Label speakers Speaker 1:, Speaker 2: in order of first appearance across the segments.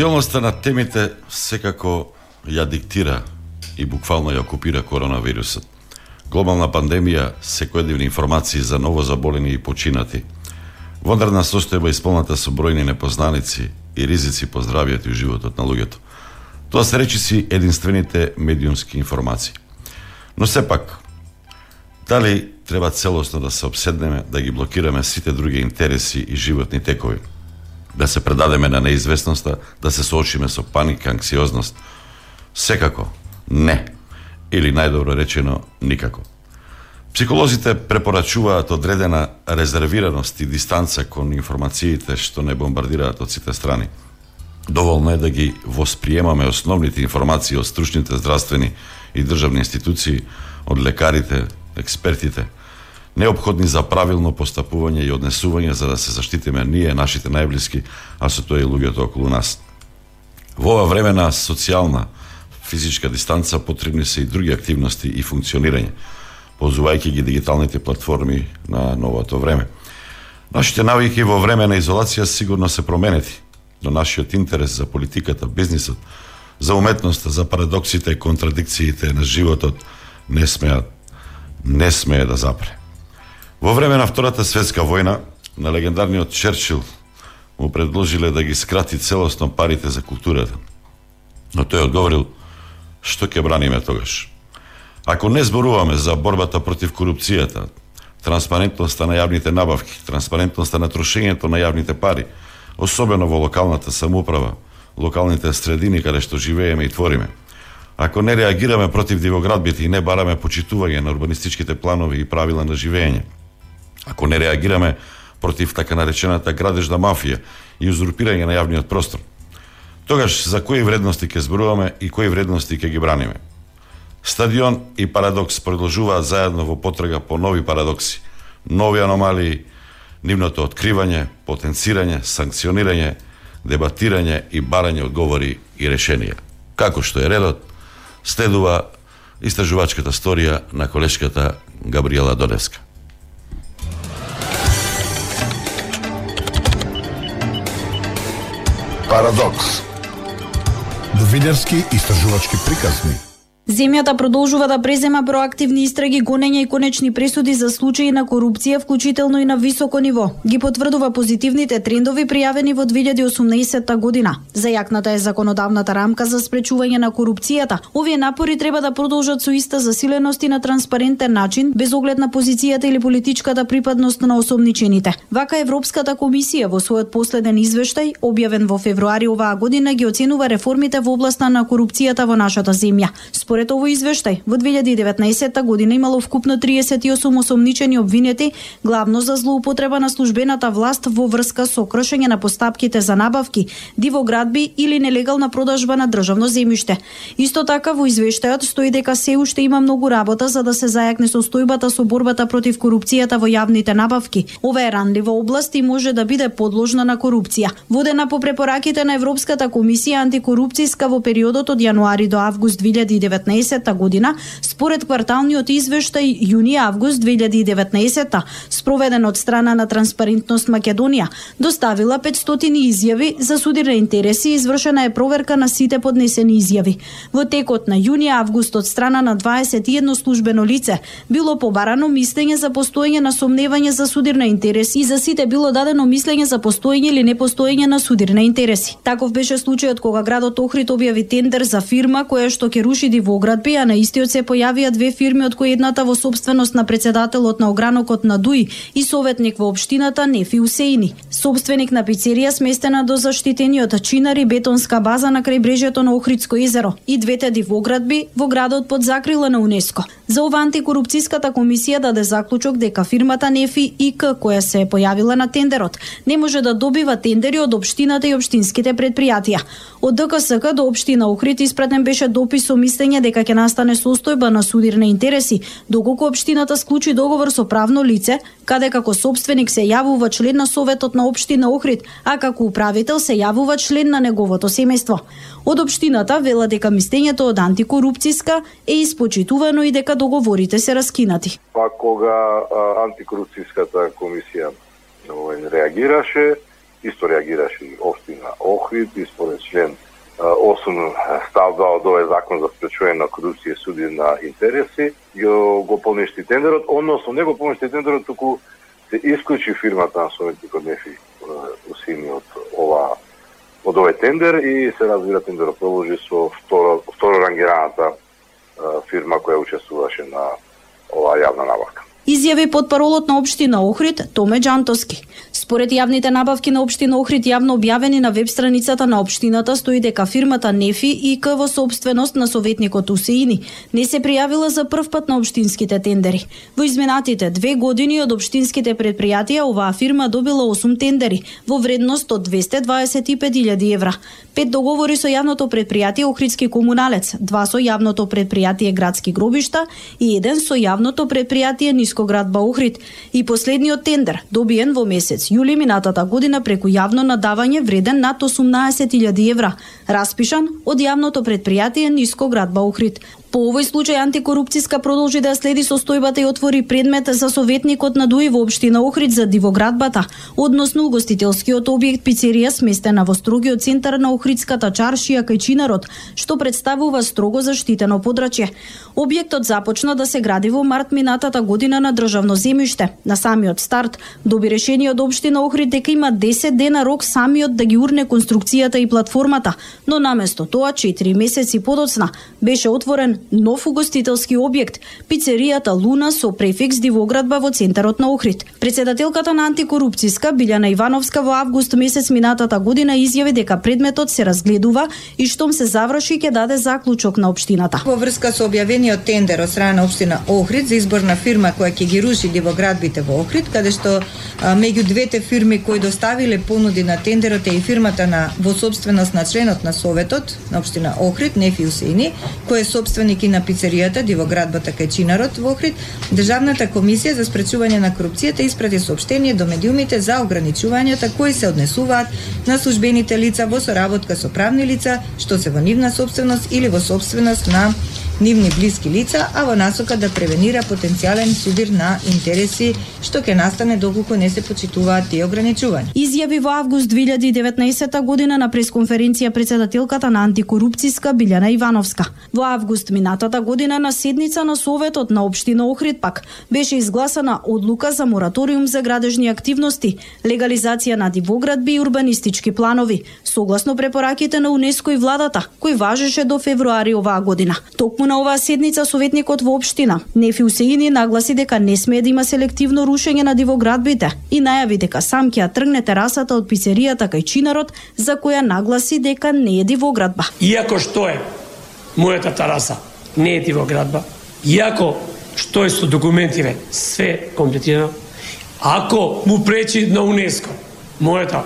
Speaker 1: Актуелноста на темите секако ја диктира и буквално ја окупира коронавирусот. Глобална пандемија, секојдневни информации за ново заболени и починати, вондарна состојба исполната со бројни непознаници и ризици по здравјето и животот на луѓето. Тоа се речиси единствените медиумски информации. Но сепак, дали треба целосно да се обседнеме, да ги блокираме сите други интереси и животни текови? да се предадеме на неизвестноста, да се соочиме со паника, анксиозност. Секако, не. Или најдобро речено, никако. Психолозите препорачуваат одредена резервираност и дистанца кон информациите што не бомбардираат од сите страни. Доволно е да ги восприемаме основните информации од стручните здравствени и државни институции, од лекарите, експертите – необходни за правилно постапување и однесување за да се заштитиме ние, нашите најблиски, а со тоа и луѓето околу нас. Во ова време на социјална физичка дистанца потребни се и други активности и функционирање, позувајќи ги дигиталните платформи на новото време. Нашите навики во време на изолација сигурно се променети, но нашиот интерес за политиката, бизнисот, за уметноста, за парадоксите и контрадикциите на животот не смеат не смее да запре. Во време на Втората светска војна, на легендарниот Черчил му предложиле да ги скрати целосно парите за културата. Но тој одговорил, што ќе браниме тогаш? Ако не зборуваме за борбата против корупцијата, транспарентноста на јавните набавки, транспарентноста на трошењето на јавните пари, особено во локалната самоуправа, локалните средини каде што живееме и твориме. Ако не реагираме против дивоградбите и не бараме почитување на урбанистичките планови и правила на живење, ако не реагираме против така наречената градежна мафија и узурпирање на јавниот простор, тогаш за кои вредности ќе зборуваме и кои вредности ќе ги браниме? Стадион и парадокс продолжуваат заедно во потрага по нови парадокси, нови аномалии, нивното откривање, потенцирање, санкционирање, дебатирање и барање одговори и решенија. Како што е редот, следува истражувачката сторија на колешката Габриела Доневска.
Speaker 2: Парадокс.
Speaker 3: Новинарски истражувачки приказни.
Speaker 4: Земјата продолжува да презема проактивни истраги, гонења и конечни пресуди за случаи на корупција, вклучително и на високо ниво. Ги потврдува позитивните трендови пријавени во 2018 година. Зајакната е законодавната рамка за спречување на корупцијата. Овие напори треба да продолжат со иста засиленост и на транспарентен начин, без оглед на позицијата или политичката припадност на осомничените. Вака Европската комисија во својот последен извештај, објавен во февруари оваа година, ги оценува реформите во областа на корупцијата во нашата земја. Според овој извештај, во 2019 година имало вкупно 38 осомничени обвинети, главно за злоупотреба на службената власт во врска со кршење на постапките за набавки, дивоградби или нелегална продажба на државно земјиште. Исто така во извештајот стои дека се уште има многу работа за да се зајакне состојбата со борбата против корупцијата во јавните набавки. Ова е ранлива област и може да биде подложна на корупција. Водена по препораките на Европската комисија антикорупцијска во периодот од јануари до август 2019 година, според кварталниот извештај јуни-август 2019 спроведен од страна на Транспарентност Македонија, доставила 500 изјави за судирни интереси и извршена е проверка на сите поднесени изјави. Во текот на јуни-август од страна на 21 службено лице било побарано мислење за постоење на сомневање за судирна интереси и за сите било дадено мислење за постоење или непостоење на судирна интереси. Таков беше случајот кога градот Охрид објави тендер за фирма која што ќе руши дивоградби, а на истиот се појавија две фирми од кои едната во собственост на председателот на огранокот на Дуи и советник во општината Нефи Усеини. Собственик на пицерија сместена до заштитениот чинари бетонска база на крајбрежјето на Охридско езеро и двете дивоградби во градот под закрила на УНЕСКО. За ова антикорупцијската комисија даде заклучок дека фирмата Нефи ИК која се појавила на тендерот не може да добива тендери од општината и општинските предпријатија. Од ДКСК до општина Охрид испратен беше допис со мислење дека ќе настане состојба на судирни интереси, доколку општината склучи договор со правно лице, каде како собственик се јавува член на советот на општина Охрид, а како управител се јавува член на неговото семејство. Од општината вела дека мистењето од антикорупцијска е испочитувано и дека договорите се раскинати.
Speaker 5: па кога а, антикорупцијската комисија реагираше, исто реагираше и општина Охрид и според член осум 8 став 2 од овој закон за спречување на корупција и суди на интереси, го, го поништи тендерот, односно не го поништи тендерот, туку се исклучи фирмата на советникот Нефи Усини од ова од овој тендер и се разбира тендерот продолжи со второ, второ рангираната фирма која учествуваше на оваа јавна набавка.
Speaker 4: Изјави под паролот на општина Охрид Томе Джантоски. Според јавните набавки на општина Охрид јавно објавени на веб страницата на општината стои дека фирмата Нефи и К во собственост на советникот Усеини не се пријавила за прв пат на општинските тендери. Во изминатите две години од општинските предпријатија оваа фирма добила 8 тендери во вредност од 225.000 евра. Пет договори со јавното предпријатие Охридски комуналец, два со јавното предпријатие Градски гробишта и еден со јавното предпријатие Ниско Нискоградба Охрид и последниот тендер добиен во месец јули минатата година преку јавно надавање вреден над 18.000 евра, распишан од јавното предпријатие Нискоградба Охрид. По овој случај антикорупцијска продолжи да следи состојбата и отвори предмет за советникот на ДУИ во општина Охрид за дивоградбата, односно угостителскиот објект пицерија сместена во строгиот центар на Охридската чаршија кај Чинарот, што представува строго заштитено подрачје. Објектот започна да се гради во март минатата година на државно земјиште. На самиот старт доби решение од општина Охрид дека има 10 дена рок самиот да ги урне конструкцијата и платформата, но наместо тоа 4 месеци подоцна беше отворен нов угостителски објект, пицеријата Луна со префикс дивоградба во центарот на Охрид. Председателката на антикорупцијска Билјана Ивановска во август месец минатата година изјави дека предметот се разгледува и штом се заврши ќе даде заклучок на општината.
Speaker 6: Во врска со објавениот тендер од страна на општина Охрид за избор на фирма која ќе ги руши дивоградбите во Охрид, каде што а, меѓу двете фирми кои доставиле понуди на тендерот е и фирмата на во собственост на членот на советот на општина Охрид, Нефи Усени, кој е собственик и на пицеријата дивоградбата кај Чинарот во Охрид, Државната комисија за спречување на корупцијата испрати сообштение до медиумите за ограничувањата кои се однесуваат на службените лица во соработка со правни лица што се во нивна собственост или во собственост на нивни блиски лица, а во насока да превенира потенцијален судир на интереси што ќе настане доколку не се почитуваат тие ограничувања.
Speaker 4: Изјави во август 2019 година на пресконференција председателката на антикорупцијска Билјана Ивановска. Во август минатата година на седница на Советот на општина Охрид пак беше изгласана одлука за мораториум за градежни активности, легализација на дивоградби и урбанистички планови, согласно препораките на УНЕСКО и владата, кој важеше до февруари оваа година. Токму на оваа седница советникот во општина Нефи Усеини нагласи дека не смее да има селективно рушење на дивоградбите и најави дека сам ќе ја тргне терасата од пицеријата кај Чинарот, за која нагласи дека не е дивоградба.
Speaker 7: Иако што е мојата тераса не е дивоградба, иако што е со документиве све комплетирано, ако му пречи на УНЕСКО мојата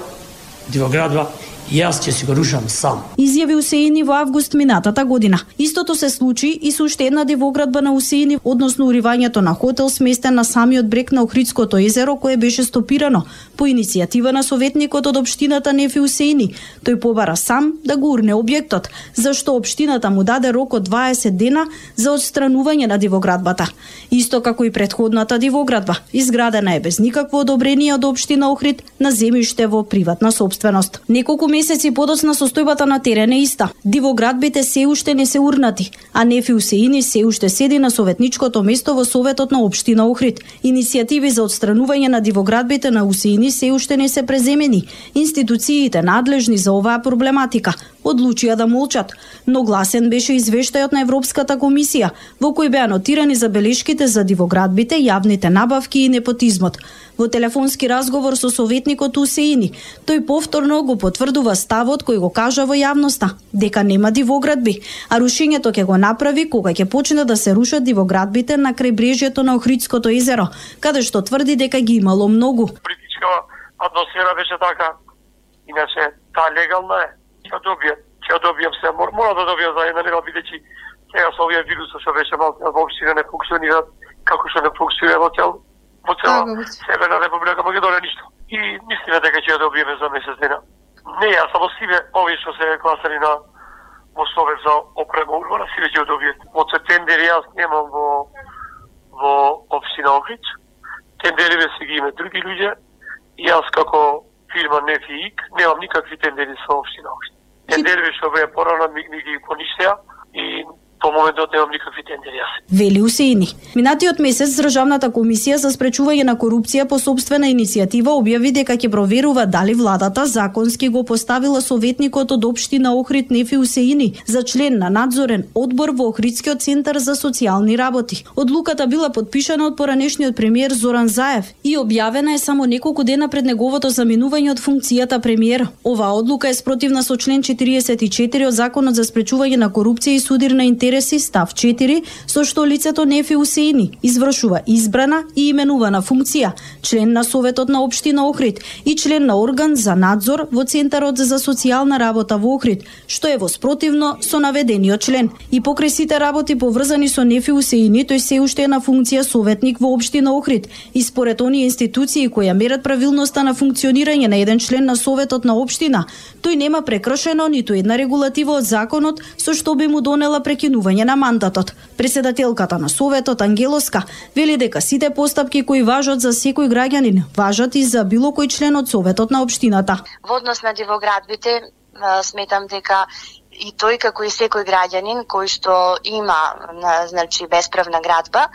Speaker 7: дивоградба, јас ќе си го рушам сам.
Speaker 4: Изјави Усеини во август минатата година. Истото се случи и со уште една дивоградба на Усеини, односно уривањето на хотел сместен на самиот брег на Охридското езеро, кое беше стопирано по иницијатива на советникот од општината Нефи Усеини. Тој побара сам да го урне објектот, зашто општината му даде рок од 20 дена за одстранување на дивоградбата. Исто како и предходната дивоградба, изградена е без никакво одобрение од општина Охрид на земјиште во приватна собственост. Неколку месеци подоцна состојбата на терен е иста. Дивоградбите се уште не се урнати, а Нефи Усеини се уште седи на советничкото место во Советот на Обштина Охрид. Иницијативи за одстранување на дивоградбите на Усеини се уште не се преземени. Институциите надлежни за оваа проблематика одлучија да молчат, но гласен беше извештајот на Европската комисија, во кој беа нотирани забелешките за дивоградбите, јавните набавки и непотизмот. Во телефонски разговор со советникот Усеини, тој повторно го потврдува ставот кој го кажа во јавноста, дека нема дивоградби, а рушењето ќе го направи кога ќе почне да се рушат дивоградбите на крајбрежјето на Охридското езеро, каде што тврди дека ги имало многу.
Speaker 7: Политичка атмосфера беше така, иначе таа легална е, ќе добијат, ќе добијам се, мор, мора да добијам за една нема бидејќи сега со овие вирусот што беше малку воопшто не функционира како што не функционира во цел во цела Северна Република Македонија ништо. И мислиме дека ќе ја добиеме за месец дена. Не ја, само сиве овие што се класани на во Совет за опрема урбана, сиве ќе ја добијат. Од септември јас немам во во општина Охрид. Тендериве се ги име други луѓе. Јас како фирма Нефиик немам никакви тендери со општина Охрид. Тендериве што беа порано ми, ми ги поништеа и по моментот да немам никакви тендери јас.
Speaker 4: Вели Усеини. Минатиот месец Државната комисија за спречување на корупција по собствена иницијатива објави дека ќе проверува дали владата законски го поставила советникот од општина Охрид Нефи Усеини за член на надзорен одбор во Охридскиот центар за социјални работи. Одлуката била подпишана од поранешниот премиер Зоран Заев и објавена е само неколку дена пред неговото заминување од функцијата премиер. Оваа одлука е спротивна со член 44 од Законот за спречување на корупција и судир на интерес
Speaker 8: интереси став 4 со што лицето Нефи Усеини извршува избрана и именувана функција, член на Советот на Обштина Охрид и член на орган за надзор во Центарот за социјална работа во Охрид, што е воспротивно со наведениот член. И покрај сите работи поврзани со Нефи Усеини, тој се уште е на функција советник во Обштина Охрид и според оние институции кои ја мерат правилноста на функционирање на еден член на Советот на Обштина, тој нема прекршено ниту една регулатива од законот со што би му донела прекинување на мандатот. Председателката на Советот Ангелоска вели дека сите постапки кои важат за секој граѓанин важат и за било кој член од Советот на општината.
Speaker 9: Во однос на дивоградбите, сметам дека и тој како и секој граѓанин кој што има значи бесправна градба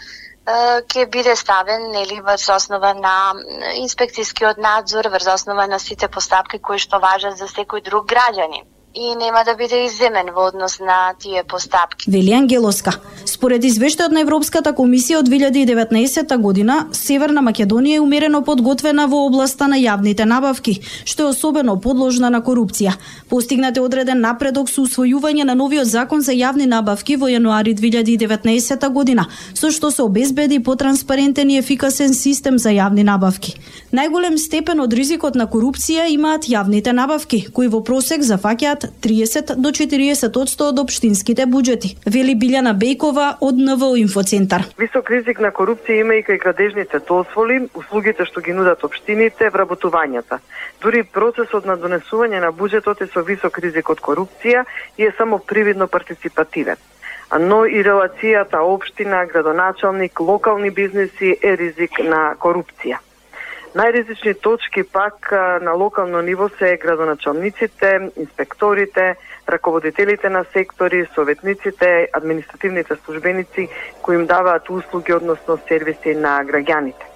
Speaker 9: ќе биде ставен нели врз основа на инспекцијскиот надзор, врз основа на сите постапки кои што важат за секој друг граѓанин и нема да биде иземен во однос на тие постапки.
Speaker 8: Вели Ангелоска. Според извештајот на Европската комисија од 2019 година, Северна Македонија е умерено подготвена во областа на јавните набавки, што е особено подложна на корупција. Постигнат е одреден напредок со усвојување на новиот закон за јавни набавки во јануари 2019 година, со што се обезбеди потранспарентен и ефикасен систем за јавни набавки. Најголем степен од ризикот на корупција имаат јавните набавки, кои во просек зафаќаат 30 до 40% од општинските буџети, вели Билјана Бејкова од НВО Инфоцентар.
Speaker 10: Висок ризик на корупција има и кај градежните дозволи, услугите што ги нудат општините, вработувањата. Дури процесот на донесување на буџетот е со висок ризик од корупција и е само привидно партиципативен. Но и релацијата општина, градоначалник, локални бизнеси е ризик на корупција. Најризични точки пак на локално ниво се градоначалниците, инспекторите, раководителите на сектори, советниците, административните службеници кои им даваат услуги, односно сервиси на граѓаните.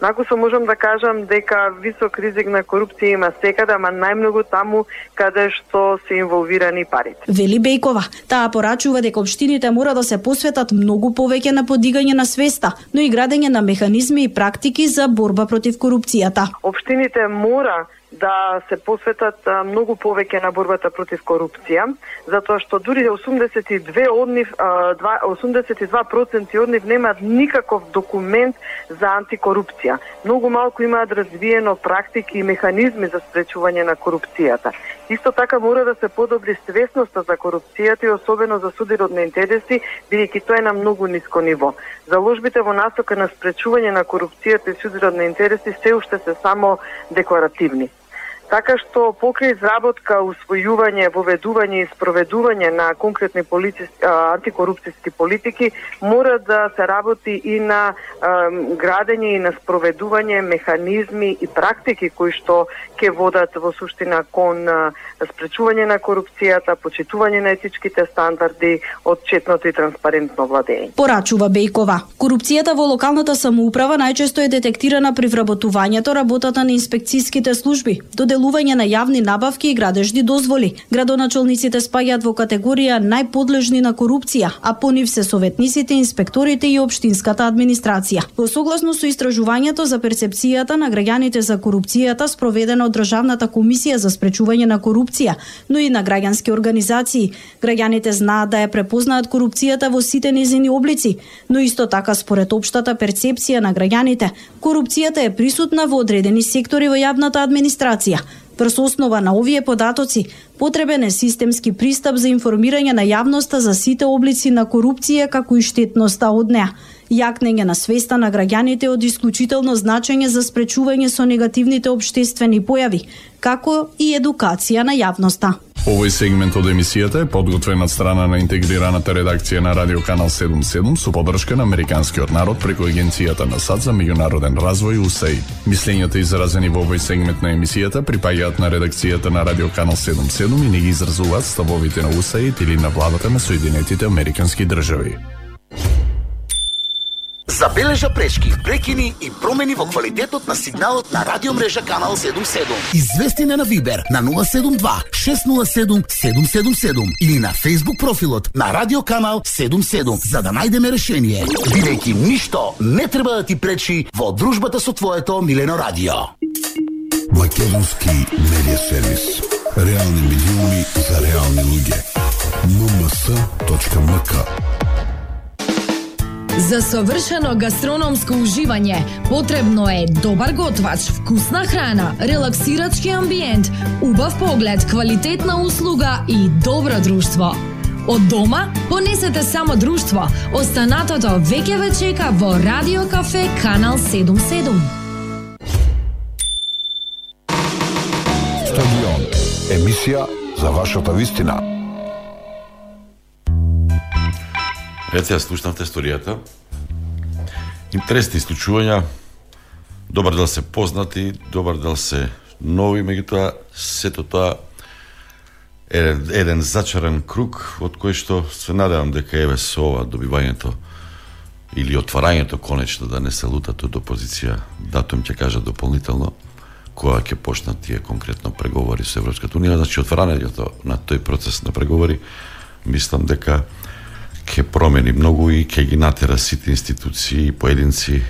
Speaker 10: Накусо можам да кажам дека висок ризик на корупција има секаде, ама најмногу таму каде што се инволвирани парите.
Speaker 8: Вели Бејкова, таа порачува дека општините мора да се посветат многу повеќе на подигање на свеста, но и градење на механизми и практики за борба против корупцијата.
Speaker 10: Општините мора да се посветат многу повеќе на борбата против корупција, затоа што дури 82 од нив, 82% од нив немаат никаков документ за антикорупција. Многу малку имаат развиено практики и механизми за спречување на корупцијата. Исто така мора да се подобри свесноста за корупцијата и особено за судирот на интереси, бидејќи тоа е на многу ниско ниво. Заложбите во насока на спречување на корупцијата и судирот на интереси се уште се само декларативни. Така што покрај изработка, усвојување, воведување и спроведување на конкретни полици, антикорупцијски политики, мора да се работи и на а, градење и на спроведување механизми и практики кои што ќе водат во суштина кон спречување на корупцијата, почитување на етичките стандарди, отчетното и транспарентно владење.
Speaker 8: Порачува Бејкова. Корупцијата во локалната самоуправа најчесто е детектирана при вработувањето, работата на инспекцијските служби, доделување на јавни набавки и градежни дозволи. Градоначалниците спаѓаат во категорија најподлежни на корупција, а по нив се советниците, инспекторите и општинската администрација. Во согласно со истражувањето за перцепцијата на граѓаните за корупцијата спроведено од Државната комисија за спречување на корупција, но и на граѓански организации, граѓаните знаат да ја препознаат корупцијата во сите незини облици, но исто така според општата перцепција на граѓаните, корупцијата е присутна во одредени сектори во јавната администрација. Врз основа на овие податоци, потребен е системски пристап за информирање на јавноста за сите облици на корупција како и штетноста од неа. Јакнење на свеста на граѓаните од исклучително значење за спречување со негативните обштествени појави, како и едукација на јавноста.
Speaker 11: Овој сегмент од емисијата е подготвен од страна на интегрираната редакција на Радио Канал 77 со поддршка на Американскиот народ преку Агенцијата на САД за меѓународен развој УСАИД. Мислењата изразени во овој сегмент на емисијата припаѓаат на редакцијата на Радио Канал 77 и не ги изразуваат ставовите на УСАИД или на владата на Соединетите Американски држави.
Speaker 12: Забележа пречки, прекини и промени во квалитетот на сигналот на радиомрежа Канал 77.
Speaker 13: Извести на Вибер на 072 607 777 или на Facebook профилот на Радио Канал 77 за да најдеме решение.
Speaker 12: Бидејќи ништо не треба да ти пречи во дружбата со твоето милено радио.
Speaker 14: Македонски медиа сервис. Реални медиуми за реални луѓе.
Speaker 3: mms.mk
Speaker 15: За совршено гастрономско уживање потребно е добар готвач, вкусна храна, релаксирачки амбиент, убав поглед, квалитетна услуга и добро друштво. Од дома понесете само друштво. Останатото веќе ве чека во Радио Кафе Канал 77.
Speaker 2: Стадион. Емисија за вашата вистина.
Speaker 1: Ете, ја слушнавте историјата. Интересни исклучувања, добар дел се познати, добар дел се нови, меѓутоа сето тоа еден, еден зачаран круг од кој што се надевам дека еве со ова добивањето или отварањето конечно да не се лутат од опозиција, датум ќе кажа дополнително, која ќе почнат тие конкретно преговори со Европската унија, значи отварањето на тој процес на преговори, мислам дека ќе промени многу и ќе ги натера сите институции и поединци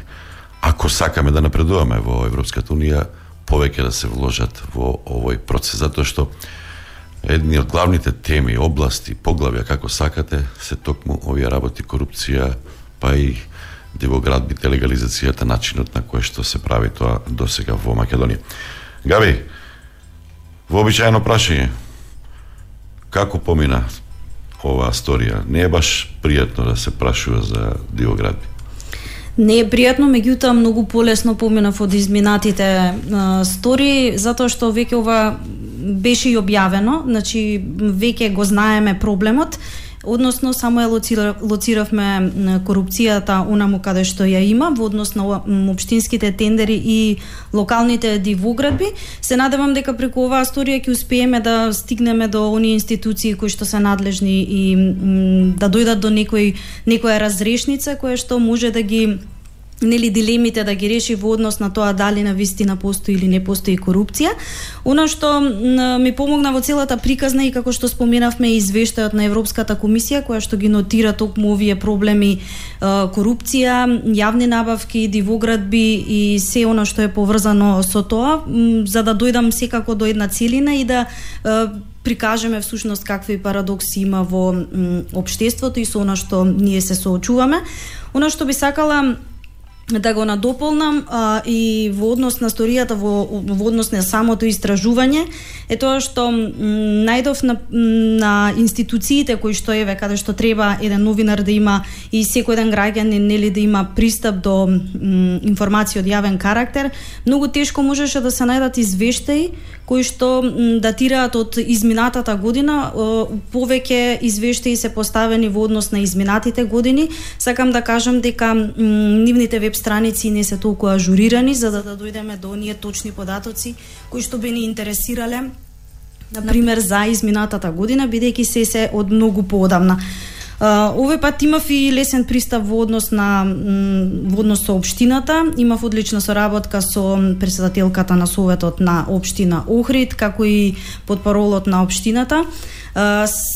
Speaker 1: ако сакаме да напредуваме во Европската унија повеќе да се вложат во овој процес затоа што едни од главните теми, области, поглавја како сакате се токму овие работи корупција, па и дивоградбите, легализацијата, начинот на кој што се прави тоа до сега во Македонија. Габи, вообичаено прашање, како помина оваа сторија? Не е баш пријатно да се прашува за дивоградби.
Speaker 4: Не е пријатно, меѓутоа многу полесно поминав од изминатите а, стори, затоа што веќе ова беше и објавено, значи веќе го знаеме проблемот, односно само ја лоцира, лоциравме корупцијата онаму каде што ја има во однос на ова- општинските тендери и локалните дивоградби. Се надевам дека преку оваа сторија ќе успееме да стигнеме до оние институции кои што се надлежни и м, да дојдат до некој некоја разрешница која што може да ги нели дилемите да ги реши во однос на тоа дали на вистина постои или не постои корупција. Она што ми помогна во целата приказна и како што споменавме извештајот на Европската комисија која што ги нотира токму овие проблеми корупција, јавни набавки, дивоградби и се она што е поврзано со тоа, за да дојдам секако до една целина и да прикажеме всушност какви парадокси има во м, и со она што ние се соочуваме. Она што би сакала да го надополнам а, и во однос на сторијата во, во однос на самото истражување е тоа што м, најдов на, на институциите кои што еве каде што треба еден новинар да има и секој еден граѓанин нели да има пристап до м, информации од јавен карактер многу тешко можеше да се најдат извештаи кои што датираат од изминатата година, повеќе извештаи се поставени во однос на изминатите години. Сакам да кажам дека нивните веб страници не се толку ажурирани за да, да дојдеме до оние точни податоци кои што би ни интересирале на пример за изминатата година бидејќи се се од многу поодамна. Uh, овој пат имав и лесен пристап во однос на во однос со општината, имав одлична соработка со председателката на советот на општина Охрид, како и подпаролот на општината.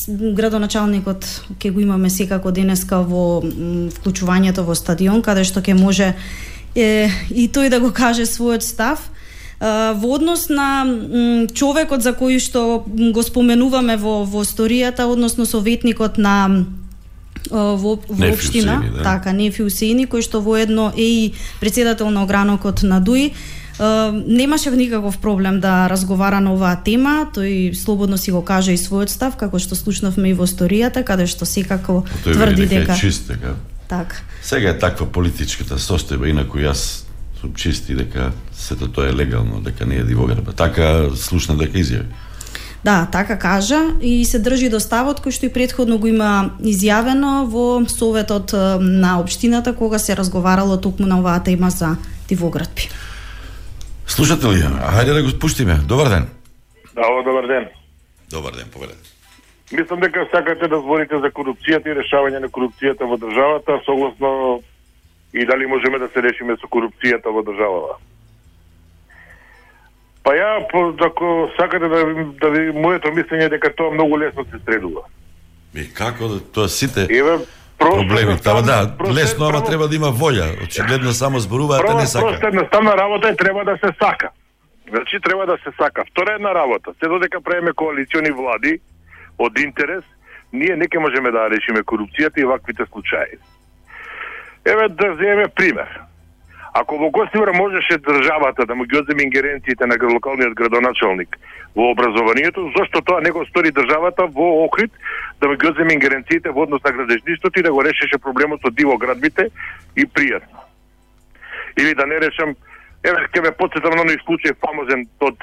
Speaker 4: Градоначалникот ќе го имаме секако денеска во вклучувањето во стадион, каде што ќе може е, и тој да го каже својот став. Во однос на човекот за кој што го споменуваме во во сторијата, односно советникот на во, во општина,
Speaker 1: да.
Speaker 4: така, Нефи Усеини, кој што воедно е и председател на огранокот на ДУИ, немаше никаков проблем да разговара на оваа тема, тој слободно си го кажа и својот став, како што слушнавме и во сторијата, каде што секако
Speaker 1: Тој
Speaker 4: тврди
Speaker 1: дека е чист, дека
Speaker 4: така.
Speaker 1: Сега е таква политичката состојба, инаку јас сум чист и дека сето тоа е легално, дека не е дивоградба. Така слушна дека изјави.
Speaker 4: Да, така кажа и се држи до ставот кој што и предходно го има изјавено во советот на општината кога се разговарало токму на оваа тема за дивоградби.
Speaker 1: Слушате ли? ја? Хајде да го пуштиме. Добар ден.
Speaker 16: Ало, добар ден.
Speaker 1: Добар ден, поведете.
Speaker 16: Мислам дека сакате да зборите за корупцијата и решавање на корупцијата во државата, согласно и дали можеме да се решиме со корупцијата во државата. Па ја, ако сакате да, да ви, моето мислење е дека тоа многу лесно се средува.
Speaker 1: И како да тоа сите
Speaker 16: Еве,
Speaker 1: проблеми, тава да,
Speaker 16: просто
Speaker 1: лесно, ама треба да има волја. Очигледно само зборуваат, а
Speaker 16: Прва,
Speaker 1: не сака.
Speaker 16: Просто едноставна работа е треба да се сака. Значи треба да се сака. Втора една работа, се додека правиме коалициони влади од интерес,
Speaker 17: ние не можеме да решиме корупцијата и ваквите случаи. Еве да земеме пример. Ако во Костивар можеше државата да му ги одземе ингеренциите на локалниот градоначалник во образованието, зошто тоа не го стори државата во Охрид да му ги одземе ингеренциите во однос на градежништвото и да го решеше проблемот со диво градбите и пријатно. Или да не решам, еве ќе ме подсетам на оној случај фамозен од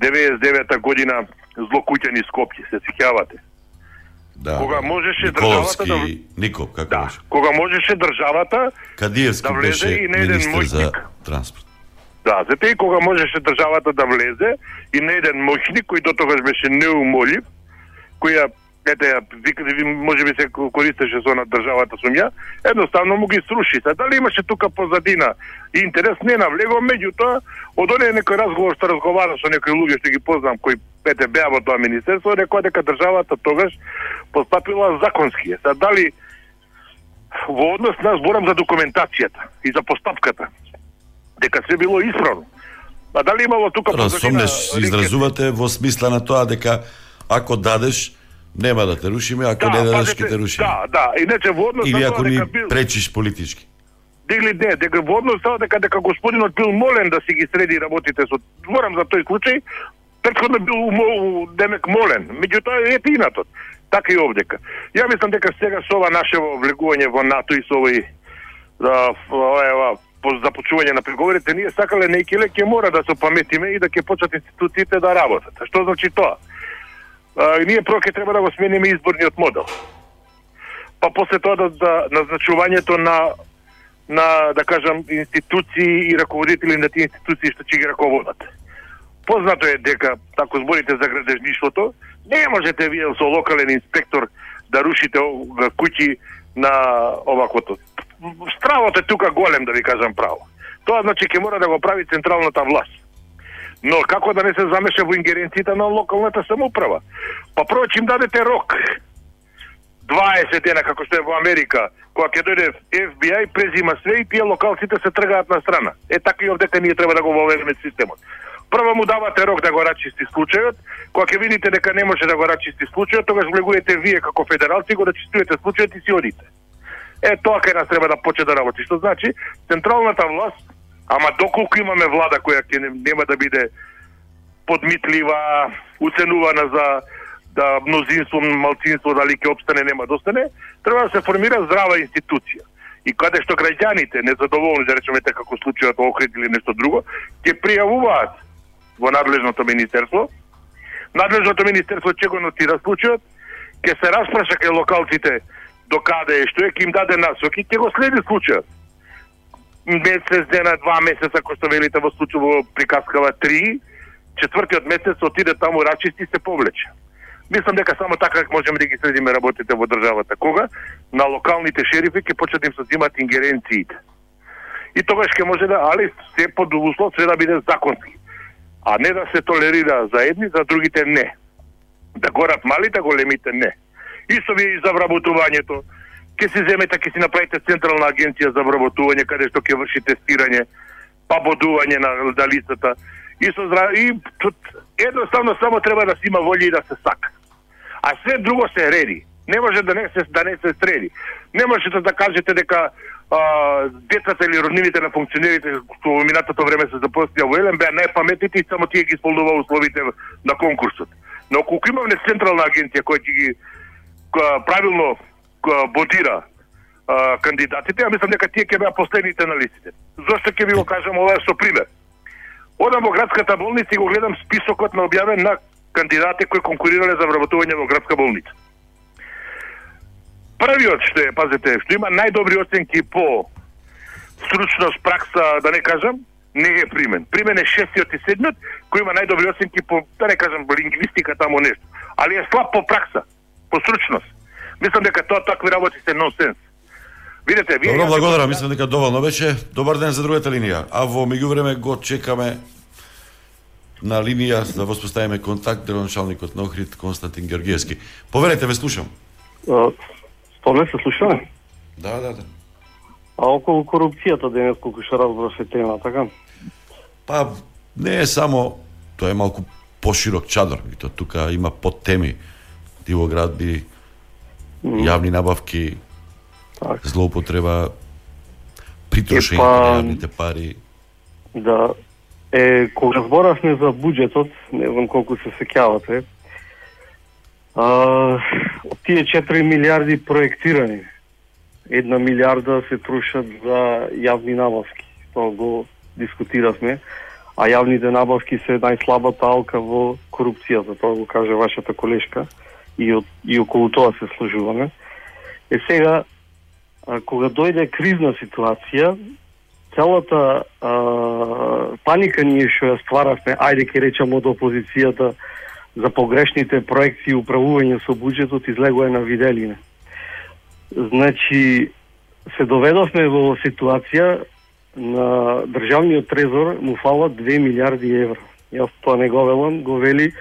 Speaker 17: 99-та година злокуќани Скопје, се сеќавате?
Speaker 1: Да.
Speaker 17: Кога можеше
Speaker 1: Николовски,
Speaker 17: државата да
Speaker 1: Никоп, како
Speaker 17: Да,
Speaker 1: беше?
Speaker 17: кога можеше државата
Speaker 1: Кадиевски
Speaker 17: да влезе
Speaker 1: беше
Speaker 17: и на еден
Speaker 1: министер за транспорт.
Speaker 17: Да, зате и кога можеше државата да влезе и на еден моќник кој до тогаш беше неумолив, која ете ја ви може би се користеше со на државата сум ја, едноставно му ги сруши. Се дали имаше тука позадина интерес не навлего, меѓутоа од оние некој разговор што разговара со некои луѓе што ги познам кои беа во тоа министерство, рекоа дека државата тогаш постапила законски. Се дали во однос на зборам за документацијата и за постапката дека се било исправно. А дали имало тука
Speaker 1: Разумнеш, изразувате во смисла на тоа дека ако дадеш, нема да те рушиме, ако не дадеш, ќе те рушиме.
Speaker 17: Да, да, иначе во однос
Speaker 1: Или
Speaker 17: на
Speaker 1: ако ни
Speaker 17: бил
Speaker 1: пречиш политички.
Speaker 17: Дегли не, дека во однос тоа дека дека господинот бил молен да си ги среди работите со зборам за тој случај, претходно бил умо- демек молен. Меѓутоа е пинатот. Така и овдека. Ја мислам дека сега со ова наше влегување во НАТО и со овој за ова, по започување на преговорите, ние сакале неки ќе мора да се паметиме и да ќе почнат институциите да работат. Што значи тоа? А, ние прво ќе треба да го смениме изборниот модел. Па после тоа да, да назначувањето на на да кажам институции и раководители на тие институции што ќе ги раководат. Познато е дека ако зборите за градежништвото, не можете вие со локален инспектор да рушите куќи на оваквото. Стравот е тука голем да ви кажам право. Тоа значи ќе мора да го прави централната власт. Но како да не се замеша во ингеренциите на локалната самоуправа? Па прво ќе им дадете рок. 20 дена како што е во Америка, кога ќе дојде FBI, презима све и тие локалците се тргаат на страна. Е така и овде ние треба да го воведеме системот. Прво му давате рок да го рачисти случајот, кога ќе видите дека не може да го рачисти случајот, тогаш влегувате вие како федералци го рачистувате случајот и си одите. Е, тоа кај нас треба да почне да работи. Што значи, централната власт, ама доколку имаме влада која ќе нема да биде подмитлива, уценувана за да мнозинство, малцинство, дали ќе обстане, нема да остане, треба да се формира здрава институција. И каде што граѓаните незадоволни, да речеме така како случајот Охрид или нешто друго, ќе пријавуваат во надлежното министерство. Надлежното министерство ќе го нотира да случајот, ќе се распраша кај локалците до каде е што е, ќе им даде насоки, ќе го следи случајот. Месец дена, два месеца, кој што велите во случај во приказкава 3, четвртиот месец отиде таму рачисти се повлече. Мислам дека само така можеме да ги следиме работите во државата. Кога на локалните шерифи ќе почнат да им се взимат ингеренциите. И тогаш ќе може да, али се под услов се да биде законски. А не да се толерира за едни, за другите не. Да горат малите, да големите не. Исто ви и за вработувањето. Ке си земете, ке си направите централна агенција за вработување каде што ќе врши тестирање, па бодување на, на листата. И со и тут, едноставно само треба да се има волја и да се сака. А све друго се реди. Не може да не се да не се среди. Не можете да кажете дека а, децата или роднините на функционерите што во минатото време се запослија во Елен беа најпаметните и само тие ги исполнува условите на конкурсот. Но колку имаме централна агенција која ќе ги која правилно која бодира а, кандидатите, ја мислам дека тие ќе беа последните на листите. Зошто ќе ви го кажам ова со пример? Одам во градската болница и го гледам списокот на објавен на кандидати кои конкурирале за вработување во градска болница. Првиот што е, пазете, што има најдобри оценки по стручност, пракса, да не кажам, не е примен. Примен е шестиот и седмиот, кој има најдобри оценки по, да не кажам, лингвистика тамо нешто. Али е слаб по пракса, по стручност. Мислам дека тоа такви работи се нонсенс. Видете, вие
Speaker 1: Добро, благодарам. Мислам дека доволно беше. Добар ден за другата линија. А во меѓувреме го чекаме на линија да воспоставиме контакт градоначалникот на Охрид Константин Георгиевски. Поверете, ве слушам.
Speaker 18: Столе се слушаме?
Speaker 1: Да, да, да.
Speaker 18: А околу корупцијата денес колку што разбраше тема, така?
Speaker 1: Па не е само тоа е малку поширок чадор, и то тука има подтеми. Диво градби, јавни набавки,
Speaker 17: Так.
Speaker 1: злоупотреба, притрошење
Speaker 17: Епа,
Speaker 1: на јавните пари.
Speaker 17: Да, е, кога зборавме за буџетот, не знам колку се сеќавате, а, тие 4 милиарди проектирани, една милиарда се трошат за јавни набавки. Тоа го дискутиравме, а јавните набавки се најслабата алка во корупцијата, тоа го каже вашата колешка и, од, и околу тоа се служуваме. Е сега, а, кога дојде кризна ситуација, целата а, паника ние што ја стваравме, ајде ке речам од опозицијата, за погрешните проекти и управување со буџетот излегува на виделина. Значи, се доведовме во ситуација на државниот трезор му фала 2 милиарди евра. Јас тоа не го велам, го вели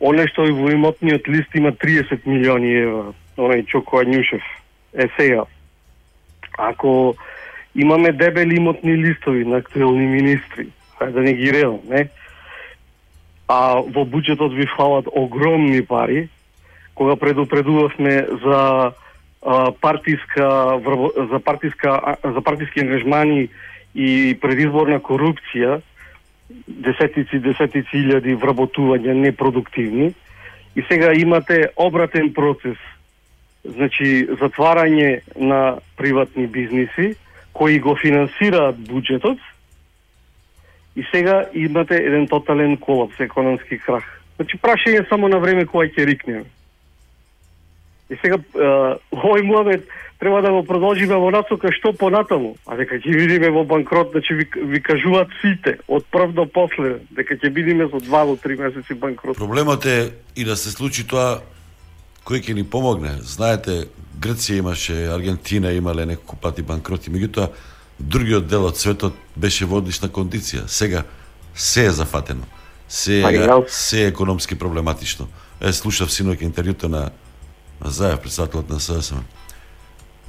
Speaker 17: оне што и во имотниот лист има 30 милиони евра. Онај Чоко Ањушев. Е сега, ако имаме дебели имотни листови на актуелни министри, хајде да не ги редам, не? А во буџетот ви фалат огромни пари, кога предупредувавме за а, партиска за партиска за партиски ангажмани и предизборна корупција, десетици десетици илјади вработувања непродуктивни и сега имате обратен процес. Значи затварање на приватни бизниси кои го финансираат буџетот и сега имате еден тотален колапс, економски крах. Значи прашање само на време кога ќе рикнеме. И сега а, овој муавет треба да го продолжиме во насока што понатаму, а дека ќе видиме во банкрот, значи ви, ви кажуваат сите, од прв до после, дека ќе видиме со два до три месеци банкрот.
Speaker 1: Проблемот е и да се случи тоа кој ќе ни помогне. Знаете, Грција имаше, Аргентина имале неколку пати банкроти, меѓутоа другиот дел од светот беше во одлична кондиција. Сега се е зафатено. Се
Speaker 17: Па
Speaker 1: е,
Speaker 17: јас-
Speaker 1: се е економски проблематично. Е, слушав синоќ интервјуто на на Заев, председателот на ССМ.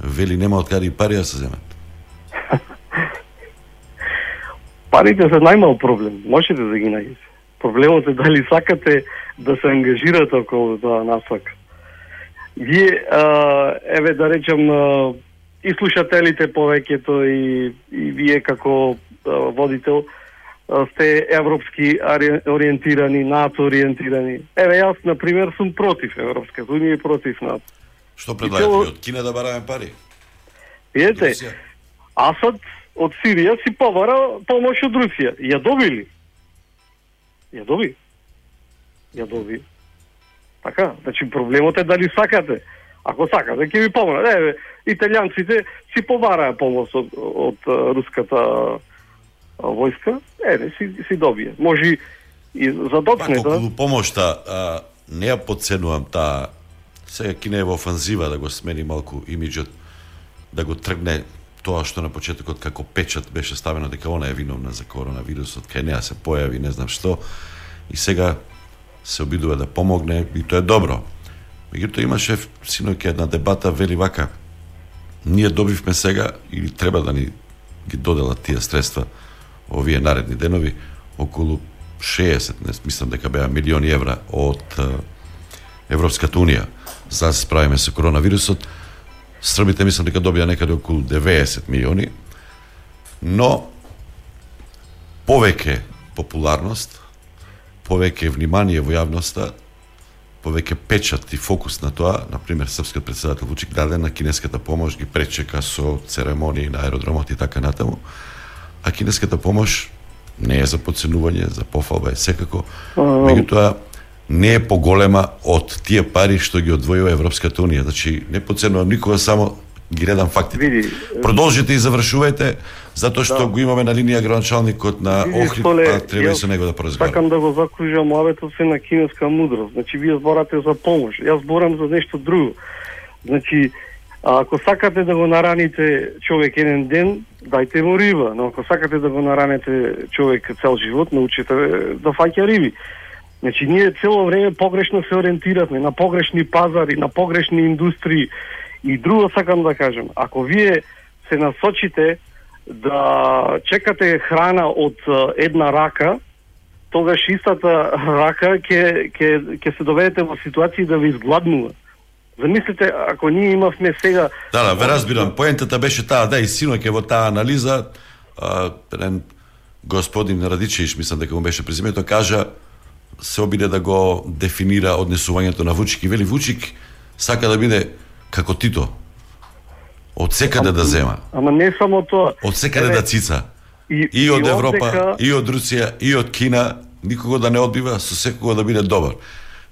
Speaker 1: Вели нема од каде и пари да се земат.
Speaker 17: Парите се најмал проблем, можете да ги најдете. Проблемот е дали сакате да се ангажирате околу тоа насока. Вие, а, еве да речем, и слушателите повеќето и, и вие како водител сте европски ориентирани, НАТО ориентирани. Еве јас, на пример, сум против Европската унија и против НАТО.
Speaker 1: Што предлагате? Од Кина да бараме пари?
Speaker 17: Видете, Асад од Сирија си побара помош од Русија. Ја добили. Ја доби. Ја доби. Така, значи проблемот е дали сакате. Ако сакате, ќе ви помогнат. Еве, италијанците си побараа помош од, од руската војска. Еве, си, си добие. Може и задокне
Speaker 1: Пак
Speaker 17: да...
Speaker 1: околу помошта, а, не ја подценувам таа сега Кина е во офанзива да го смени малку имиджот, да го тргне тоа што на почетокот како печат беше ставено дека она е виновна за коронавирусот, кај неа се појави, не знам што, и сега се обидува да помогне и тоа е добро. Меѓутоа имаше синоќ една дебата вели вака. Ние добивме сега или треба да ни ги доделат тие средства овие наредни денови околу 60, не мислам дека беа милиони евра од Европската унија за да се справиме со коронавирусот. Србите мислам дека добија некаде околу 90 милиони, но повеќе популарност, повеќе внимание во јавноста, повеќе печат и фокус на тоа, на пример српскиот председател Вучик даде на кинеската помош, ги пречека со церемонии на аеродромот и така натаму. А кинеската помош не е за подценување, за пофалба е секако, меѓутоа не е поголема од тие пари што ги одвојува Европската унија. Значи, не подценувам никога, само ги редам фактите.
Speaker 17: Види,
Speaker 1: Продолжите и завршувајте, затоа што
Speaker 17: Да.
Speaker 1: го имаме на линија градоначалникот на Охрид, па треба и со него да поразговараме.
Speaker 17: Сакам да го закружам муабетот се на кинеска мудрост. Значи, вие зборате за помош. Јас зборам за нешто друго. Значи, а, ако сакате да го нараните човек еден ден, дајте му риба. Но ако сакате да го наранете човек цел живот, научите да фаќа риби. Значи, ние цело време погрешно се ориентиравме на погрешни пазари, на погрешни индустрии. И друго сакам да кажем, ако вие се насочите да чекате храна од една рака, тогаш истата рака ќе ќе ќе се доведете во ситуација да ви изгладнува. Замислите, ако ние имавме сега...
Speaker 1: Да, да, ве разбирам. Поентата беше таа, да, и синоќе во таа анализа, а, еден господин Радичеиш, мислам дека му беше презимето, кажа се обиде да го дефинира однесувањето на Вучик и вели Вучик сака да биде како Тито. Од секаде да зема.
Speaker 17: Ама не само тоа.
Speaker 1: Од секаде да цица.
Speaker 17: И,
Speaker 1: И од
Speaker 17: и
Speaker 1: Европа,
Speaker 17: овдека-
Speaker 1: и од Русија, и од Кина, никого да не одбива, со секого да биде добар.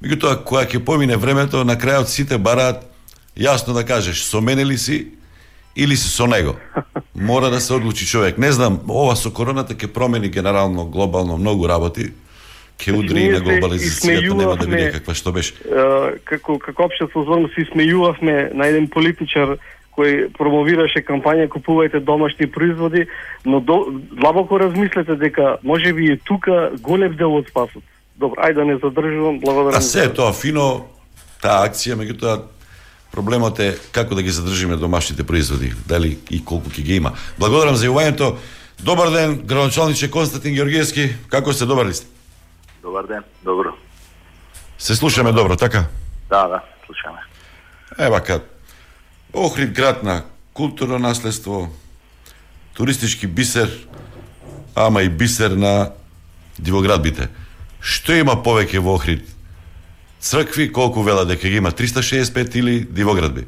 Speaker 1: Меѓутоа, кога ќе помине времето, на крајот сите бараат јасно да кажеш, со мене ли си или си со него. Мора да се одлучи човек. Не знам, ова со короната ќе промени генерално, глобално многу работи, ќе удри и на глобализацијата, нема да биде каква што беше.
Speaker 17: Како како општество зборно се смејувавме на еден политичар кој промовираше кампања купувајте домашни производи, но до, длабоко размислете дека можеби и тука голем дел од спасот. Добро, ајде да не задржувам, благодарам.
Speaker 1: А се е тоа фино, таа акција, меѓутоа проблемот е како да ги задржиме домашните производи, дали и колку ќе ги има. Благодарам за јавувањето. Добар ден, градоначалниче Константин Георгиевски, како сте, добар ли сте?
Speaker 19: Добар ден, добро.
Speaker 1: Се слушаме добро, така?
Speaker 19: Да, да, слушаме.
Speaker 1: Е, вака, Охрид град на културно наследство, туристички бисер, ама и бисер на дивоградбите. Што има повеќе во Охрид? Цркви, колку вела дека ги има 365 или дивоградби?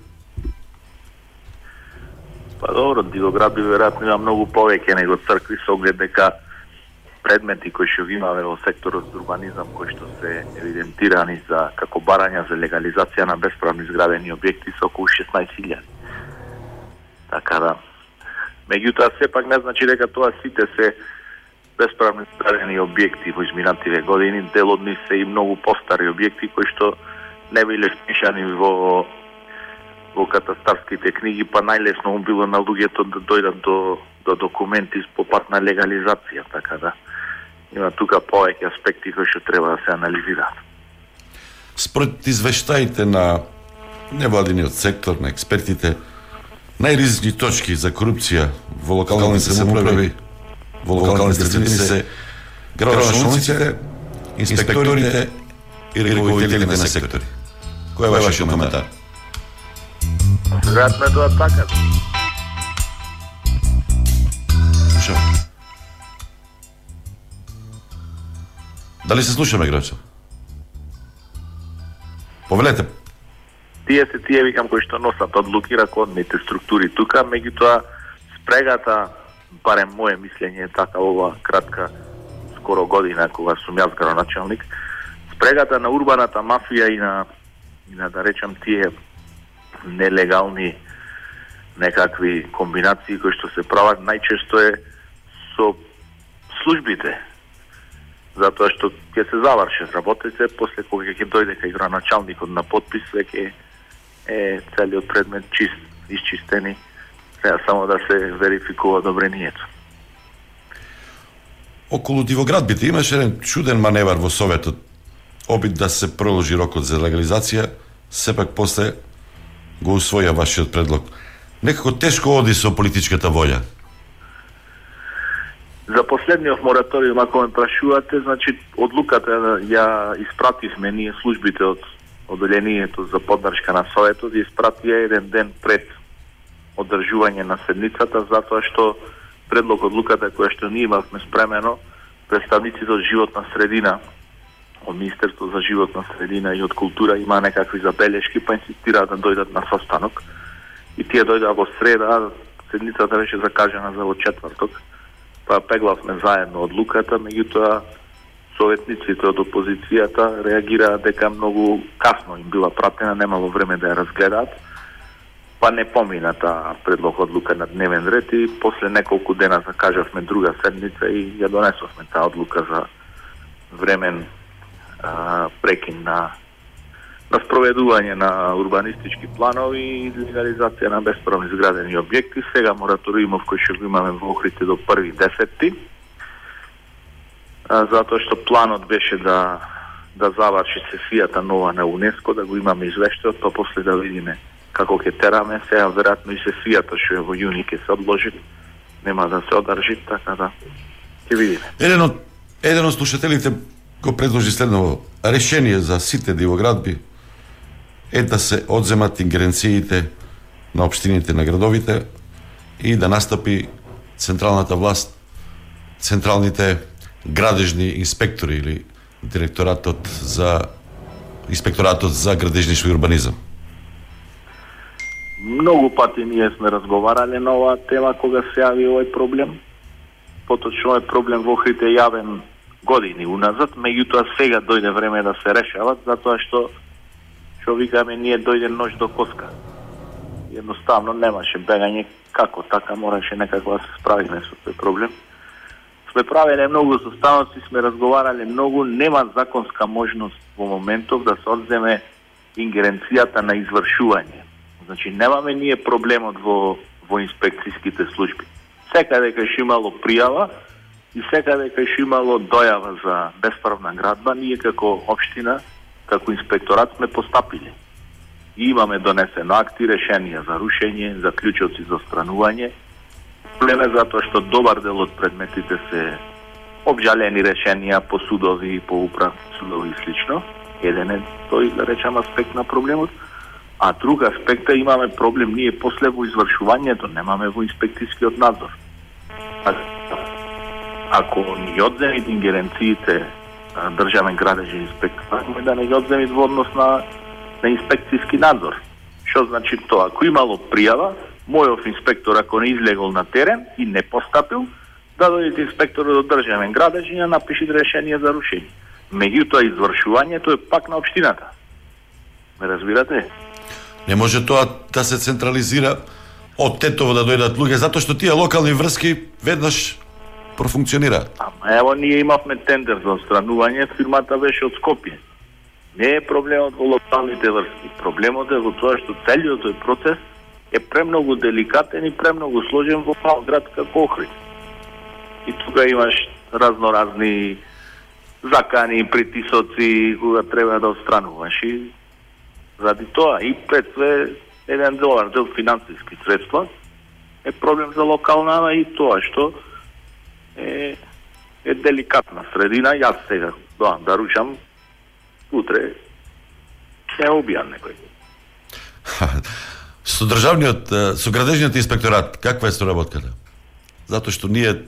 Speaker 19: Па добро, Дивоградби веројатно има многу повеќе него цркви со оглед дека предмети кои што ги имаме во секторот за урбанизам кои што се евидентирани за како барања за легализација на бесправно изградени објекти се околу 16.000. Така да, меѓутоа сепак не значи дека тоа сите се бесправно изградени објекти во изминативе години, дел од нив се и многу постари објекти кои што не биле впишани во во катастарските книги, па најлесно му било на луѓето да дојдат до, до документи по пат на легализација, така да има тука повеќе аспекти кои што треба да се анализираат.
Speaker 1: Според извештаите на невладиниот сектор, на експертите, најризични точки за корупција во локалните самоуправи, во локалните средини се градоначалниците, инспекторите и ръководителите на сектори. Кој е вашиот коментар?
Speaker 19: Веројатно е тоа така.
Speaker 1: Дали се слушаме, Грачо? Повелете.
Speaker 19: Тие се тие викам кои што носат одлуки ракодните структури тука, меѓутоа спрегата, барем мое мислење е така ова кратка скоро година кога сум јас градоначалник, спрегата на урбаната мафија и на и на да речам тие нелегални некакви комбинации кои што се прават најчесто е со службите затоа што ќе се заврши работите, после кога ќе дојде кај граначалникот на подпис, веќе е целиот предмет чист, исчистени, треба само да се верификува одобрението.
Speaker 1: Околу дивоградбите имаше еден чуден маневар во Советот, обид да се проложи рокот за легализација, сепак после го усвоја вашиот предлог. Некако тешко оди со политичката волја.
Speaker 19: За последниот мораториум, ако ме прашувате, значи одлуката ја испративме ние службите од одделението за поддршка на Советот и испратија еден ден пред одржување на седницата затоа што предлог одлуката која што ние имавме спремено представниците од животна средина од Министерство за животна средина и од култура има некакви забелешки па инсистираат да дојдат на состанок. И тие дојдат во среда, седницата беше закажена за во четврток па пеглавме заедно одлуката, меѓутоа советниците од опозицијата реагираа дека многу касно им била пратена, немало време да ја разгледаат, па не помина таа предлог одлука на дневен ред и после неколку дена закажавме друга седница и ја донесовме таа одлука за времен а, прекин на на спроведување на урбанистички планови и легализација на бесправно изградени објекти. Сега мораториумов кој ќе го имаме во Охрите до први десетти, затоа што планот беше да да заврши сесијата нова на УНЕСКО, да го имаме извештајот, па после да видиме како ќе тераме. Сега веројатно и сесијата што е во јуни ќе се одложи, нема да се одржи, така да ќе видиме.
Speaker 1: Еден од, еден од слушателите го предложи следново решение за сите дивоградби е да се одземат ингеренциите на општините на градовите и да настапи централната власт, централните градежни инспектори или директоратот за инспекторатот за градежништво и урбанизам.
Speaker 19: Многу пати ние сме разговарале на оваа тема кога се јави овој проблем. Поточно овој проблем во Охрид е јавен години уназад, меѓутоа сега дојде време да се решават, затоа што што викаме ние дојде нож до коска. Едноставно немаше бегање како така мораше некако да се справиме со тој проблем. Сме правеле многу состаноци, сме разговарале многу, нема законска можност во моментов да се одземе ингеренцијата на извршување. Значи немаме ние проблемот во во инспекцијските служби. Секаде кај што имало пријава и секаде кај што имало дојава за бесправна градба, ние како општина, како инспекторат сме постапили. И имаме донесено акти, решенија за рушење, заклучоци за странување. Проблем е затоа што добар дел од предметите се обжалени решенија по судови, по управни судови и слично. Еден е тој, да речам, аспект на проблемот. А друг аспект е имаме проблем ние после во извршувањето, немаме во инспекцијскиот надзор. А, ако ни одземите ингеренциите државен градежен инспектор, може да не ги одземи во однос на, на инспекцијски надзор. Што значи тоа? Ако имало пријава, мојов инспектор ако не излегол на терен и не постапил, да дојдете инспектор од државен градеж и да напиши решение за рушење. Меѓутоа извршувањето е пак на општината. Ме разбирате?
Speaker 1: Не може тоа да се централизира од Тетово да дојдат луѓе, затоа што тие локални врски веднаш Профункционира.
Speaker 19: Ама ево ние имавме тендер за отстранување, фирмата беше од Скопје. Не е проблемот во локалните врски. Проблемот е во тоа што целиот тој процес е премногу деликатен и премногу сложен во мал град како Охрид. И тука имаш разноразни закани, притисоци кога треба да отстрануваш и Заради тоа и пред све еден долар дел финансиски средства е проблем за локална, и тоа што е, е деликатна средина. Јас сега доам да рушам, утре ќе убијам некој.
Speaker 1: Со државниот, со градежниот инспекторат, каква е соработката? Затоа што ние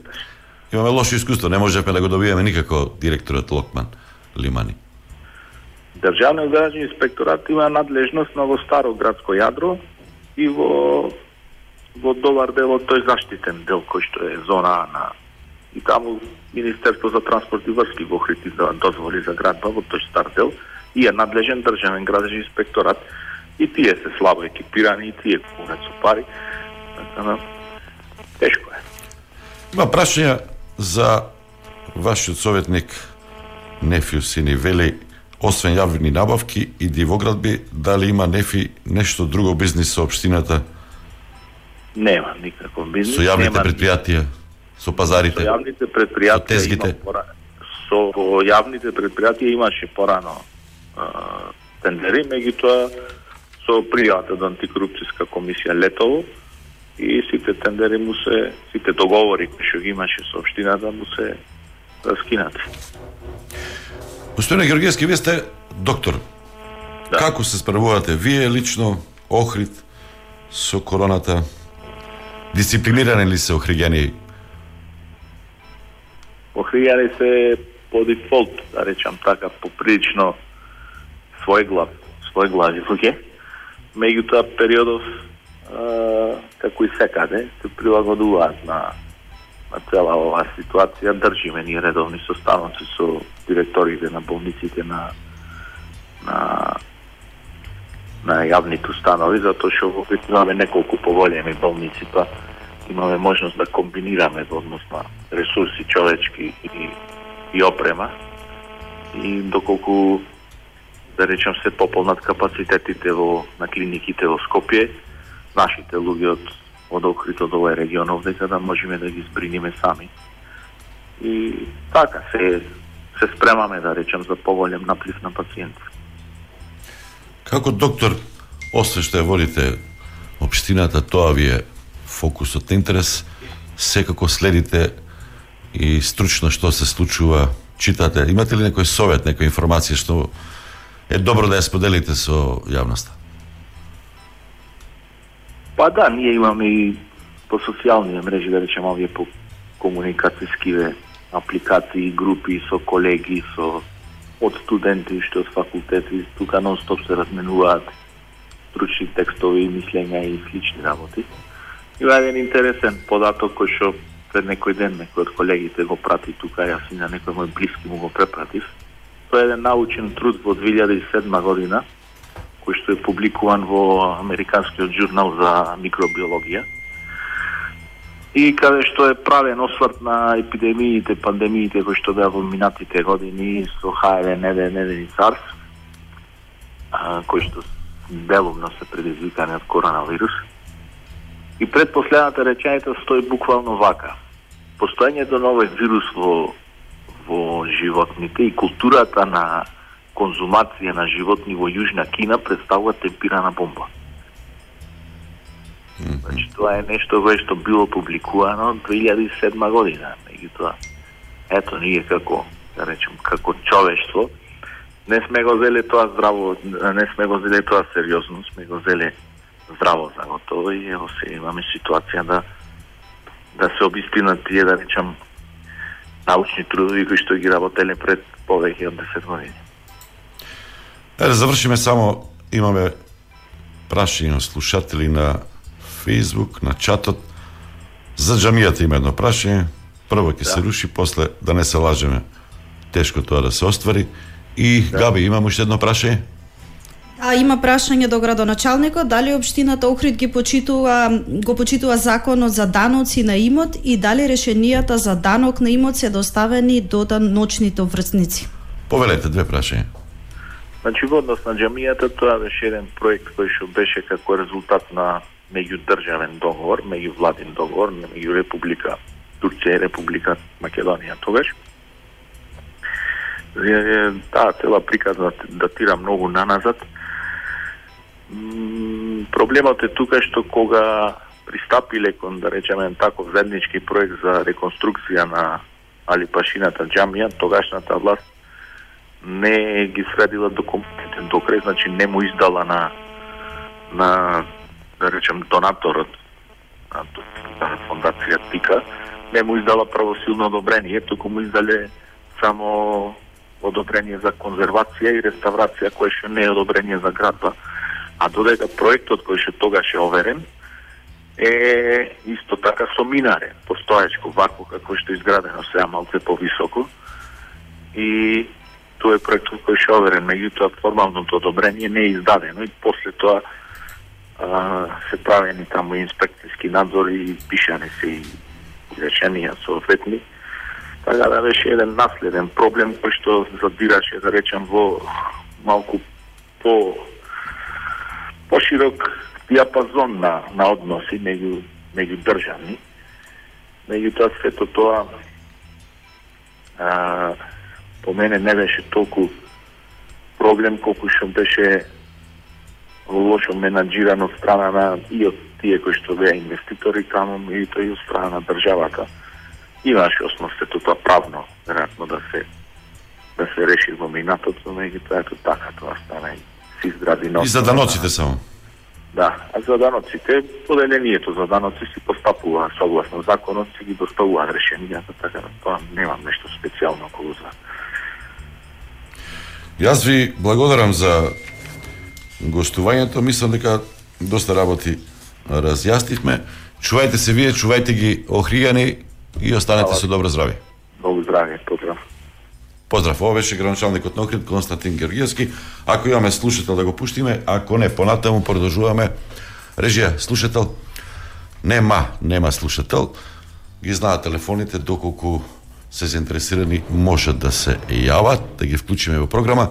Speaker 1: имаме лошо искуство, не можевме да го добиеме никако директорот Локман Лимани.
Speaker 19: Државниот градски инспекторат има надлежност на во старо градско јадро и во во добар дел од тој заштитен дел кој што е зона на и таму Министерство за транспорт и врски го хрити да дозволи за градба во тој стар дел и е надлежен државен градски инспекторат и тие се слабо екипирани и тие курат со пари. Така тешко е.
Speaker 1: Има прашања за вашиот советник Нефиу Сини Вели освен јавни набавки и дивоградби, дали има нефи нешто друго бизнис со општината?
Speaker 19: Нема никаков бизнис.
Speaker 1: Со јавните
Speaker 19: нема...
Speaker 1: предпријатија, со пазарите,
Speaker 19: Со јавните предпријатија
Speaker 1: со тезгите.
Speaker 19: има со јавните предпријатија имаше порано а, тендери, меѓутоа со пријавата од антикорупцијска комисија летово и сите тендери му се сите договори кои што ги имаше со општината му се раскинати.
Speaker 1: Господине Георгиевски, вие сте доктор. Да. Како се справувате вие лично, Охрид, со короната? Дисциплинирани ли се охриѓани?
Speaker 19: Охријани се по дефолт, да речам така, поприлично својглав, својглави луѓе. Меѓутоа периодов а, како и секаде се прилагодуваат на на цела оваа ситуација. Држиме ние редовни состаноци со директорите на болниците на на на јавните установи, затоа што во Бит имаме неколку поголеми болници, па Значи, имаме можност да комбинираме во однос на ресурси човечки и, и опрема. И доколку да речем се пополнат капацитетите во на клиниките во Скопје, нашите луѓе од од Охрид од овој регион овдека да можеме да ги збриниме сами. И така се се спремаме да речем за поголем наплив на пациенти.
Speaker 1: Како доктор, освен што ја водите општината, тоа ви е фокусот на интерес, секако следите и стручно што се случува, читате. Имате ли некој совет, некоја информација што е добро да ја споделите со јавноста.
Speaker 19: Па да, ние имаме и по социјални мрежи, да речеме, овие по комуникацијскиве апликации, групи со колеги, со од студенти што од факултети, тука нон стоп се разменуваат стручни текстови, мислења и слични работи. Има еден интересен податок кој што пред некој ден некој од колегите го прати тука, јас и на некој мој блиски му го препратив. Тоа е еден научен труд во 2007 година, кој што е публикуван во Американскиот журнал за микробиологија и каде што е правен осврт на епидемиите, пандемиите кои што беа во минатите години со H1N1 и SARS, кои што делумно се предизвикани од коронавирус. И пред последната реченица стои буквално вака. Постоењето на овој вирус во, во животните и културата на конзумација на животни во Јужна Кина представува темпирана бомба. Значи, тоа е нешто кое што било публикувано 2007 година. Меѓутоа, ето ние како, да речем, како човештво, не сме го зеле тоа здраво, не сме го зеле тоа сериозно, сме го зеле здраво за готово и ево се имаме ситуација да да се обистинат тие, да речем, научни трудови кои што ги работеле пред повеќе од 10 години.
Speaker 1: Е, да завршиме само, имаме прашање од слушатели на Facebook, на чатот. За джамијата има едно прашање. Прво ќе да. се руши, после да не се лажеме. Тешко тоа да се оствари. И да. Габи, имам уште едно прашање.
Speaker 4: А има прашање до градоначалникот дали општината Охрид ги почитува го почитува законот за даноци на имот и дали решенијата за данок на имот се доставени до ночните врсници.
Speaker 1: Повелете две прашања.
Speaker 19: Значи во однос на джамијата тоа беше еден проект кој што беше како резултат на меѓудржавен договор, меѓувладин договор меѓу Република Турција и Република Македонија тогаш. Таа цела приказна датира многу наназад. Проблемот е тука што кога пристапиле кон, да речеме, таков заеднички проект за реконструкција на Алипашината джамија, тогашната власт не ги средила документите до крај, значи не му издала на на да речем донаторот на, на фондација Тика не му издала правосилно одобрение, туку му издале само одобрение за конзервација и реставрација кое што не е одобрение за градба, а додека проектот кој што тогаш е оверен е исто така со минаре, постоечко вако како што изградено сега малце повисоко и тоа е проектот кој што оверен, меѓутоа формалното одобрение не е издадено и после тоа а, се правени таму инспекцијски надзори и пишани се и решенија соодветни. Така да беше еден наследен проблем кој што задираше, да речем, во малку по поширок диапазон на, на односи меѓу, меѓу државни. Меѓутоа сето тоа а, по мене не беше толку проблем колку што беше лошо менаџиран од страна на и од тие кои што беа инвеститори таму и тој од страна на државата. Имаше основ сето тоа правно, веројатно да се да се реши во минатото, меѓутоа ето така тоа стана и се изгради нов.
Speaker 1: И за даноците само.
Speaker 19: Да, а за даноците, поделението за даноци си постапува согласно законот, си ги доставуваат решенијата, така да тоа немам нешто специјално околу за.
Speaker 1: Јас ви благодарам за гостувањето. Мислам дека доста работи разјаснивме. Чувајте се вие, чувајте ги охригани и останете со добро здравје.
Speaker 19: Многу здравје, поздрав.
Speaker 1: Ова беше граначалникот на Охрид Константин Георгиевски. Ако имаме слушател да го пуштиме, ако не, понатаму продолжуваме. Режија, слушател? Нема, нема слушател. Ги знаат телефоните доколку се заинтересирани можат да се јават, да ги вклучиме во програма.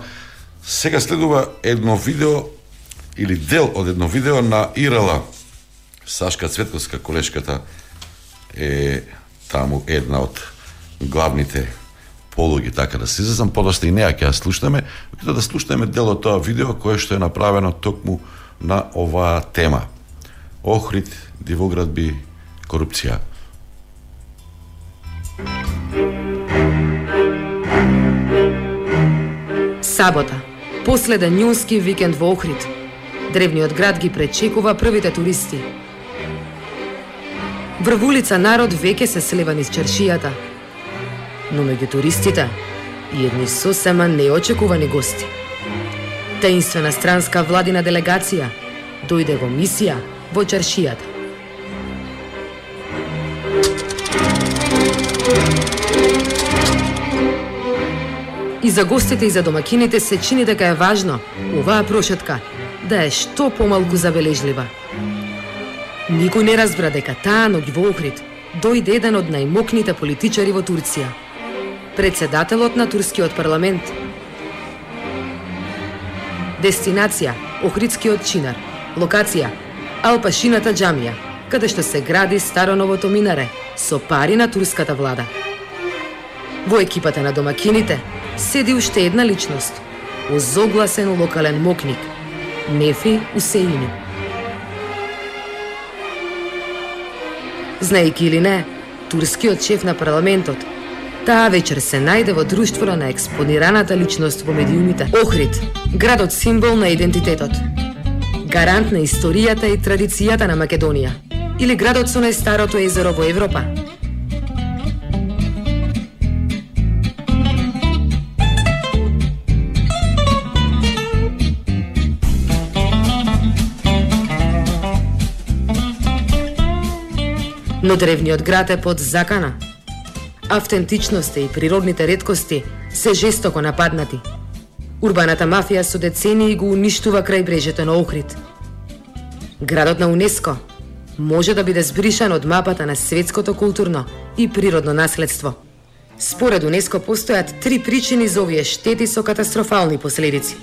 Speaker 1: Сега следува едно видео или дел од едно видео на Ирала. Сашка Цветковска, колешката, е таму една од главните полуги, така да се изразам, подоста и неа ќе ја слушнеме, да да слушнеме дел од тоа видео кое што е направено токму на оваа тема. Охрид, дивоградби, корупција.
Speaker 20: Сабота
Speaker 21: Последен јунски викенд во Охрид. Древниот град ги пречекува првите туристи. Врвулица народ веќе се слева низ чаршијата. Но меѓу туристите и едни сосема неочекувани гости. Таинствена странска владина делегација дојде во мисија во чаршијата. И за гостите и за домакините се чини дека е важно оваа прошетка да е што помалку забележлива. Никој не разбра дека таа ноќ во Охрид дојде еден од најмокните политичари во Турција. Председателот на турскиот парламент. Дестинација Охридскиот чинар. Локација Алпашината џамија, каде што се гради староновото минаре со пари на турската влада. Во екипата на домакините седи уште една личност, озогласен локален мокник, Нефи Усеини. Знаеки или не, турскиот шеф на парламентот, таа вечер се најде во друштвото на експонираната личност во медиумите. Охрид, градот символ на идентитетот. Гарант на историјата и традицијата на Македонија. Или градот со најстарото езеро во Европа. Но древниот град е под закана. Автентичноста и природните редкости се жестоко нападнати. Урбаната мафија со децении го уништува крај брежето на Охрид. Градот на УНЕСКО може да биде збришан од мапата на светското културно и природно наследство. Според УНЕСКО постојат три причини за овие штети со катастрофални последици.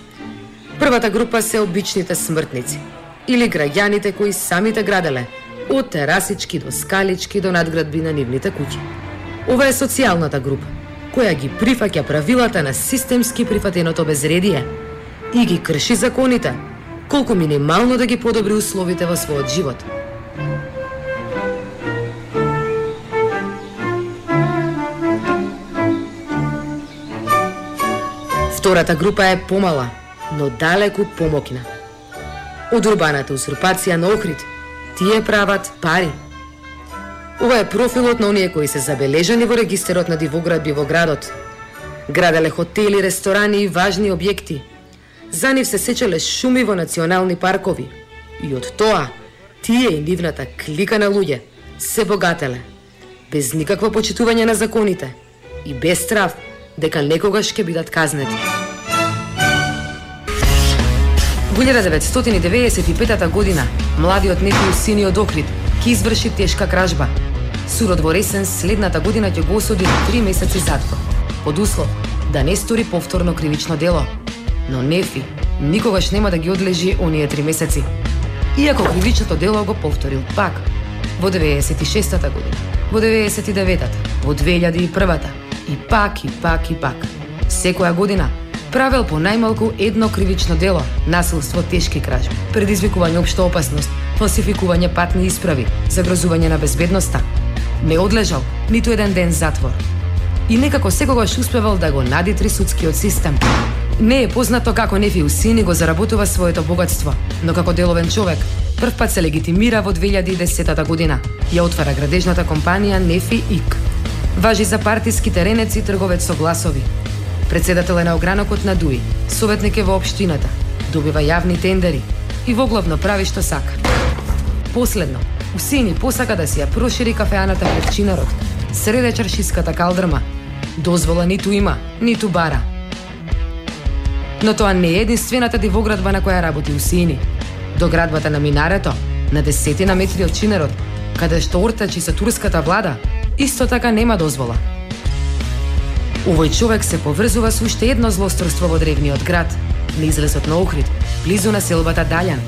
Speaker 21: Првата група се обичните смртници или граѓаните кои самите граделе од терасички до скалички до надградби на нивните куќи. Ова е социјалната група, која ги прифаќа правилата на системски прифатеното безредие и ги крши законите, колку минимално да ги подобри условите во својот живот. Втората група е помала, но далеку помокна. Од урбаната узурпација на Охрид – Тие прават пари. Ова е профилот на оние кои се забележани во регистерот на дивоградби во градот. Граделе хотели, ресторани и важни објекти. За нив се сечеле шуми во национални паркови. И од тоа, тие и нивната клика на луѓе се богателе. Без никакво почитување на законите и без страв дека некогаш ќе бидат казнети. Во 1995 година, младиот Некој Усини од Охрид ќе изврши тешка кражба. Судот во Ресен следната година ќе го осуди на 3 месеци затвор, под услов да не стори повторно кривично дело. Но Нефи никогаш нема да ги одлежи оние 3 месеци. Иако кривичното дело го повторил пак во 96-та година, во 99-та, во 2001-та и пак и пак и пак. Секоја година правел по најмалку едно кривично дело, насилство, тешки кражби, предизвикување општа опасност, фалсификување патни исправи, загрозување на безбедноста. Не одлежал ниту еден ден затвор. И некако секогаш успевал да го надитри судскиот систем. Не е познато како Нефи Усини го заработува своето богатство, но како деловен човек, прв пат се легитимира во 2010 година. Ја отвара градежната компанија Нефи ИК. Важи за партиски теренец и трговец со гласови, Председател е на огранокот на ДУИ, советник е во општината, добива јавни тендери и во главно прави што сака. Последно, Усини посака да си ја прошири кафеаната пред чинарот, среде чаршиската калдрма. Дозвола ниту има, ниту бара. Но тоа не е единствената дивоградба на која работи Усини. До градбата на Минарето, на десетина метри од Чинарот, каде што ортачи со турската влада, исто така нема дозвола. Овој човек се поврзува со уште едно злосторство во древниот град, на излезот на Охрид, близу на селбата Далјан,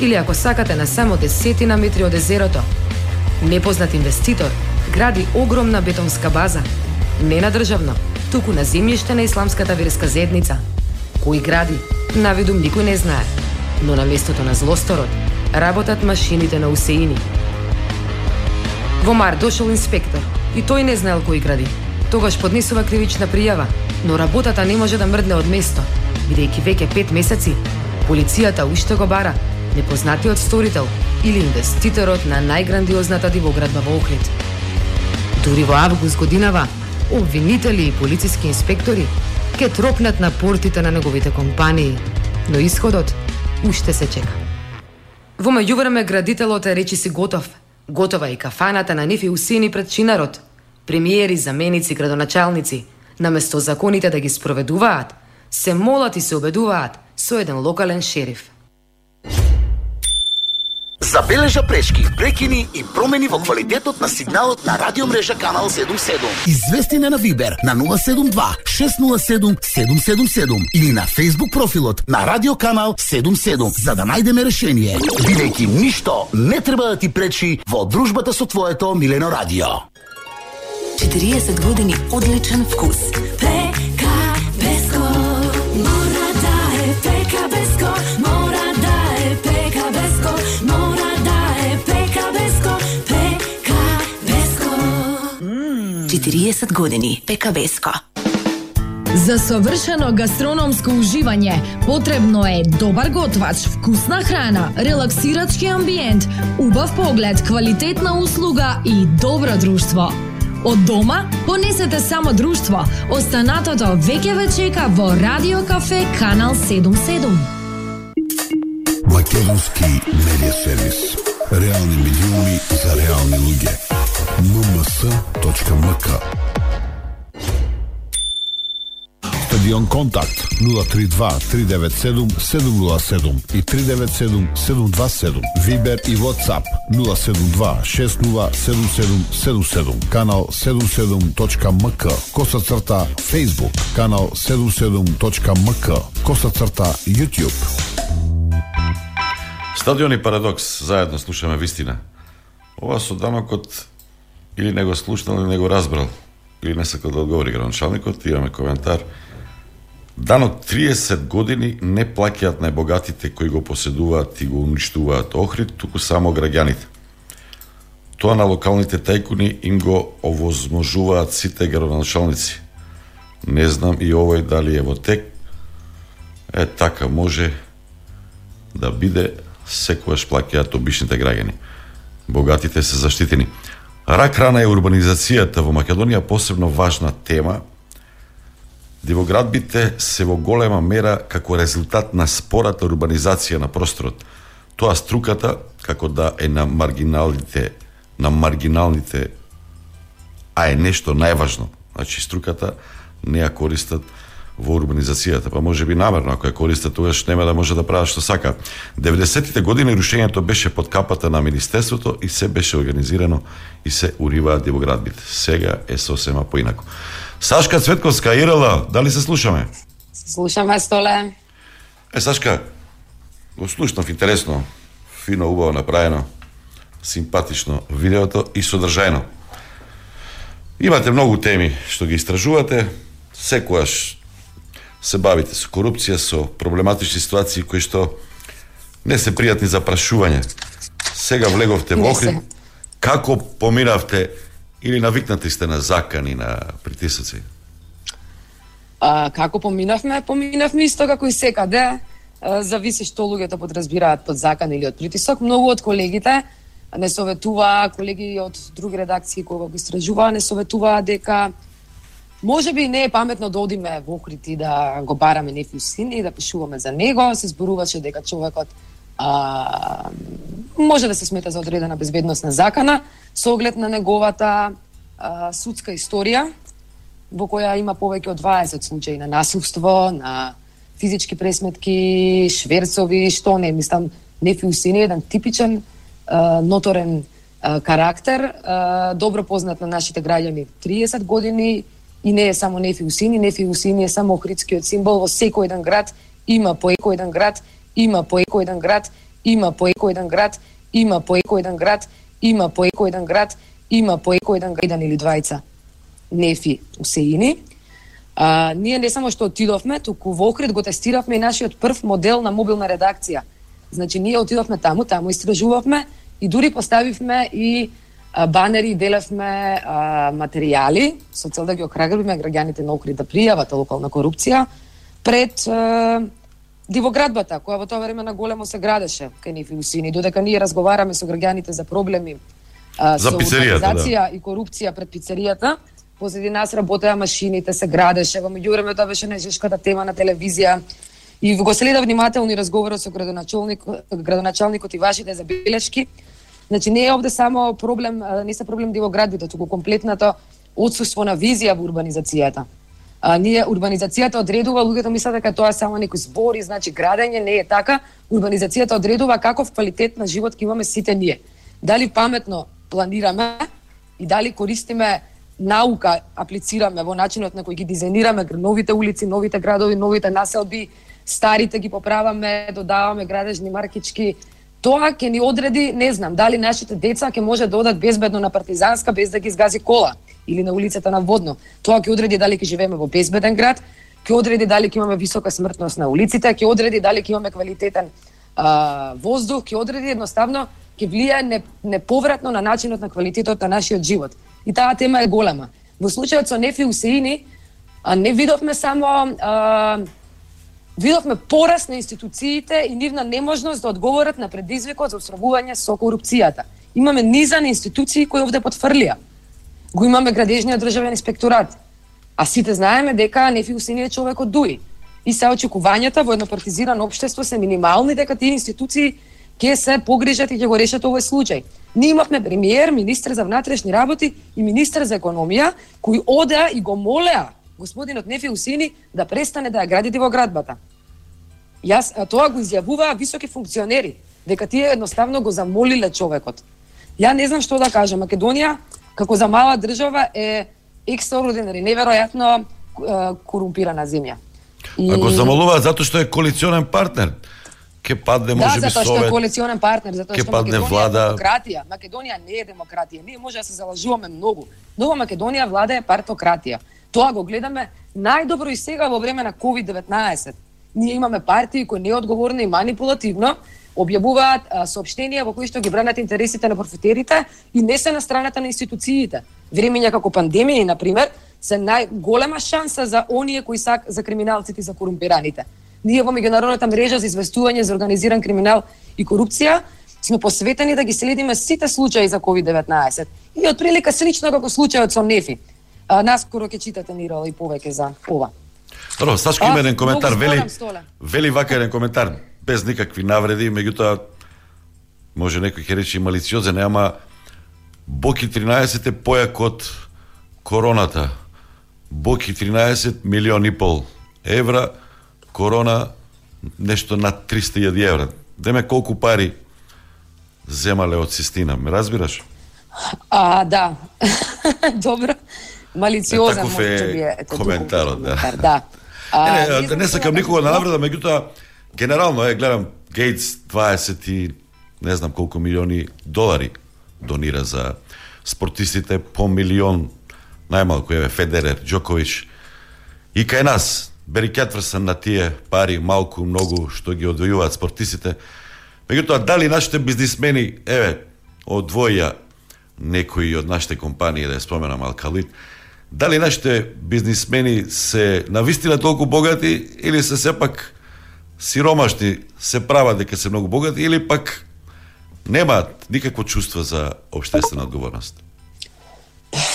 Speaker 21: или ако сакате на само десетина метри од езерото. Непознат инвеститор гради огромна бетонска база, не на државно, туку на земјиште на исламската верска заедница. Кој гради, навидум никој не знае, но на местото на злосторот работат машините на Усеини. Во мар дошол инспектор и тој не знаел кој гради, Тогаш поднесува кривична пријава, но работата не може да мрдне од место.
Speaker 20: Бидејќи веќе пет месеци, полицијата уште го бара непознатиот сторител или инвеститорот на најграндиозната дивоградба во Охрид. Дури во август годинава, обвинители и полициски инспектори ке тропнат на портите на неговите компании, но исходот уште се чека. Во меѓувреме градителот е речи си готов. Готова и кафаната на Нифи Усини пред чинарот. Премиери, заменици, градоначалници, наместо законите да ги спроведуваат, се молат и се обедуваат со еден локален шериф.
Speaker 22: Забележа пречки, прекини и промени во квалитетот на сигналот на радиомрежа Канал 77.
Speaker 12: Извести на Вибер на 072 607 777 или на Facebook профилот на Радио Канал 77 за да најдеме решение.
Speaker 22: Бидејќи ништо не треба да ти пречи во дружбата со твоето Милено Радио.
Speaker 23: 40 години одличен вкус. Пре 40 години Пека Беско.
Speaker 15: За совршено гастрономско уживање потребно е добар готвач, вкусна храна, релаксирачки амбиент, убав поглед, квалитетна услуга и добро друштво. Од дома понесете само друштво. Останатото веќе ве чека во Радио Кафе Канал 77.
Speaker 3: Македонски медиа сервис. Реални медиуми за реални луѓе mms.mk Стадион Контакт 032 397 707 и 397 727. Вибер и Ватсап 072 607777. Канал 77.мк Коса црта Facebook. Канал 77.мк Коса црта YouTube.
Speaker 1: Стадион и Парадокс, заедно слушаме вистина. Ова со данокот или не го слушнал, или не го разбрал, или не сакал да одговори градоначалникот, имаме коментар. дано 30 години не плаќаат најбогатите кои го поседуваат и го уништуваат Охрид, туку само граѓаните. Тоа на локалните тајкуни им го овозможуваат сите градоначалници. Не знам и овој дали е во тек. Е, така може да биде секогаш плаќаат обичните граѓани. Богатите се заштитени. Рак рана е урбанизацијата во Македонија посебно важна тема. Дивоградбите се во голема мера како резултат на спората урбанизација на просторот. Тоа струката како да е на маргиналните на маргиналните а е нешто најважно. Значи струката не ја користат во урбанизацијата, па може би намерно, ако ја користат, тогаш нема да може да прават што сака. 90-тите години рушењето беше под капата на Министерството и се беше организирано и се уриваат дивоградбите. Сега е сосема поинако. Сашка Цветковска, Ирала, дали се слушаме?
Speaker 21: Слушаме, Столе.
Speaker 1: Е, Сашка, го слушнав интересно, фино, убаво направено, симпатично видеото и содржајно. Имате многу теми што ги истражувате, секојаш се бавите со корупција, со проблематични ситуации кои што не се пријатни за прашување. Сега влеговте во Охрид. Како помиравте или навикнати сте на закани, на притисоци?
Speaker 21: А, како поминавме? Поминавме исто како и секаде. Зависи што луѓето подразбираат под закан или од притисок. Многу од колегите не советуваа, колеги од други редакции кои го истражуваа, не советуваа дека може би не е паметно да одиме во Охрид и да го бараме некој син и да пишуваме за него. Се зборуваше дека човекот а, може да се смета за одредена безбедносна закана со оглед на неговата а, судска историја во која има повеќе од 20 случаи на насилство, на физички пресметки, шверцови, што не, мислам, Нефи Усини е еден типичен а, ноторен а, карактер, а, добро познат на нашите граѓани 30 години и не е само Нефи Усини, Нефи Усини е само охридскиот символ во секој еден град, има по екој еден град, има по екој еден град, има по екој еден град, има по екој еден град, има по екој еден град, има по екој еден град, еден или двајца Нефи Усеини. А, ние не само што отидовме, туку во Охрид го тестиравме и нашиот прв модел на мобилна редакција. Значи, ние отидовме таму, таму истражувавме и дури поставивме и банери делевме а, материјали со цел да ги охрабриме граѓаните на Охрид да пријават локална корупција. пред дивоградбата, која во тоа време на големо се градеше кај нив и усини, додека ние разговараме со граѓаните за проблеми а,
Speaker 1: За
Speaker 21: со
Speaker 1: пицеријата,
Speaker 21: урбанизација и корупција пред пицеријата, позади нас работеа машините, се градеше, во меѓувреме тоа беше најжешката тема на телевизија. И го следа внимателно и разговорот со градоначалник, градоначалникот и вашите забелешки. Значи не е овде само проблем, не се проблем да дивоградбите, туку комплетното отсуство на визија во урбанизацијата. А, ние урбанизацијата одредува, луѓето мислат дека тоа е само некои збори, значи градење не е така. Урбанизацијата одредува каков квалитет на живот ќе имаме сите ние. Дали паметно планираме и дали користиме наука аплицираме во начинот на кој ги дизајнираме новите улици, новите градови, новите населби, старите ги поправаме, додаваме градежни маркички. Тоа ќе ни одреди, не знам, дали нашите деца ќе може да одат безбедно на партизанска без да ги изгази кола или на улицата на Водно. Тоа ќе одреди дали ќе живееме во безбеден град, ќе одреди дали ќе имаме висока смртност на улиците, ќе одреди дали ќе имаме квалитетен а, воздух, ќе одреди едноставно ќе влијае не, неповратно на начинот на квалитетот на нашиот живот. И таа тема е голема. Во случајот со Нефи Усеини, а, не видовме само а, видовме пораст на институциите и нивна неможност да одговорат на предизвикот за осрабување со корупцијата. Имаме низа на институции кои овде потфрлија. Го имаме градежниот државен инспекторат. А сите знаеме дека Нефи Усени е човек од Дуи. И се очекувањата во едно партизирано општество се минимални дека тие институции ќе се погрижат и ќе го решат овој случај. Ние имавме премиер, министр за внатрешни работи и министр за економија кои одеа и го молеа господинот Нефи Усини да престане да ја гради во градбата. Јас а, тоа го изјавуваа високи функционери, дека тие едноставно го замолиле човекот. Ја не знам што да кажам, Македонија како за мала држава е екстраординари, неверојатно корумпирана земја.
Speaker 1: И... А го замолуваат затоа што е коалиционен партнер. Ке падне
Speaker 21: Да,
Speaker 1: може би
Speaker 21: затоа што е коалиционен партнер, затоа што
Speaker 1: падне
Speaker 21: Македонија
Speaker 1: влада.
Speaker 21: е демократија. Македонија не е демократија. Ние може да се залажуваме многу, но во Македонија влада е партократија. Тоа го гледаме најдобро и сега во време на COVID-19. Ние имаме партии кои неодговорно и манипулативно објавуваат а, во кои што ги бранат интересите на профитерите и не се на страната на институциите. Времења како пандемија, на пример, се најголема шанса за оние кои сак за криминалците и за корумпираните. Ние во меѓународната мрежа за известување за организиран криминал и корупција сме посветени да ги следиме сите случаи за COVID-19. И отприлика слично како случајот со Нефи. А, наскоро ќе читате Нирала и повеќе за ова.
Speaker 1: Добро, Сашко има еден коментар, вели, вели вака еден коментар, без никакви навреди, меѓутоа, може некој ќе рече и малициозен, ама Боки 13 е појак од короната. Боки 13 милион и пол евра, корона нешто над 300.000 евра. Деме колку пари земале од Систина, ме разбираш?
Speaker 21: А, да. Добро. Малициозен може би
Speaker 1: е
Speaker 21: е тој
Speaker 1: коментарот, да.
Speaker 21: коментар, да.
Speaker 1: Не,
Speaker 21: А,
Speaker 1: не, да
Speaker 21: сме
Speaker 1: не сакам никога на
Speaker 21: како-
Speaker 1: навреда, меѓутоа генерално е гледам Гейтс 20 и не знам колку милиони долари донира за спортистите по милион најмалку еве Федерер, Џоковиќ и кај нас Бери Кетверсен на тие пари малку многу што ги одвојуваат спортистите. Меѓутоа дали нашите бизнисмени еве одвоја некои од нашите компании да ја споменам Алкалит дали нашите бизнисмени се навистина толку богати или се сепак сиромашни се прават дека се многу богати или пак немаат никакво чувство за обштествена одговорност.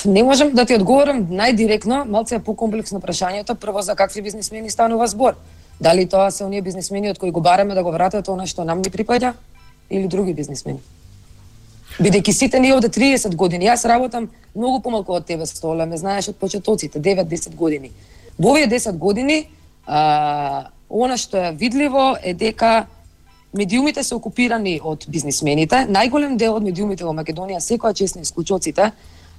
Speaker 21: Не можам да ти одговорам најдиректно, малце е покомплексно прашањето, прво за какви бизнисмени станува збор. Дали тоа се оние бизнисмени од кои го бараме да го вратат она што нам ни припаѓа или други бизнисмени? Бидејќи сите ние овде 30 години, јас работам многу помалку од тебе, стола, ме знаеш од почетоците, 9-10 години. Во овие 10 години, а, она што е видливо е дека медиумите се окупирани од бизнисмените. Најголем дел од медиумите во Македонија, секоја чест на исклучоците,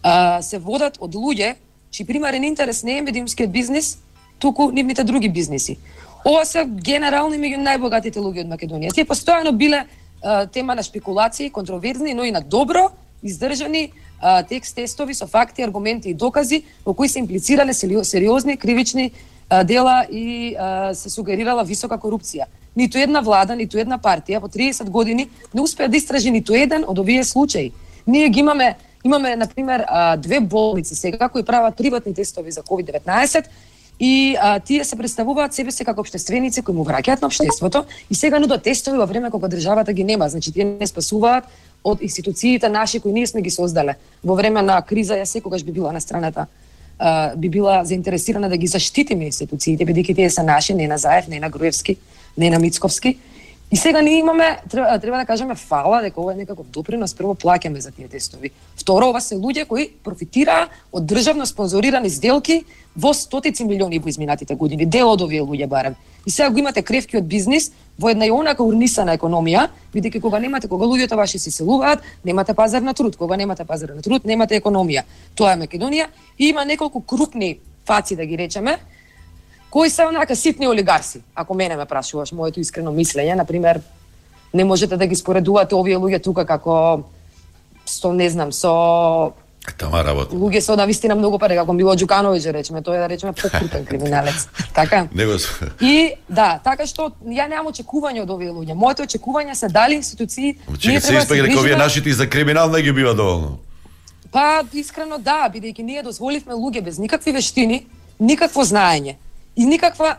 Speaker 21: а, се водат од луѓе чиј примарен интерес не е медиумскиот бизнис, туку нивните други бизниси. Ова се генерално меѓу најбогатите луѓе од Македонија. Тие постојано биле тема на спекулации, контроверзни, но и на добро издржани текст тестови со факти, аргументи и докази во кои се имплицирале сериозни кривични дела и се сугерирала висока корупција. Ниту една влада, ниту една партија по 30 години не успеа да истражи ниту еден од овие случаи. Ние ги имаме Имаме, на пример, две болници сега кои прават приватни тестови за COVID-19 и а, тие се представуваат себе се како обштественици кои му враќаат на општеството и сега нудат тестови во време кога државата ги нема, значи тие не спасуваат од институциите наши кои ние сме ги создале. Во време на криза ја секогаш би била на страната а, би била заинтересирана да ги заштитиме институциите, бидејќи тие се наши, не на Заев, не на Груевски, не на Мицковски. И сега ние имаме, треба, треба да кажеме фала дека ова е некаков допринос, прво плаќаме за тие тестови. Второ, ова се луѓе кои профитираа од државно спонзорирани сделки во стотици милиони во изминатите години, дел од овие луѓе барем. И сега го имате кревки од бизнис во една и онака урнисана економија, бидејќи кога немате, кога луѓето ваши се селуваат, немате пазар на труд, кога немате пазар на труд, немате економија. Тоа е Македонија и има неколку крупни фаци да ги речеме, кои се онака ситни олигарси, ако мене ме прашуваш моето искрено мислење, на пример, не можете да ги споредувате овие луѓе тука како со не знам, со
Speaker 1: Тама работа.
Speaker 21: луѓе со навистина многу пари, како Мило Џукановиќ, да речеме, тој е да речеме покрупен криминалец. така?
Speaker 1: Него
Speaker 21: И да, така што ја немам очекување од овие луѓе. Моите очекувања се дали институции
Speaker 1: Чекај се
Speaker 21: да
Speaker 1: испаѓа дека овие нашите за криминал не ги бива доволно.
Speaker 21: Па, искрено да, бидејќи ние дозволивме луѓе без никакви вештини, никакво знаење и никаква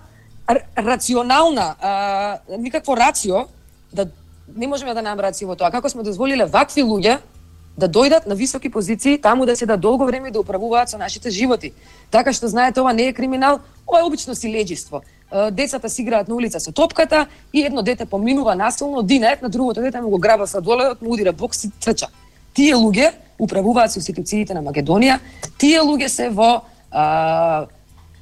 Speaker 21: рационална, а, никакво рацио, да не можеме да намераме рацио во тоа. Како сме дозволиле вакви луѓе да дојдат на високи позиции, таму да се да долго време и да управуваат со нашите животи. Така што знаете, ова не е криминал, ова е обично силеџиство. Децата си играат на улица со топката и едно дете поминува насилно, динет на другото дете му го граба сладоледот, му удира бокс и трча. Тие луѓе управуваат со институциите на Македонија, тие луѓе се во а,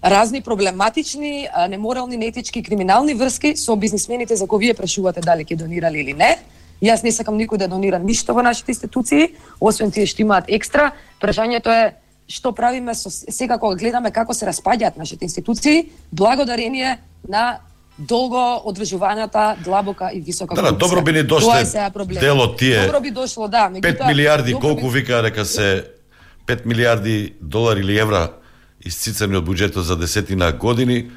Speaker 21: разни проблематични, неморални, неетички, криминални врски со бизнисмените за кои вие прашувате дали ќе донирали или не. Јас не сакам никој да донира ништо во нашите институции, освен тие што имаат екстра. Прашањето е што правиме со сега кога гледаме како се распаѓаат нашите институции, благодарение на долго одржуваната длабока и висока
Speaker 1: Да, да,
Speaker 21: корупција.
Speaker 1: добро би ни
Speaker 21: Тоа
Speaker 1: дошле
Speaker 21: е сега проблем.
Speaker 1: дел од тие
Speaker 21: Добро би дошло, да,
Speaker 1: 5
Speaker 21: меѓутоа
Speaker 1: милиарди,
Speaker 21: добро
Speaker 1: колку
Speaker 21: би-
Speaker 1: вика дека се 5 милиарди долари или евра исцицани од буџетот за десетина години.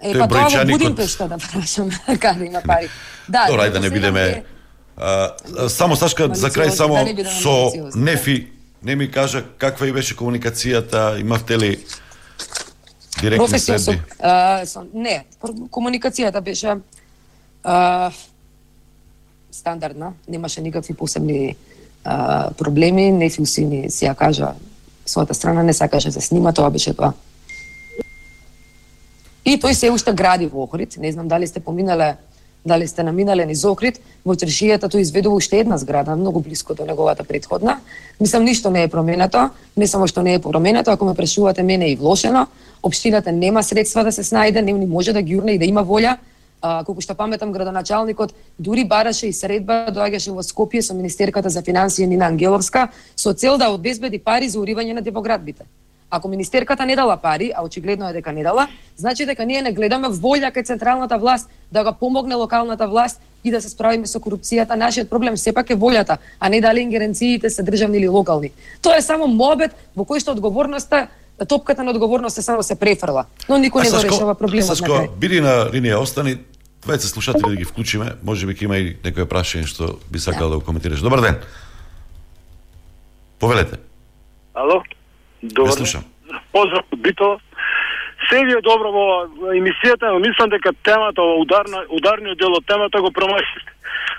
Speaker 21: Е,
Speaker 1: тој
Speaker 21: па тоа во Будимпешта да прашаме, каде има пари. Да,
Speaker 1: ајде да не бидеме а, само Сашка за крај само
Speaker 21: да
Speaker 1: со. Нефи не ми кажа каква и беше комуникацијата, имавте ли директни
Speaker 21: професија со,
Speaker 1: следи?
Speaker 21: а, со не, комуникацијата беше а, стандардна, немаше никакви посебни а, проблеми, не си ни си ја кажа својата страна не сакаше да се снима, тоа беше тоа. И тој се уште гради во Охрид, не знам дали сте поминале дали сте наминале низ Охрид, во Тршијата тој изведува уште една зграда, многу блиско до неговата претходна. Мислам, ништо не е променето, не само што не е променето, ако ме прашувате мене и влошено, општината нема средства да се снајде, не ни може да ги урне и да има волја, а, колку што паметам градоначалникот дури бараше и средба доаѓаше во Скопје со министерката за финансии Нина Ангеловска со цел да обезбеди пари за уривање на девоградбите. Ако министерката не дала пари, а очигледно е дека не дала, значи дека ние не гледаме волја кај централната власт да го помогне локалната власт и да се справиме со корупцијата. Нашиот проблем сепак е волјата, а не дали ингеренциите се државни или локални. Тоа е само мобет во кој што одговорноста топката на одговорност само се префрла, но никој не го решава проблемот на
Speaker 1: Сашко, биди на линија остани, двајца слушатели да ги вклучиме, може би ќе има и некој прашање што би сакал да го коментираш. Добар ден. Повелете.
Speaker 24: Ало?
Speaker 1: Ве
Speaker 24: Добар.
Speaker 1: слушам.
Speaker 24: Поздрав Бито. Се ви е добро во емисијата, но мислам дека темата, ова ударна, ударниот дел од темата го промашите.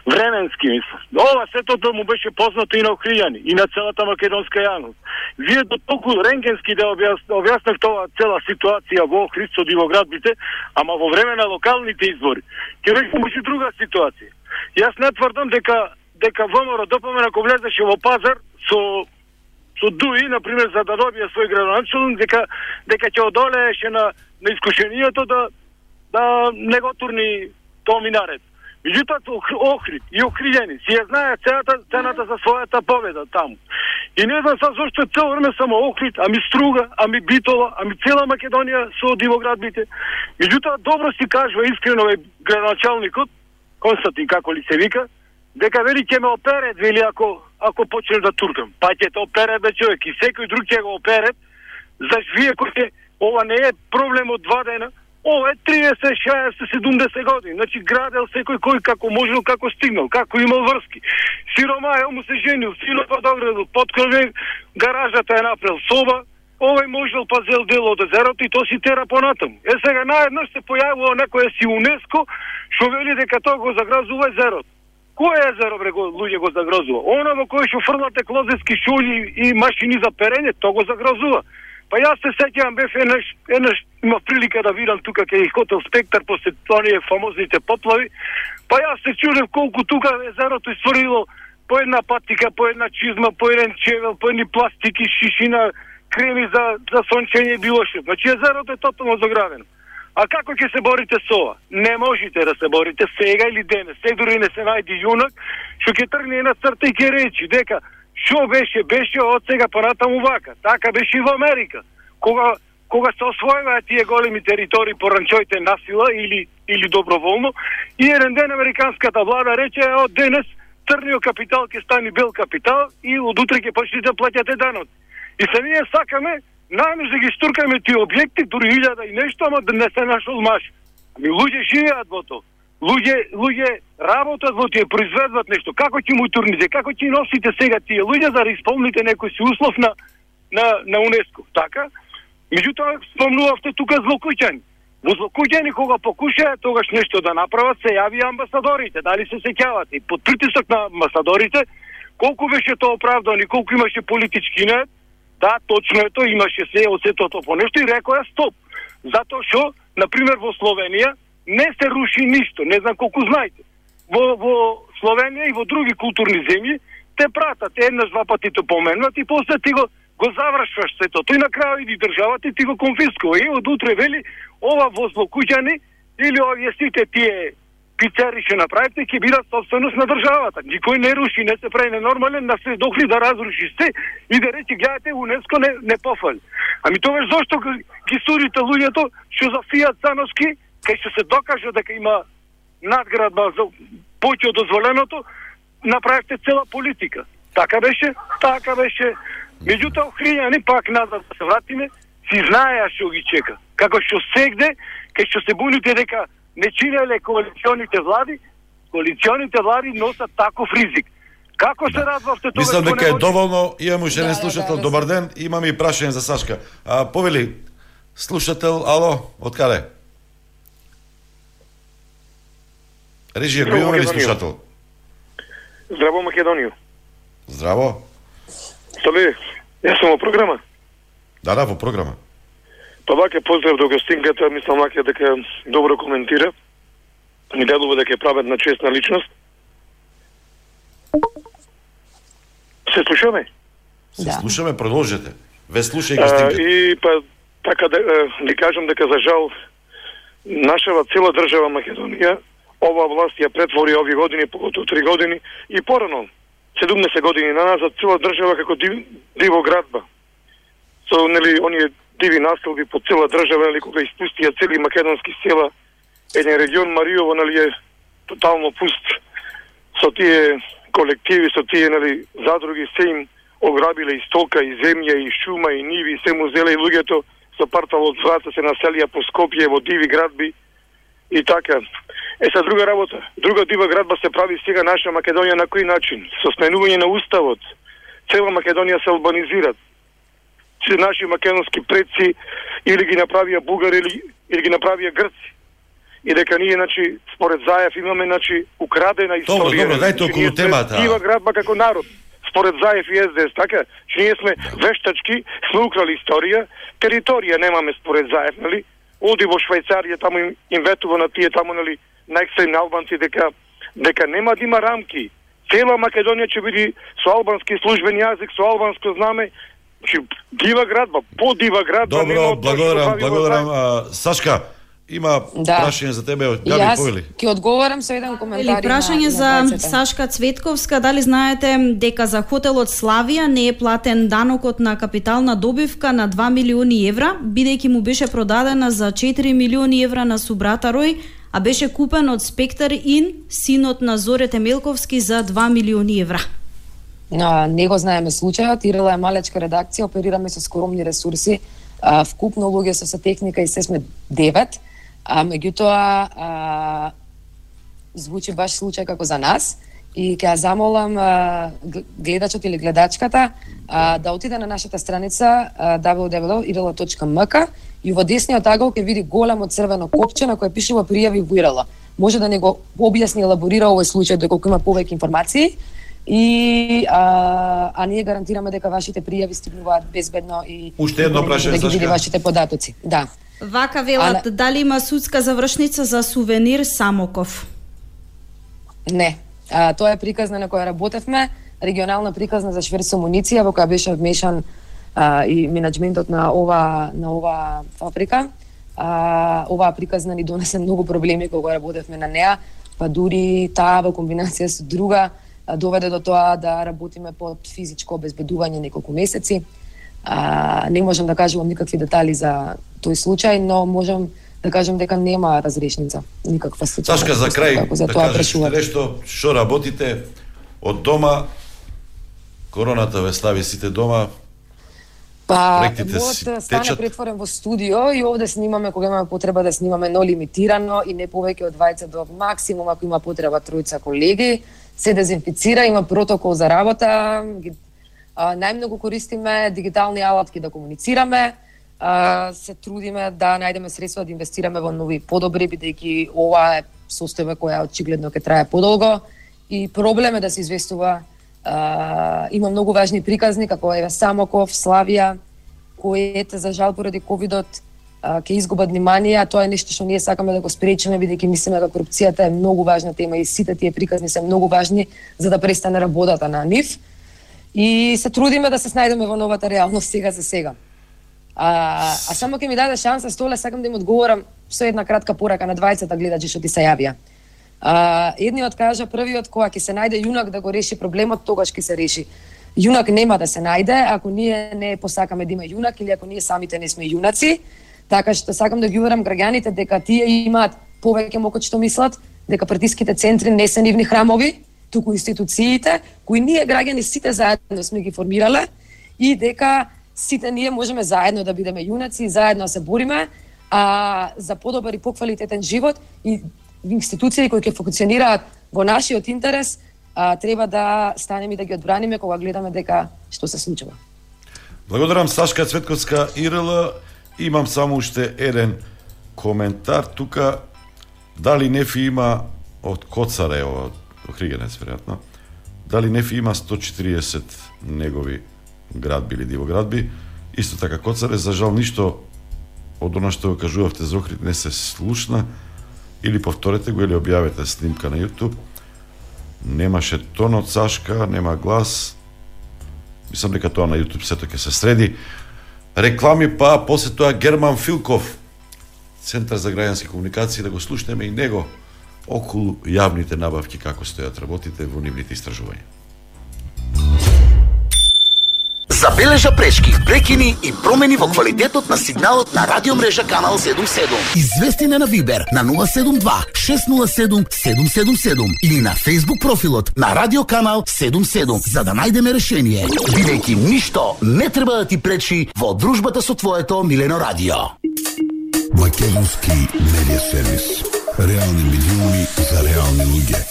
Speaker 24: Временски мислам. Ова сето да му беше познато и на Охријани, и на целата македонска јавност. Вие до толку Ренгенски да објас, објаснавте ова цела ситуација во Христо и во градбите, ама во време на локалните избори. Ќе беше беше друга ситуација. Јас не тврдам дека дека ВМРО ДПМН ако влезеше во пазар со со Дуи, например, за да добие свој градоначалник, дека дека ќе одолееше на на искушението да да не го турни тоа минарет. Меѓутоа Охрид и Охријани си ја знаеат цената цената за својата победа таму. И не знам са зошто цел цело време само Охрид, ами Струга, ами Битола, ами цела Македонија со дивоградбите. Меѓутоа добро си кажува искрено е градоначалникот, Константин како ли се вика, дека вели ќе ме опере, вели ако ако почнеш да туркам. Па ќе те опере бе човек и секој друг ќе го опере. За вие кој ќе ова не е проблем од два дена, ова е 30, 60, 70 години. Значи градел секој кој како можел, како стигнал, како имал врски. Сиромајо му се женил, сино па по Дограду, подкрове, гаражата е направил соба, овој можел па зел дел од езерото и то си тера понатаму. Е сега наеднаш се појавува некој си УНЕСКО што вели дека тоа го загразува езерото. Кој езеро бре го, луѓе го загрозува? Оно во кој што фрлате клозетски шуљи и машини за перење, тоа го загрозува. Па јас се сеќавам бев еднаш, еднаш има прилика да видам тука кај хотел Спектар после оние фамозните поплави. Па јас се чудев колку тука езерото истворило по една патика, по една чизма, по еден чевел, по едни пластики, шишина, креми за, за сончење и било што. Значи езерото е тотално загравено. А како ќе се борите со ова? Не можете да се борите сега или денес. Се дури не се најди јунак, што ќе тргне на црта и ќе речи дека што беше, беше од сега понатаму вака. Така беше и во Америка. Кога кога се освојуваат тие големи територии по ранчоите насила или или доброволно, и еден ден американската влада рече од денес црниот капитал ќе стане бел капитал и од утре ќе почнете да платите данот. И се ние сакаме најмеш да ги штуркаме тие објекти, дури илјада и нешто, ама да не се нашол маш. Ами луѓе живеат во тоа. Луѓе, луѓе работат во тие, произведват нешто. Како ќе му турните, како ќе носите сега тие луѓе за да исполните некој си услов на, на, на УНЕСКО, така? Меѓутоа, спомнувавте тука злокуќани. Во злокуќани кога покушаат тогаш нешто да направат, се јави амбасадорите. Дали се сеќавате? Под притисок на амбасадорите, колку беше тоа оправдано и колку имаше политички нет, Да, точно е тоа, имаше се од сетото по нешто и рекоа стоп. Затоа што, на пример во Словенија не се руши ништо, не знам колку знаете. Во, во Словенија и во други културни земји те пратат еднаш два пати те поменуват и после ти го го завршваш сето. Тој на крај иди државата и ти го конфискува. И од утре вели ова во злокуќани или овие сите тие пицери ќе направите ќе бидат собственост на државата. Никој не руши, не се прави ненормален, на се дохли да разруши се и да рече гледате УНЕСКО не не пофал. Ами тоа зошто ги сурите луѓето што за фијат заноски, кај што се докаже дека има надградба за поќе од дозволеното, направите цела политика. Така беше, така беше. Меѓутоа, Охријани пак назад да се вратиме, си знаеа што ги чека. Како што сегде, кај што се буните дека не чинеле коалиционите влади, коалиционите влади носат таков ризик. Како се радвавте тоа?
Speaker 1: Мислам дека е доволно. Имам уште еден слушател. Добар ден. Имам и прашање за Сашка. А, повели, слушател, ало, од каде? Режија, го имаме ли слушател?
Speaker 25: Здраво, Македонија.
Speaker 1: Здраво.
Speaker 25: Стали, јас сум во програма.
Speaker 1: Да, да, во програма.
Speaker 25: Па вака поздрав до гостинката, мислам вака дека добро коментира. Ми делува дека е праведна честна личност. Се слушаме?
Speaker 1: Се да. слушаме, продолжете. Ве слушај
Speaker 25: гостинката. И па така да ви кажам дека за жал нашава цела држава Македонија ова власт ја претвори ови години, поготово три години и порано 17 години на назад цела држава како див, диво градба. Со нели оние диви населби по цела држава, или кога испустија цели македонски села, еден регион Мариово, нали, е тотално пуст со тие колективи, со тие, нали, задруги, се им ограбиле и стока, и земја, и шума, и ниви, се му зеле и луѓето со партал од врата се населија по Скопје, во диви градби и така. Е, са друга работа. Друга дива градба се прави сега наша Македонија на кој начин? Со сменување на уставот. Цела Македонија се албанизира наши македонски предци или ги направија бугари или, или ги направија грци. И дека ние, значи, според Заев имаме, значи, украдена историја.
Speaker 1: Добро, добро, дајте значи, околу темата.
Speaker 25: Дива градба како народ. Според Заев и СДС, така? Че ние сме да. вештачки, сме украли историја, територија немаме според Заев, нели? Оди во Швајцарија, таму им, им ветува на тие таму, нели, најксени албанци дека дека нема да има рамки. Цела Македонија ќе биде со албански службен јазик, со албанско знаме, Значи, дива градба, по дива градба.
Speaker 1: Добро, благодарам, благодарам. А, Сашка, има да. прашање за тебе од Габи Повели.
Speaker 21: Ќе одговорам со еден коментар.
Speaker 4: Или прашање за на Сашка Цветковска, дали знаете дека за хотелот Славија не е платен данокот на капитална добивка на 2 милиони евра, бидејќи му беше продадена за 4 милиони евра на субрата Рој, а беше купен од Спектар Ин, синот на Зоре Темелковски за 2 милиони евра.
Speaker 21: А, не го знаеме случајот, Ирела е малечка редакција, оперираме со скромни ресурси, а, вкупно луѓе со со техника и се сме девет, а меѓутоа а, звучи баш случај како за нас. И ќе ја замолам а, гледачот или гледачката а, да отиде на нашата страница www.irela.mk и во десниот агол ќе види големо црвено копче на кое пишува пријави во IRL. Може да не го објасни и елаборира овој случај доколку има повеќе информации и а, а ние гарантираме дека вашите пријави стигнуваат безбедно и
Speaker 1: Уште едно прашање,
Speaker 21: да ги види вашите податоци. Да.
Speaker 4: Вака велат, дали има судска завршница за сувенир Самоков?
Speaker 21: Не. А, тоа е приказна на која работевме, регионална приказна за шверц со муниција во која беше вмешан а, и менеджментот на ова на ова фабрика. А, оваа приказна ни донесе многу проблеми кога работевме на неа, па дури таа во комбинација со друга а, доведе до тоа да работиме под физичко обезбедување неколку месеци. А, не можам да кажувам никакви детали за тој случај, но можам да кажам дека нема разрешница, никаква случај.
Speaker 1: Сашка, за крај,
Speaker 21: Ако за
Speaker 1: да
Speaker 21: тоа
Speaker 1: кажеш
Speaker 21: прашувате.
Speaker 1: нешто, што работите од дома, короната ве стави сите дома,
Speaker 21: Па,
Speaker 1: Проектите
Speaker 21: мојот
Speaker 1: си
Speaker 21: стан е
Speaker 1: течат?
Speaker 21: претворен во студио и овде снимаме кога имаме потреба да снимаме но лимитирано и не повеќе од двајца до максимум ако има потреба тројца колеги. Се дезинфицира, има протокол за работа. Ги, а, најмногу користиме дигитални алатки да комуницираме. А, се трудиме да најдеме средства да инвестираме во нови подобри бидејќи ова е состојба која очигледно ќе трае подолго и проблем е да се известува А, има многу важни приказни како е Самоков, Славија, кои за жал поради ковидот ќе изгубат внимание, а тоа е нешто што ние сакаме да го спречиме бидејќи мислиме дека корупцијата е многу важна тема и сите тие приказни се многу важни за да престане работата на нив. И се трудиме да се снајдеме во новата реалност сега за сега. А, а само ќе ми даде шанса Столе, сакам да им одговорам со една кратка порака на 20 гледачи што ти се јавија. А, едниот кажа првиот кога ќе се најде јунак да го реши проблемот, тогаш ќе се реши. Јунак нема да се најде ако ние не посакаме да има јунак или ако ние самите не сме јунаци. Така што сакам да ги уверам граѓаните дека тие имаат повеќе мокот што мислат, дека партиските центри не се нивни храмови, туку институциите кои ние граѓани сите заедно сме ги формирале и дека сите ние можеме заедно да бидеме јунаци и заедно се бориме а, за подобар и поквалитетен живот и институции кои ќе функционираат во нашиот интерес, а, треба да станеме и да ги одбраниме кога гледаме дека што се случува.
Speaker 1: Благодарам Сашка Цветковска Ирела Имам само уште еден коментар тука. Дали Нефи има од Коцаре, од Хригенец, веројатно, дали Нефи има 140 негови градби или дивоградби, исто така Коцаре, за жал ништо од она што го кажувавте за Охрид не се слушна, или повторете го или објавете снимка на YouTube. Немаше тон од Сашка, нема глас, Мислам дека тоа на YouTube сето ќе се среди. Реклами па после тоа Герман Филков, Центар за граѓански комуникации, да го слушнеме и него околу јавните набавки како стојат работите во нивните истражувања.
Speaker 22: Забележа прешки, прекини и промени во квалитетот на сигналот на радиомрежа Канал 77.
Speaker 12: Извести на Вибер на 072 607 777 или на Facebook профилот на Радио Канал 77 за да најдеме решение. Бидејќи ништо не треба да ти пречи во дружбата со твоето милено радио.
Speaker 3: Македонски медиа сервис. Реални медиуми за реални луѓе.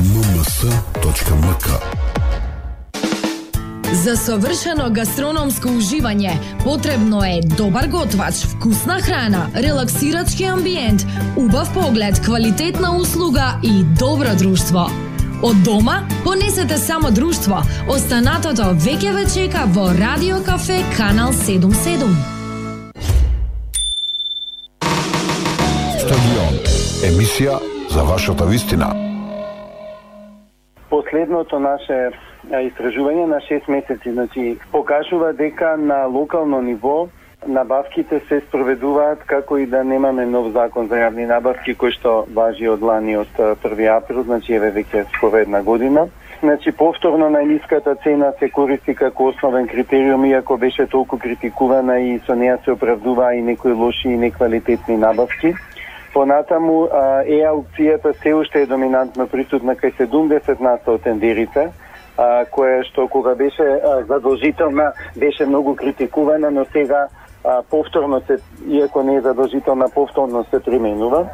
Speaker 3: mms.mk
Speaker 15: За совршено гастрономско уживање потребно е добар готвач, вкусна храна, релаксирачки амбиент, убав поглед, квалитетна услуга и добро друштво. Од дома понесете само друштво. Останатото веќе ве чека во Радио Кафе Канал 77.
Speaker 3: Стадион. Емисија за вашата вистина.
Speaker 26: Последното наше истражување на 6 месеци, значи, покажува дека на локално ниво набавките се спроведуваат како и да немаме нов закон за јавни набавки кој што важи од лани од 1 април, значи еве веќе скоро една година. Значи повторно најниската цена се користи како основен критериум иако беше толку критикувана и со неа се оправдуваа и некои лоши и неквалитетни набавки. Понатаму е аукцијата се уште е доминантно присутна кај 70 насто од тендерите, а, кое што кога беше а, задолжителна беше многу критикувана, но сега а, повторно се, иако не е задолжителна, повторно се применува.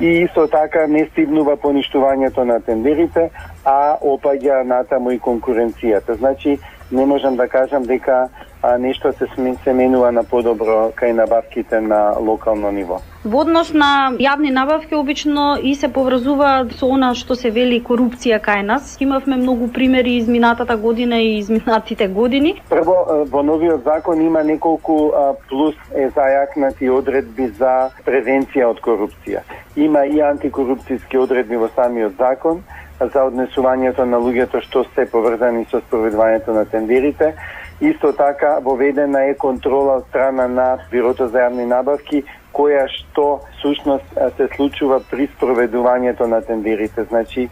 Speaker 26: и исто така не стигнува поништувањето на тендерите, а опаѓа натаму и конкуренцијата. Значи, не можам да кажам дека а, нешто се, се менува на подобро кај набавките на локално ниво.
Speaker 4: Во однос на јавни набавки обично и се поврзува со она што се вели корупција кај нас. Имавме многу примери изминатата година и изминатите години.
Speaker 26: Прво, во новиот закон има неколку плюс е зајакнати одредби за превенција од корупција. Има и антикорупцијски одредби во самиот закон за однесувањето на луѓето што се поврзани со спроведувањето на тендерите Исто така воведена е контрола од страна на Бирото за јавни набавки која што сушност се случува при спроведувањето на тендерите, значи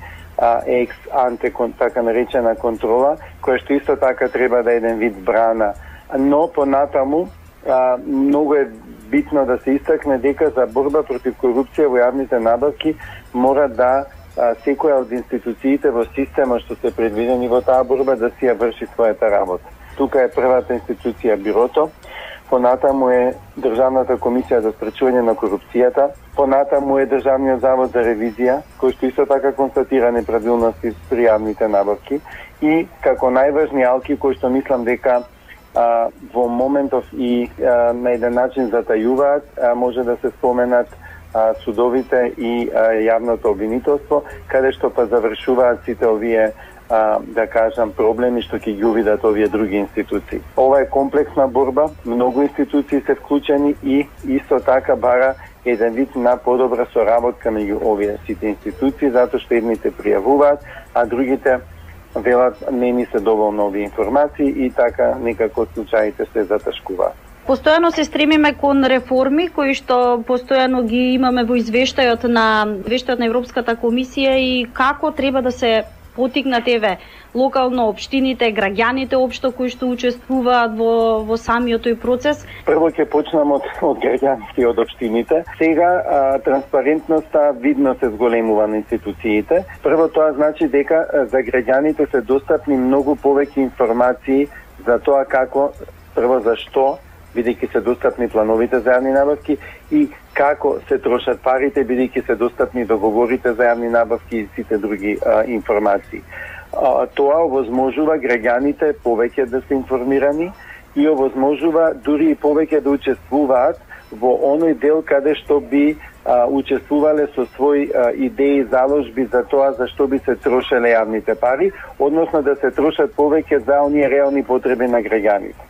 Speaker 26: екс анте така наречена контрола, која што исто така треба да е еден вид брана. Но понатаму а, многу е битно да се истакне дека за борба против корупција во јавните набавки мора да а, секоја од институциите во системот што се предвидени во таа борба да си ја врши својата работа. Тука е првата институција Бирото, понатаму е Државната комисија за спречување на корупцијата, понатаму е Државниот завод за ревизија, кој што исто така констатира неправилности при јавните набавки. И како најважни алки кои што мислам дека а, во моментов и а, на еден начин затајуваат, а, може да се споменат а, судовите и а, јавното обвинителство, каде што па завршуваат сите овие а, да кажам, проблеми што ќе ги увидат овие други институции. Ова е комплексна борба, многу институции се вклучени и исто така бара еден вид на подобра соработка меѓу овие сите институции, затоа што едните пријавуваат, а другите велат не ни се доволно овие информации и така некако случаите се заташкуваат.
Speaker 4: Постојано се стремиме кон реформи кои што постојано ги имаме во извештајот на извештајот на Европската комисија и како треба да се потикнат еве локално општините, граѓаните општо кои што учествуваат во во самиот тој процес?
Speaker 26: Прво ќе почнам од од граѓаните и од општините. Сега а, транспарентноста видно се зголемува на институциите. Прво тоа значи дека за граѓаните се достапни многу повеќе информации за тоа како прво за што бидејќи се достапни плановите за јавни набавки и како се трошат парите, бидејќи се достапни договорите за јавни набавки и сите други а, информации. А, тоа овозможува граѓаните повеќе да се информирани и овозможува дури и повеќе да учествуваат во оној дел каде што би а, учествувале со своји а, идеи, заложби за тоа за што би се трошеле јавните пари, односно да се трошат повеќе за оние реални потреби на граѓаните.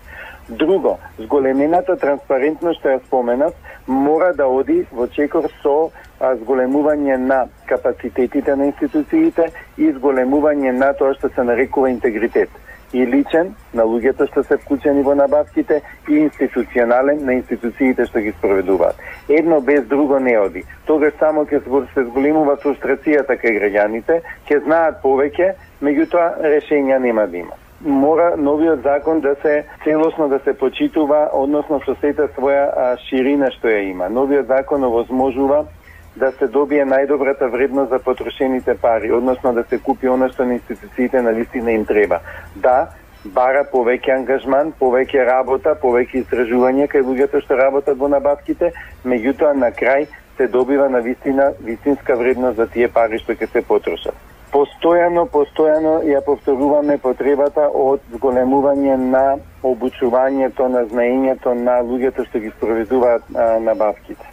Speaker 26: Друго, зголемената транспарентност што ја споменав, мора да оди во чекор со а, зголемување на капацитетите на институциите и зголемување на тоа што се нарекува интегритет и личен на луѓето што се вклучени во набавките и институционален на институциите што ги спроведуваат. Едно без друго не оди. Тогаш само ќе се зголемува фрустрацијата кај граѓаните, ќе знаат повеќе, меѓутоа решенија нема да има мора новиот закон да се целосно да се почитува, односно со сета своја а, ширина што ја има. Новиот закон овозможува да се добие најдобрата вредност за потрошените пари, односно да се купи она што на институциите на вистина им треба. Да, бара повеќе ангажман, повеќе работа, повеќе истражување кај луѓето што работат во набавките, меѓутоа на крај се добива на вистина вистинска вредност за тие пари што ќе се потрошат. Постојано, постојано ја повторуваме потребата од зголемување на обучувањето, на знаењето на луѓето што ги спроведуваат набавките.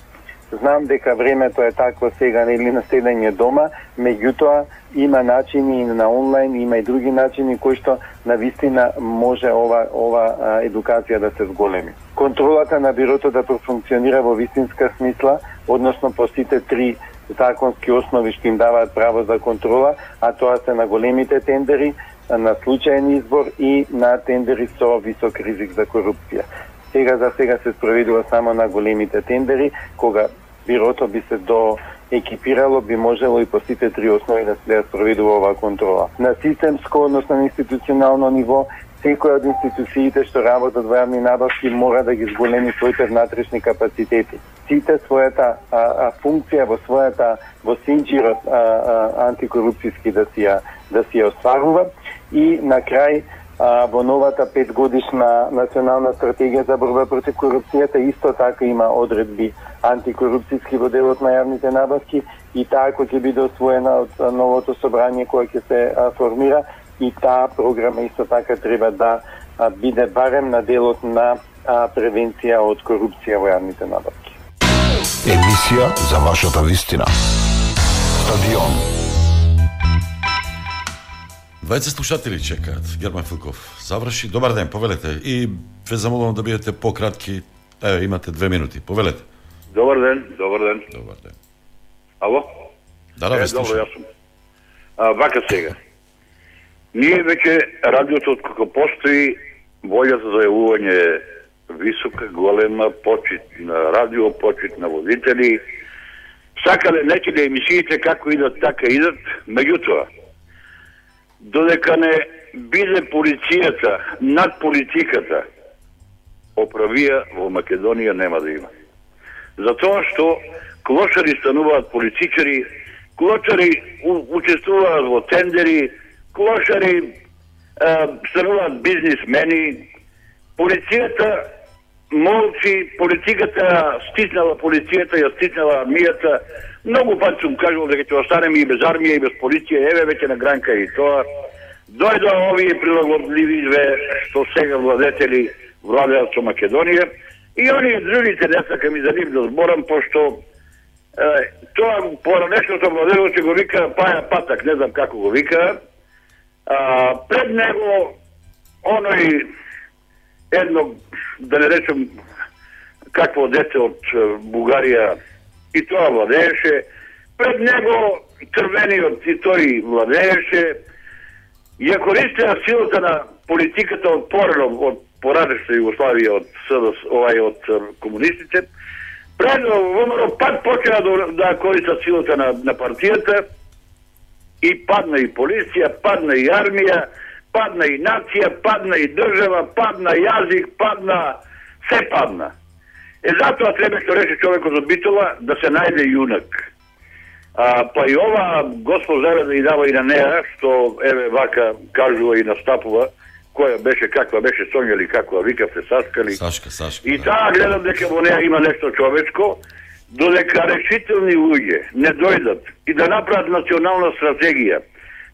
Speaker 26: Знам дека времето е такво сега нели на седење дома, меѓутоа има начини и на онлайн, има и други начини кои што на вистина може ова ова а, едукација да се зголеми. Контролата на бирото да профункционира во вистинска смисла, односно по сите три законски основи што им даваат право за контрола, а тоа се на големите тендери, на случаен избор и на тендери со висок ризик за корупција. Сега за сега се спроведува само на големите тендери, кога бирото би се до екипирало, би можело и по сите три основи да се спроведува оваа контрола. На системско, односно на институционално ниво, секоја од институциите што работат во јавни набавки мора да ги зголеми своите внатрешни капацитети. Сите својата а, а, функција во својата во синџирот антикорупцијски да си ја да си ја остварува и на крај а, во новата петгодишна национална стратегија за борба против корупцијата исто така има одредби антикорупцијски во делот на јавните набавки и таа кој ќе биде освоена од новото собрание кое ќе се а, формира и таа програма исто така треба да а, биде барем на делот на а, превенција од корупција во јавните набавки.
Speaker 3: Емисија за вашата вистина. Стадион.
Speaker 1: Двајца слушатели чекаат. Герман Филков заврши. Добар ден, повелете. И ве замолувам да бидете пократки. Еве, имате две минути. Повелете.
Speaker 27: Добар ден, добар ден.
Speaker 1: Добар ден.
Speaker 27: Ало?
Speaker 1: Да, да, ве
Speaker 27: е, добро,
Speaker 1: слушам.
Speaker 27: јас сум. А, вака сега. Ние веќе радиото од кога постои волја за зајавување висока, голема почит на радио, почит на водители. Сакале некаде емисиите како идат, така идат. Меѓутоа, додека не биде полицијата над политиката, оправија во Македонија нема да има. Затоа што клошари стануваат политичари, клошари учествуваат во тендери, клошари е, стануваат бизнисмени, полицијата молчи, политиката стиснала полицијата, ја стиснала армијата. Многу пат сум кажувал дека ќе останеме и без армија и без полиција, еве веќе на гранка и тоа. Дојдоа овие прилагодлививе што сега владетели владеат со Македонија и оние другите не сакам и за нив да зборам, пошто е, тоа поранешното владело ќе го вика Паја Патак, не знам како го вика. А, пред него оној едно, да не речем, какво дете од Бугарија и тоа владееше. Пред него црвениот и тој владееше. Ја користеа силата на политиката од порано, од поранешна Југославија, од СДС, овај од комунистите. Пред ВМРО пак почеа да, да користат силата на, на партијата и падна и полиција, падна и армија, падна и нација, падна и држава, падна јазик, падна, се падна. Е затоа треба што рече човекот од Битола да се најде јунак. А, па и ова Господ заре да и дава и на неа, што еве вака кажува и настапува, која беше, каква беше Сонја или каква викавте Сашка ли.
Speaker 1: Сашка, Сашка.
Speaker 27: И таа гледам дека во неа има нешто човечко, додека решителни луѓе не дојдат и да направат национална стратегија,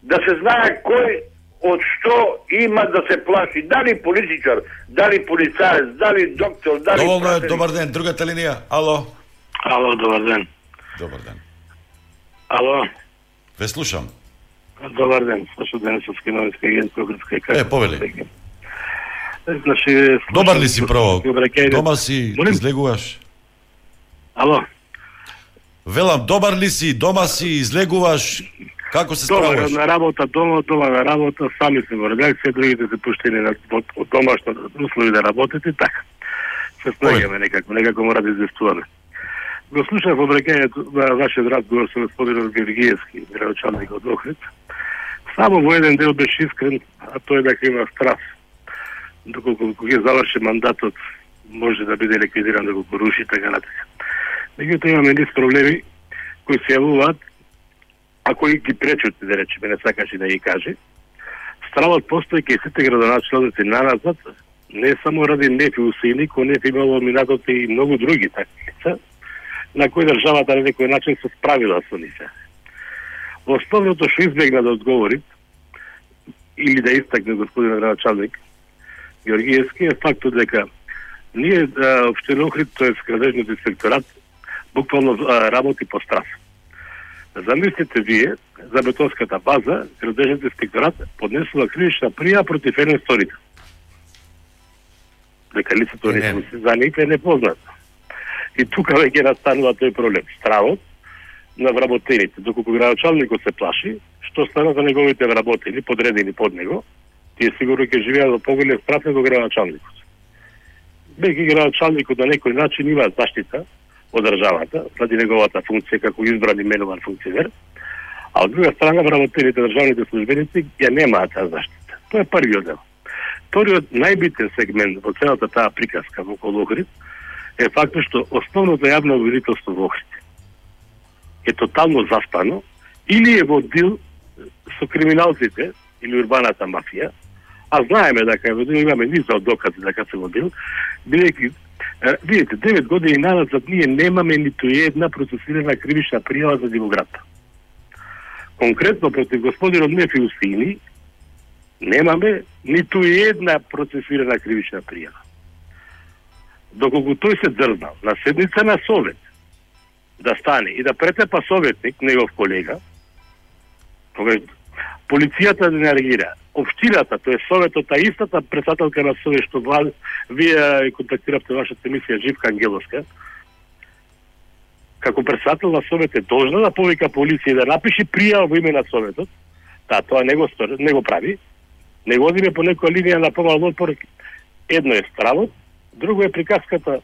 Speaker 27: да се знае кој од што има да се плаши, дали политичар, дали полицаец, дали доктор, дали
Speaker 1: Доволно е, добар ден. Другата линија. Ало.
Speaker 28: Ало, добар ден.
Speaker 1: Добар ден.
Speaker 28: Ало,
Speaker 1: Ве слушам.
Speaker 28: добар ден. Слушам Денисовски Beogradска и како.
Speaker 1: Е, повели.
Speaker 28: Значи,
Speaker 1: Добар ли си прво? Дома си
Speaker 28: Молим?
Speaker 1: излегуваш?
Speaker 28: Ало.
Speaker 1: Велам, добар ли си? Дома си излегуваш? Како се
Speaker 28: Добар,
Speaker 1: справуваш?
Speaker 28: на работа, дома, дома на работа, сами се во редакција, другите се пуштени на од, од домашно услови да работите, така. Се снаѓаме некако, некако мора да известуваме. Го слушав обраќањето на вашиот разговор со господинот Георгиевски, градочалник од Охрид. Само во еден дел беше искрен, а тој е дека има страх. Доколку кога ќе заврши мандатот, може да биде ликвидиран да го поруши така натака. Меѓутоа имаме низ проблеми кои се јавуваат а кои ги пречат, да речеме, не сакаше да ги каже, стравот постои кај сите градоначалници на назад, не само ради неф и усилни, кој неф имало минатот и многу други такви лица, на кои државата на некој начин се справила со нив. Основното што избегна да одговори, или да истакне господин градоначалник Георгиевски, е фактот дека ние да, Обштина Охрид, тој градежниот инспекторат, буквално работи по страх. Замислите вие за бетонската база, градежниот инспекторат поднесува кривична прија против еден сторител. Дека лицето не се за нив е непознато. И тука веќе настанува тој проблем. Стравот на вработените, доколку градочалникот се плаши, што стана за неговите вработени, подредени под него, тие сигурно ќе живеат во поголем страх него градочалникот. Бејќи градочалникот на некој начин има заштита од државата, заради неговата функција како избран и менуван функционер, а од друга страна вработените државните службеници ја немаат таа заштита. Тоа е првиот дел. Вториот најбитен сегмент во целата таа приказка во околу Охрид е фактот што основното јавно обвинителство во Охрид е тотално заспано или е во дил со криминалците или урбаната мафија, А знаеме дека во имаме низа од докази дека се во дил, бидејќи видите, 9 години назад ние немаме ниту една процесирана кривична пријава за Дивоград. Конкретно против господинот Нефи Усини немаме ниту една процесирана кривична пријава. Доколку тој се дрзнал на седница на совет да стане и да претепа советник, негов колега, тогаш полицијата да не реагира, општината, тоа е советот, а истата председателка на совет што влад, вие контактиравте вашата емисија Живка Ангеловска, како председател на совет е должна да повика полиција да напише пријава во име на советот, да, тоа не го, стори, не го прави, не го одиме по некоја линија на помал отпор, едно е стравот, друго е приказката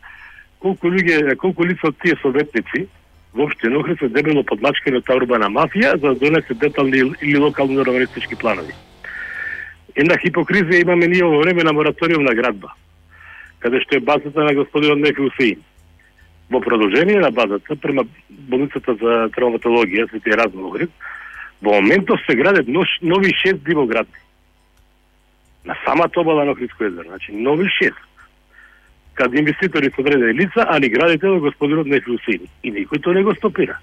Speaker 28: колку луѓе, колку лица од тие советници воопште Охрид се дебело подмачкани од таа урбана мафија за да донесе детални или локални урбанистички планови. Една хипокризија имаме ние во време на мораториум на градба, каде што е базата на господинот Нефи Усеин. Во продолжение на базата, према болницата за травматологија, Свети Разум Охрид, во моментов се градат нови шест дивоградни. На самата обала на Охридско езеро, значи нови шест Каде инвеститори се одредени лица, али градител господинот Нефи Усеин. И никој тоа не го стопира.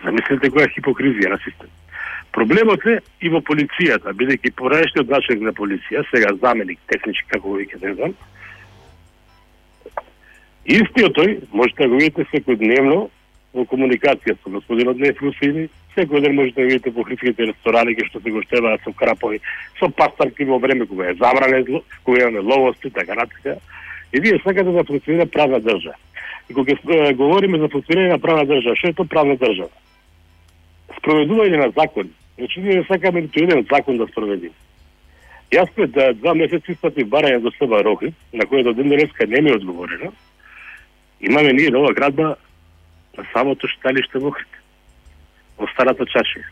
Speaker 28: Замислете која хипокризија на систем. Проблемот е и во полицијата, бидејќи порадешниот началник на полиција, сега заменик технички како го веќе не знам, истиот тој можете да го видите секојдневно во комуникација со господинот Нефи Усеин, секој ден можете да видите по хритските ресторани кај што се го гоштеваат со крапови, со пастарки во време кога е забране, кога имаме ловости, така натака. И вие сакате да функционира правна држава. И кога говориме за функционирање на правна држава, што е тоа правна држава? Спроведување на закон. Значи, ние не сакаме ниту еден закон да спроведиме. Јас пред да, два месеци испратив барање до Себа Рохи, на кој до ден денеска не ми е одговорено. Имаме ние нова градба на самото шталиште во Охрид во старата чашија,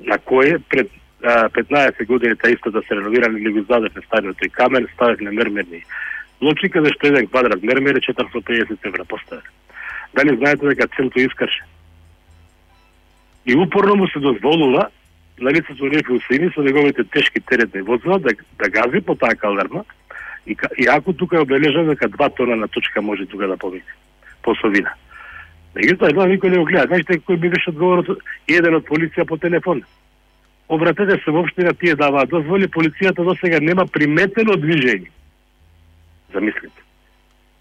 Speaker 28: на кое пред а, 15 години та истата да се реновирани или го задевме стариот и камер, ставевме мермерни блочи, каде што еден квадрат мермер е 450 евра поставен. Дали знаете дека целото искаше? И упорно му се дозволува на лицето Рефи Усини со неговите тешки теретни возила да, да гази по таа калдарма и, и ако тука е обележено дека два тона на точка може тука да помине по совина. Меѓутоа, едва никој не го гледа. Знаете кој би беше одговорот еден од полиција по телефон. Обратете се во на тие даваат дозволи, полицијата до сега нема приметено движење. Замислите.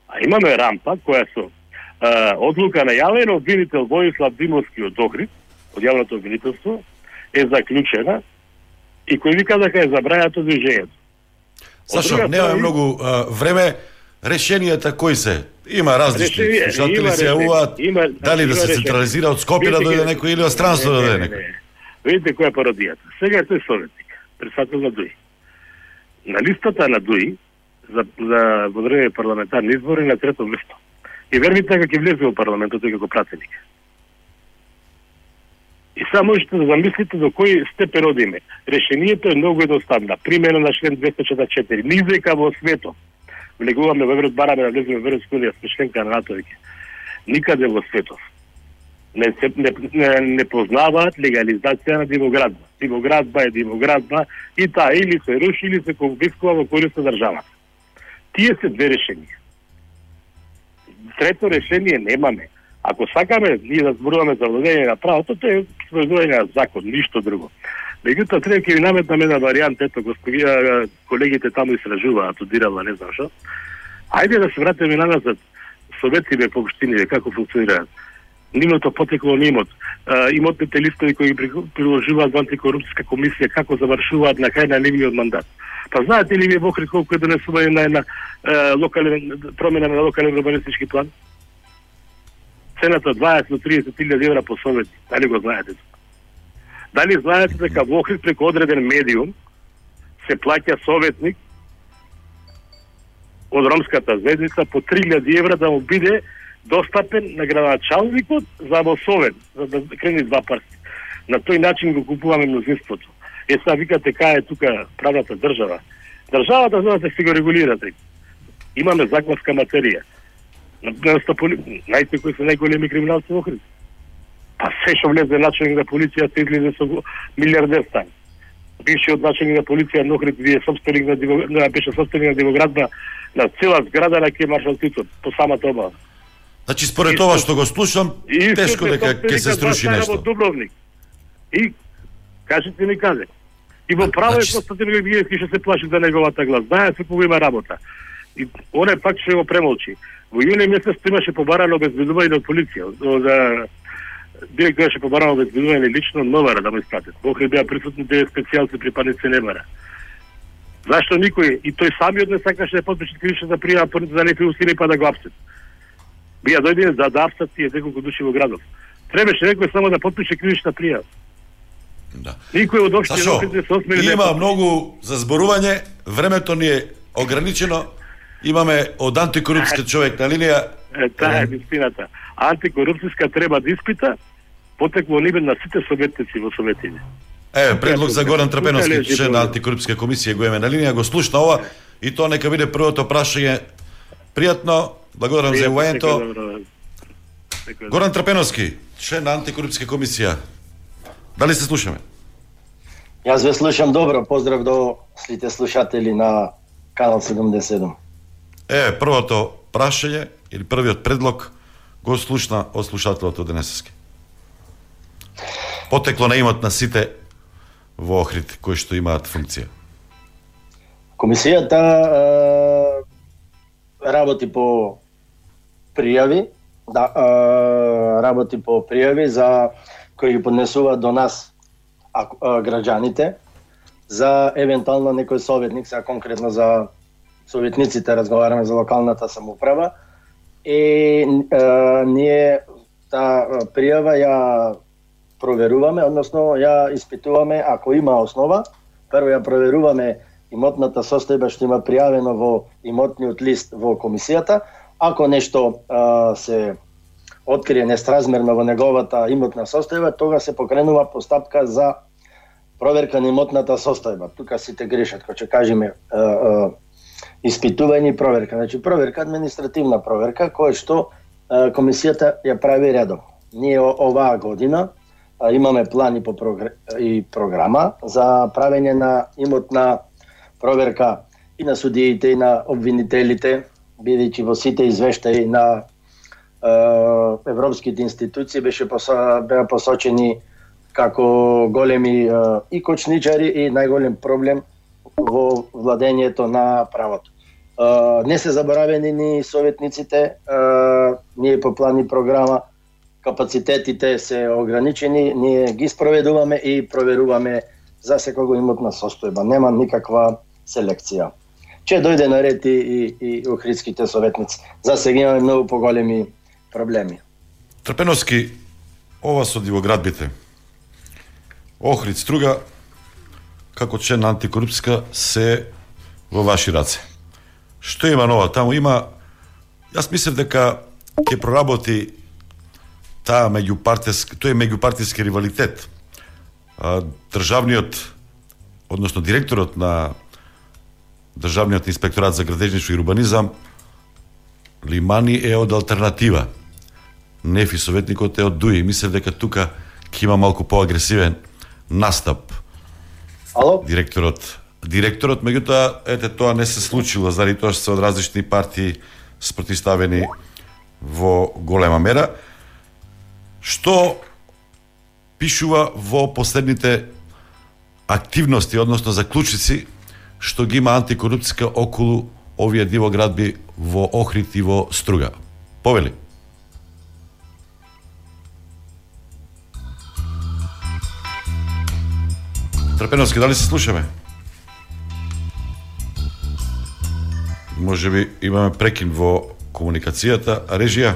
Speaker 28: А имаме рампа која со а, одлука на јавен обвинител Војслав Димовски од Охрид, од јавното обвинителство, е заклучена и кој вика дека е забрајато движењето.
Speaker 1: Сашо, нема многу а, време, решенијата кои се? Има различни
Speaker 28: Решение,
Speaker 1: слушатели се јавуваат дали да се
Speaker 28: решение.
Speaker 1: централизира од Скопје да дојде некој или од странство да дојде
Speaker 28: не,
Speaker 1: некој.
Speaker 28: не. Видите која е пародијата. Сега е тој советник, председател на ДУИ. На листата на ДУИ за, за во време парламентарни избори на трето место. И верните дека ќе влезе во парламентот тој како пратеник. И сега можете да замислите до кој степен одиме. Решението е многу едноставно. Примена на член 244. Низека во светот. Влегуваме во Еврот, бараме да влеземе во Европска унија, сме членка на НАТО. Никаде во светот не, се, не, не, не познаваат легализација на дивоградба. Дивоградба е дивоградба и таа или се руши или се конфискува во корист на државата. Тие се две решенија. Трето решение немаме. Ако сакаме ние да зборуваме за владење на правото, тоа е владење на закон, ништо друго. Меѓутоа треба ќе ви наметнам една варијанта, ето господија колегите таму истражуваат, одирала, не знам што. Ајде да се вратиме на назад советите по општините како функционираат. Нивното потекло на имот, а, имотните листови кои ги приложуваат во антикорупцијска комисија како завршуваат на крај на нивниот мандат. Па знаете ли вие во Охрид колку е донесување на една е, локален промена на локален урбанистички план? Цената 20 до 30 илјади евра по совет. Дали го знаете? Дали знаете дека во Охрид преку одреден медиум се плаќа советник од ромската звездица по 3000 евра да му биде достапен на градоначалникот за во Совет, за да крени два парти. На тој начин го купуваме мнозинството. Е, сега викате кај е тука правната држава. Државата знаете се го регулирате. Имаме законска материја. Знаете кои се најголеми криминалци во Охрид? Па се што влезе началник на полицијата излезе со милиардер стан. бившиот началник на полиција Нохрид вие собственик на, диво, на беше собственик на дивоградба на цела зграда на ке маршал Тито по самата оба.
Speaker 1: Значи според ова што го слушам, тешко дека ќе се струши нешто.
Speaker 28: Дубровник. И кажете ми каде. И во право е Константин Георгиевски што се плаши за неговата глас. Знае се по има работа. И оне пак ќе го премолчи. Во јуни месец имаше побарано обезбедување од полиција. За директор беше побарано обезбедување лично од МВР да му испратат. Охри беа присутни девет специјалци припадници МВР. Зашто никој и тој самиот не сакаше да подпише кривичната пријава за некои устини па да го апсет. Бија дојдени за да апсат тие неколку души во градот. Требаше некој само да подпише кривична пријава.
Speaker 1: Да.
Speaker 28: Никој од осмели
Speaker 1: има многу за зборување, времето ни е ограничено. Имаме од антикорупска човек на линија.
Speaker 28: Е, таа е вистината. Антикорупцијска треба да испита потекло ниве на сите советници во советите.
Speaker 1: Е, предлог за Горан Трапеновски, член на антикорупска комисија го имаме на линија, го слушна ова и тоа нека биде првото прашање. Пријатно, благодарам за јавањето. Горан Трапеновски, член на антикорупска комисија. Дали се слушаме?
Speaker 29: Јас ве слушам добро, поздрав до сите слушатели на Канал 77.
Speaker 1: Е, првото прашање или првиот предлог го слушна од слушателот од денесески. Потекло на имот на сите во Охрид кои што имаат функција.
Speaker 29: Комисијата е, работи по пријави, да, е, работи по пријави за кои ги поднесуваат до нас а, а, граѓаните за евентуално некој советник, сега конкретно за советниците разговараме за локалната самоуправа и е, ние таа пријава ја проверуваме, односно ја испитуваме ако има основа, прво ја проверуваме имотната состојба што има пријавено во имотниот лист во комисијата, ако нешто а, се открие нестразмерно во неговата имотна состојба, тога се покренува постапка за проверка на имотната состојба. Тука сите грешат, кога ќе кажеме е, е, испитување и проверка. Значи проверка административна проверка која што комисијата ја прави редом. Ние оваа година а, имаме план и по прогр... и програма за правење на имотна проверка и на судиите и на обвинителите, бидејќи во сите извештаи на европските институции беше посо, беа посочени како големи и кочничари и најголем проблем во владењето на правото. Не се заборавени ни советниците, ние по план и програма капацитетите се ограничени, ние ги спроведуваме и проверуваме за секого имотна состојба. Нема никаква селекција. Че дојде на ред и, и, и охридските советници. За сега имаме многу поголеми проблеми.
Speaker 1: Трпеновски, ова со дивоградбите. Охрид Струга, како член на антикорупска, се во ваши раце. Што има нова таму? Има, јас мислев дека ќе проработи таа меѓупартиски, тој меѓупартиски ривалитет. А, државниот, односно директорот на Државниот инспекторат за градежништво и урбанизам Лимани е од алтернатива. Нефи советникот е од Дуи. Мислев дека тука ќе има малку поагресивен настап.
Speaker 29: Ало?
Speaker 1: Директорот директорот, меѓутоа, ете тоа не се случило заради тоа што се од различни партии спротиставени во голема мера. Што пишува во последните активности, односно заклучици, што ги има антикорупцијска околу овие дивоградби во Охрид и во Струга. Повели. Трпеновски, дали се слушаме? Може би имаме прекин во комуникацијата. Режија?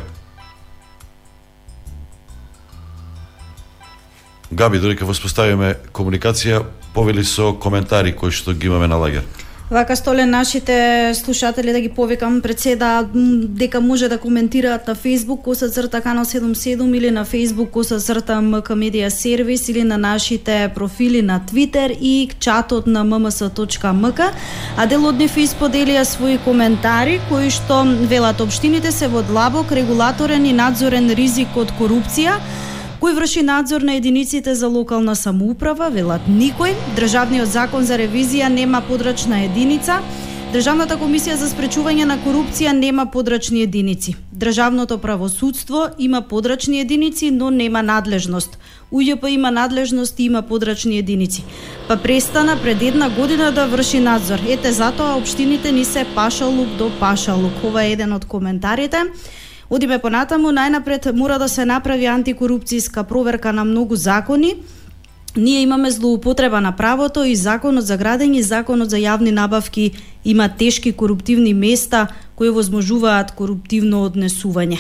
Speaker 1: Габи, додека воспоставиме комуникација, повели со коментари кои што ги имаме на лагер.
Speaker 4: Вака столе нашите слушатели да ги повикам пред се да дека може да коментираат на Facebook коса црта канал 77 или на Facebook коса црта МК Медиа Сервис или на нашите профили на Twitter и чатот на mms.mk а дел од нив исподелија своји коментари кои што велат општините се во длабок регулаторен и надзорен ризик од корупција. Кој врши надзор на единиците за локална самоуправа, велат никој. Државниот закон за ревизија нема подрачна единица. Државната комисија за спречување на корупција нема подрачни единици. Државното правосудство има подрачни единици, но нема надлежност. УЈП има надлежност и има подрачни единици. Па престана пред една година да врши надзор. Ете затоа општините ни се пашалук до пашалук. Ова е еден од коментарите. Одиме понатаму, најнапред мора да се направи антикорупцијска проверка на многу закони. Ние имаме злоупотреба на правото и законот за градење и законот за јавни набавки има тешки коруптивни места кои возможуваат коруптивно однесување.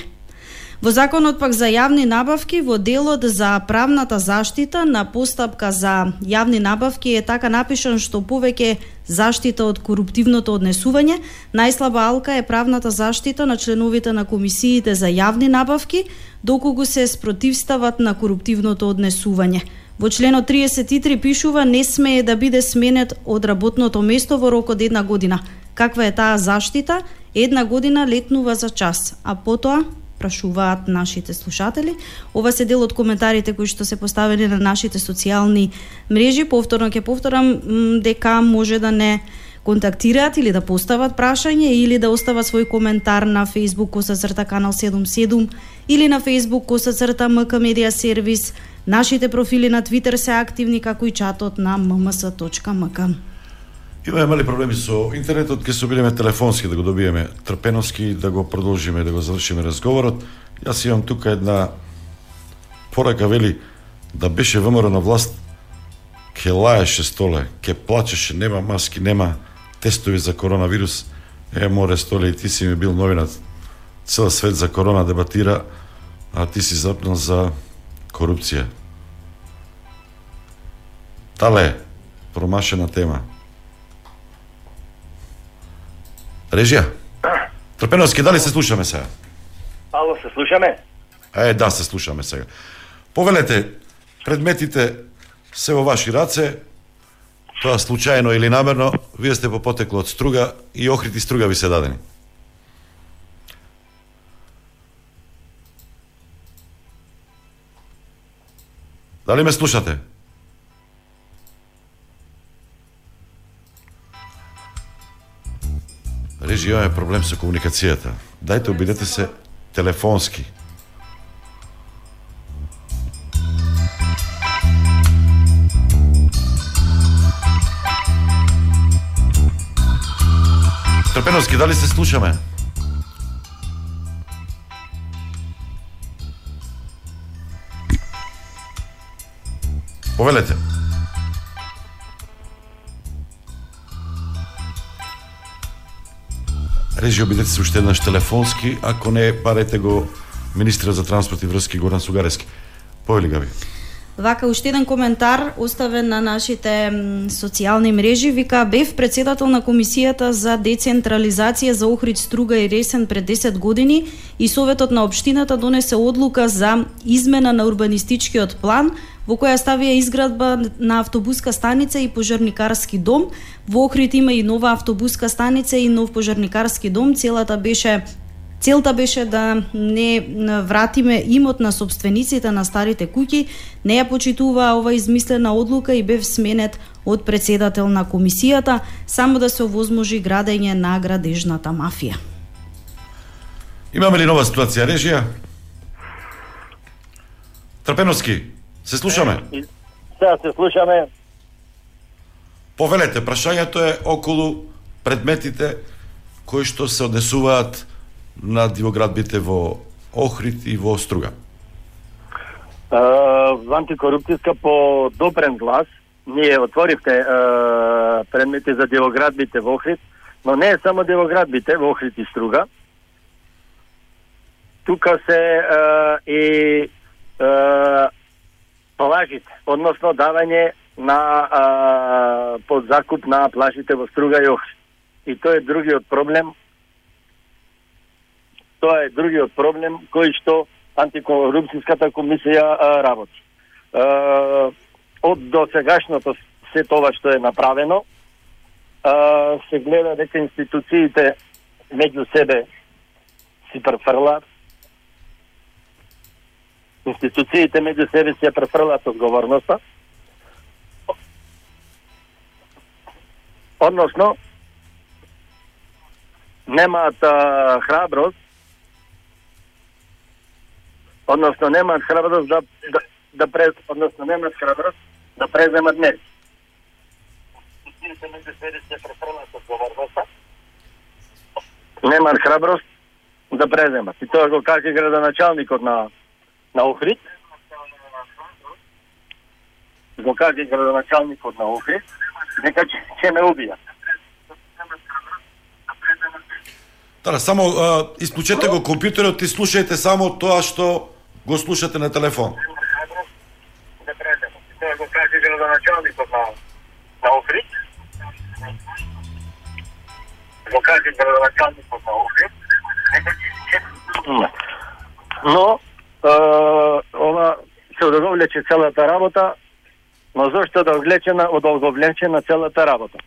Speaker 4: Во законот пак за јавни набавки во делот за правната заштита на постапка за јавни набавки е така напишан што повеќе заштита од коруптивното однесување, најслаба алка е правната заштита на членовите на комисиите за јавни набавки, доколку се спротивстават на коруптивното однесување. Во членот 33 пишува не смее да биде сменет од работното место во рок од една година. Каква е таа заштита? Една година летнува за час, а потоа прашуваат нашите слушатели. Ова се дел од коментарите кои што се поставени на нашите социјални мрежи. Повторно ќе повторам дека може да не контактираат или да постават прашање или да остават свој коментар на Facebook со црта канал 77 или на Facebook со црта МК Медиа Сервис. Нашите профили на Twitter се активни како и чатот на mms.mk.
Speaker 1: Имаме мали проблеми со интернетот, ќе се обидеме телефонски да го добиеме трпеновски, да го продолжиме, да го завршиме разговорот. Јас имам тука една порака, вели, да беше ВМРО на власт, ке лаеше столе, ке плачеше, нема маски, нема тестови за коронавирус. Е, море столе, и ти си ми бил новинат. Цел свет за корона дебатира, а ти си запнал за корупција. Тале, промашена тема. Режија. Трпеновски, дали се слушаме сега?
Speaker 30: Ало, се слушаме?
Speaker 1: Е, да, се слушаме сега. Повелете, предметите се во ваши раце, тоа случајно или намерно, вие сте по потекло од струга и охрити струга ви се дадени. Дали ме слушате? Режи, имаме проблем со комуникацијата. Дајте, обидете се телефонски. Трпеновски, дали се слушаме? Повелете. Режи, обидете се уште еднаш телефонски, ако не, барете го министра за транспорт и врски Горан Сугарески. Поели га ви.
Speaker 4: Вака уште еден коментар оставен на нашите социјални мрежи вика бев председател на комисијата за децентрализација за Охрид, Струга и Ресен пред 10 години и советот на општината донесе одлука за измена на урбанистичкиот план во која ставија изградба на автобуска станица и пожарникарски дом. Во Охрид има и нова автобуска станица и нов пожарникарски дом. Целата беше Целта беше да не вратиме имот на собствениците на старите куќи, не ја почитуваа ова измислена одлука и бев сменет од председател на комисијата, само да се овозможи градење на градежната мафија.
Speaker 1: Имаме ли нова ситуација, режија? Трпеновски, се слушаме?
Speaker 30: Сега се слушаме.
Speaker 1: Повелете, прашањето е околу предметите кои што се однесуваат на дивоградбите во Охрид и во Струга?
Speaker 30: Uh, антикорупцијска по добрен глас ние отворивте uh, предмети за дивоградбите во Охрид, но не е само дивоградбите во Охрид и Струга. Тука се uh, и uh, плажите, односно давање на uh, подзакуп на плажите во Струга и Охрид. И тоа е другиот проблем Тоа е другиот проблем кој што антикорупцијската комисија а, работи. А, од до сегашното се тоа што е направено, а, се гледа дека институциите меѓу себе си префрлаат. институциите меѓу себе си ја префрлат одговорноста. Односно, немаат а, храброст, односно немаат храброст да, да, да през, односно немаат храброст да преземат мерки. Институциите меѓу себе си префрлат одговорноста. Немаат храброст да преземат. И тоа го каже градоначалникот на на Охрид. Го каже градоначалникот на Охрид, нека ќе, ќе ме убијат.
Speaker 1: Тара, само а, исклучете го компјутерот и слушајте само тоа што го слушате на телефон.
Speaker 30: Да тоа го каже градоначалникот на на Охрид. Го на Охрид. ќе- Но, е, ова се одговлече целата работа, но зошто да оглечена, одолговлечена целата работа?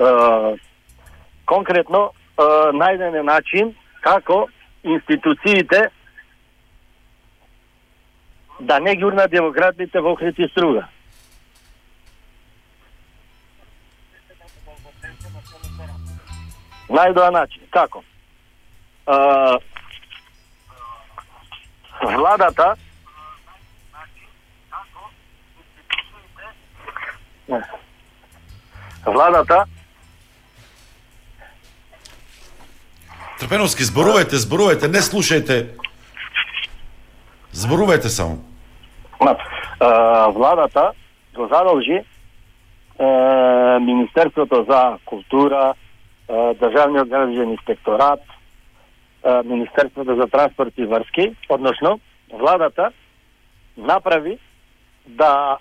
Speaker 30: Е, конкретно, најден е начин како институциите да не ги урнат демократите во Охрид Струга. најдоа начин. Како? А, владата Владата
Speaker 1: Трпеновски, зборувајте, зборувајте, не слушајте. Зборувајте само.
Speaker 30: а, владата го задолжи Министерството за култура, Државниот градежен инспекторат, Министерството за транспорт и врски, односно владата направи да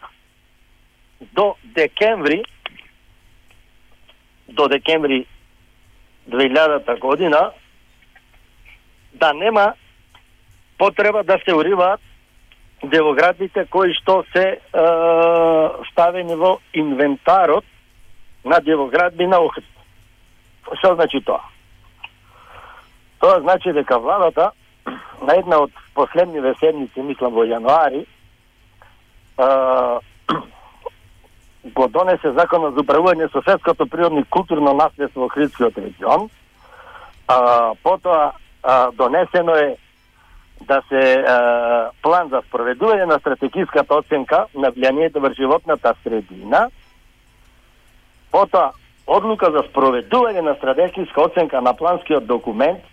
Speaker 30: до декември до декември 2000 година да нема потреба да се уриваат девоградите кои што се е, ставени во инвентарот на девоградби на Охрид. Што значи тоа? Тоа значи дека владата на една од последниве седмици, мислам во јануари, е, го донесе законот за управување со светското природно и културно наследство во Охридскиот регион. А, потоа а, донесено е да се а, план за спроведување на стратегиската оценка на влијанието врз животната средина. Потоа одлука за спроведување на стратегиска оценка на планскиот документ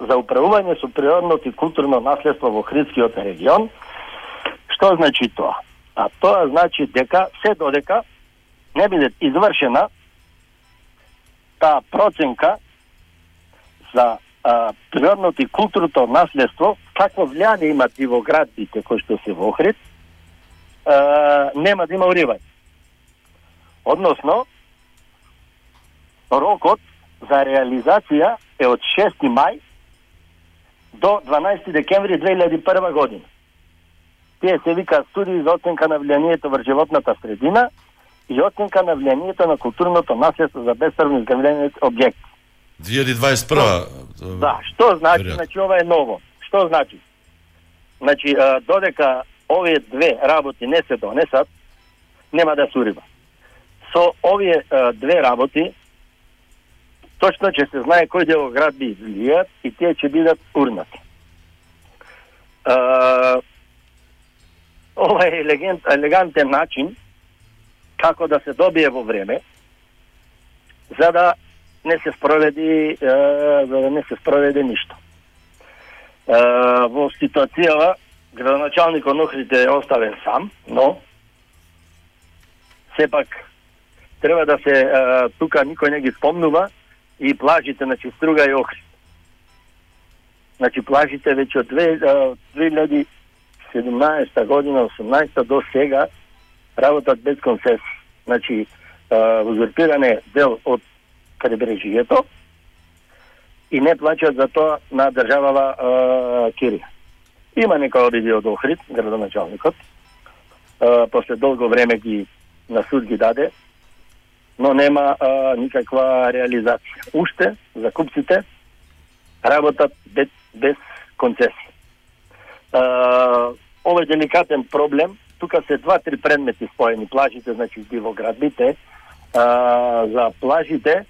Speaker 30: за управување со природното и културно наследство во Хридскиот регион. Што значи тоа? А тоа значи дека се додека не биде извршена таа проценка за а, природното и културното наследство, какво влијание имат и во градбите кои што се во Охрид, а, нема да има уривање. Односно, рокот за реализација е од 6 мај до 12 декември 2001 година. Тие се вика студии за оценка на влијанието врз животната средина и оценка на влијанието на културното наследство за бесправно изградени објекти.
Speaker 1: 2021
Speaker 30: Да, што значи?
Speaker 1: Период.
Speaker 30: Значи ова е ново. Што значи? Значи додека овие две работи не се донесат, нема да се урива. Со овие две работи точно ќе се знае кој дел град би излијат и тие ќе бидат урнати. Ова е елегент, елегантен начин како да се добие во време за да не се спроведи е, за да не се спроведе ништо. Е, во ситуацијава градоначалникот на Охрид е оставен сам, но сепак треба да се е, тука никој не ги спомнува и плажите значи Струга и Охрид. Значи плажите веќе од две- 2017 година, 18 до сега работат без концесија. Значи, узурпиране дел од крайбрежието и не плаќаат за тоа на државава е, Кирија. Има некои одиди од Охрид, градоначалникот, е, после долго време ги на суд ги даде, но нема е, никаква реализација. Уште, за купците, работат без без концесија. Е, деликатен проблем, тука се два-три предмети споени, плажите, значи дивоградбите, а, за плажите,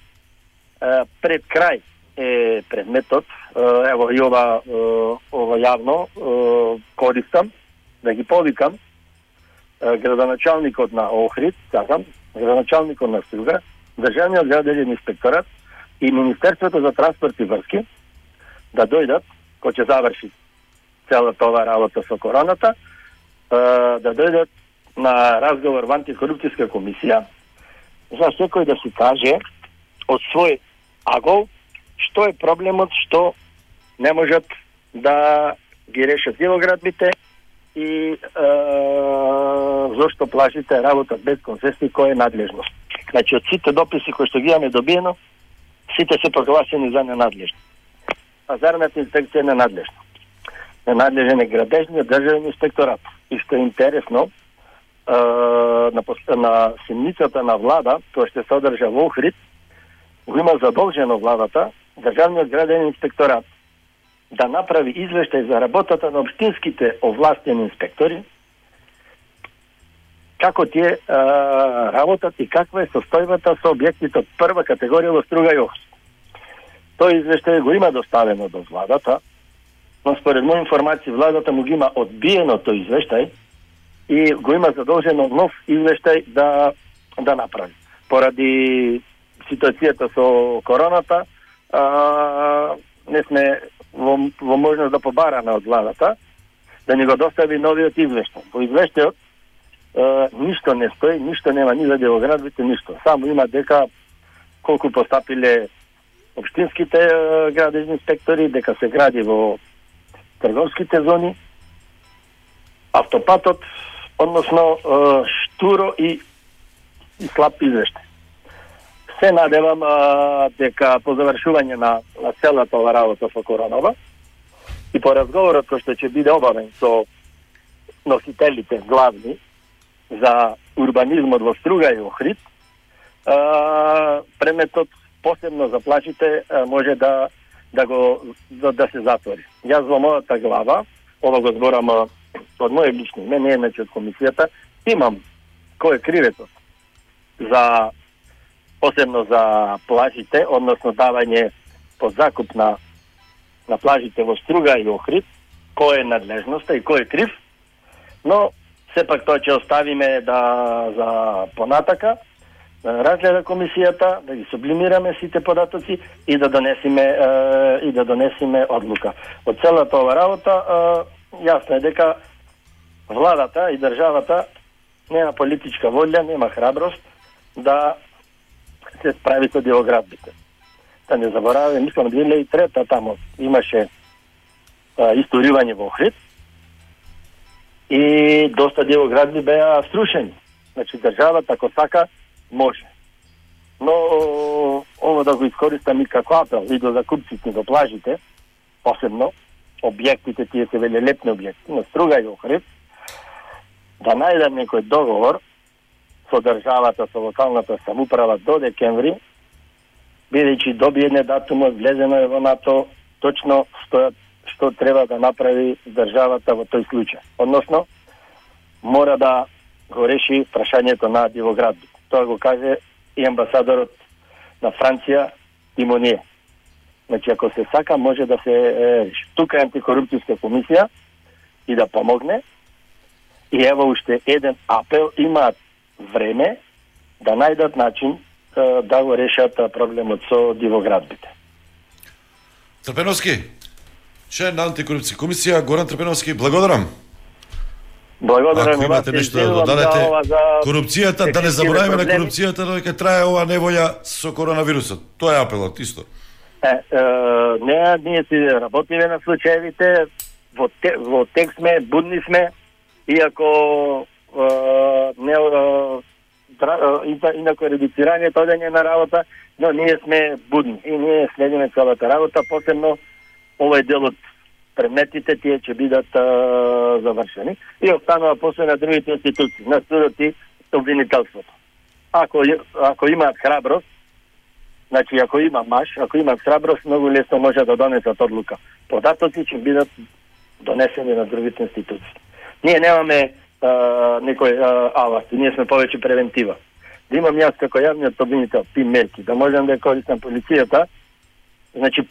Speaker 30: пред крај е предметот, ево и ова, ова јавно користам, да ги повикам, градоначалникот на Охрид, сакам, градоначалникот на Струга, Државниот граделен инспекторат и Министерството за транспорт и врски да дојдат, кој ќе заврши целата ова работа со короната, да дојдат на разговор во антикорупцијска комисија, за секој да си каже од свој агол што е проблемот што не можат да ги решат делоградбите и е, зошто плажите работат без концесии кој е надлежност. Значи од сите дописи кои што ги имаме добиено, сите се прогласени за ненадлежни. Пазарната инспекција е ненадлежна. Ненадлежен е градежниот државен инспекторат. И што е интересно, е, на, пос- на на влада, тоа што се одржа во Охрид, го има задолжено владата, Државниот граден инспекторат, да направи извештај за работата на обштинските овластени инспектори, како тие а, работат и каква е состојбата со објектите од прва категорија во Струга и Охрид. Тој извештај го има доставено до владата, но според моја информација владата му ги има одбиено тој извештај и го има задолжено нов извештај да да направи. Поради ситуацијата со короната, а, не сме во, во можност да побараме од владата да ни го достави новиот извештај. Во извештајот ништо не стои, ништо нема ни за делоградбите, ништо. Само има дека колку постапиле општинските е, градежни инспектори, дека се гради во трговските зони, автопатот, односно е, штуро и, и слаб извештај. Се надевам а, дека по завршување на, на целата ова работа со коронава и по разговорот кој што ќе биде обавен со носителите главни за урбанизмот во Струга и Охрид, а, преметот посебно за плачите а, може да да го да, да се затвори. Јас во мојата глава, ова го зборам од мој лични, мене не е од комисијата, имам кој е кривето за посебно за плажите, односно давање под закуп на на плажите во Струга и Охрид, кој е надлежноста и кој е крив, но сепак тоа ќе оставиме да за понатака, да разгледа комисијата, да ги сублимираме сите податоци и да донесиме е, и да донесиме одлука. Од целата ова работа е, јасно е дека владата и државата нема политичка волја, нема храброст да се справи со делоградбите. та не забораваме, мислам 2003 тамо имаше а, историвање во Охрид и доста делоградби беа струшени. Значи државата ако сака може. Но ово да го искористам и како апел и до закупците до плажите, посебно објектите тие се велелепни објекти Но, Струга и Охрид, да најдам некој договор со државата, со локалната самуправа до декември, бидејќи добиене датумот, влезено е во НАТО, точно стојат што треба да направи државата во тој случај. Односно, мора да го реши прашањето на Дивоград. Тоа го каже и амбасадорот на Франција Тимоние. Значи, ако се сака, може да се е, реши. Тука е антикорупцијска комисија и да помогне. И ево уште еден апел, имаат време да најдат начин да го решат проблемот со дивоградбите.
Speaker 1: Трпеновски, член на антикорупција комисија Горан Трпеновски, благодарам.
Speaker 30: Благодарам
Speaker 1: Ако имате нешто да додадете,
Speaker 30: ова, за
Speaker 1: корупцијата, да не забораваме на корупцијата, додека трае ова неволја со коронавирусот. Тоа е апелот исто.
Speaker 30: Е, е, не, ние си работиме на случаевите, во, те, во тек сме, будни сме, иако не, инако редуцирање одење да на работа, но ние сме будни и ние следиме целата работа, посебно овој дел од предметите тие ќе бидат а, завршени и останува после на другите институции, на судот и обвинителството. Ако, ако имаат храброст Значи, ако има маш, ако има храброст, многу лесно може да донесат одлука. Податоци ќе бидат донесени на другите институции. Ние немаме а, некој а, алати, ние сме повеќе превентива. Да имам јас како јавниот побинител тим мерки, да можам да ја користам полицијата, значи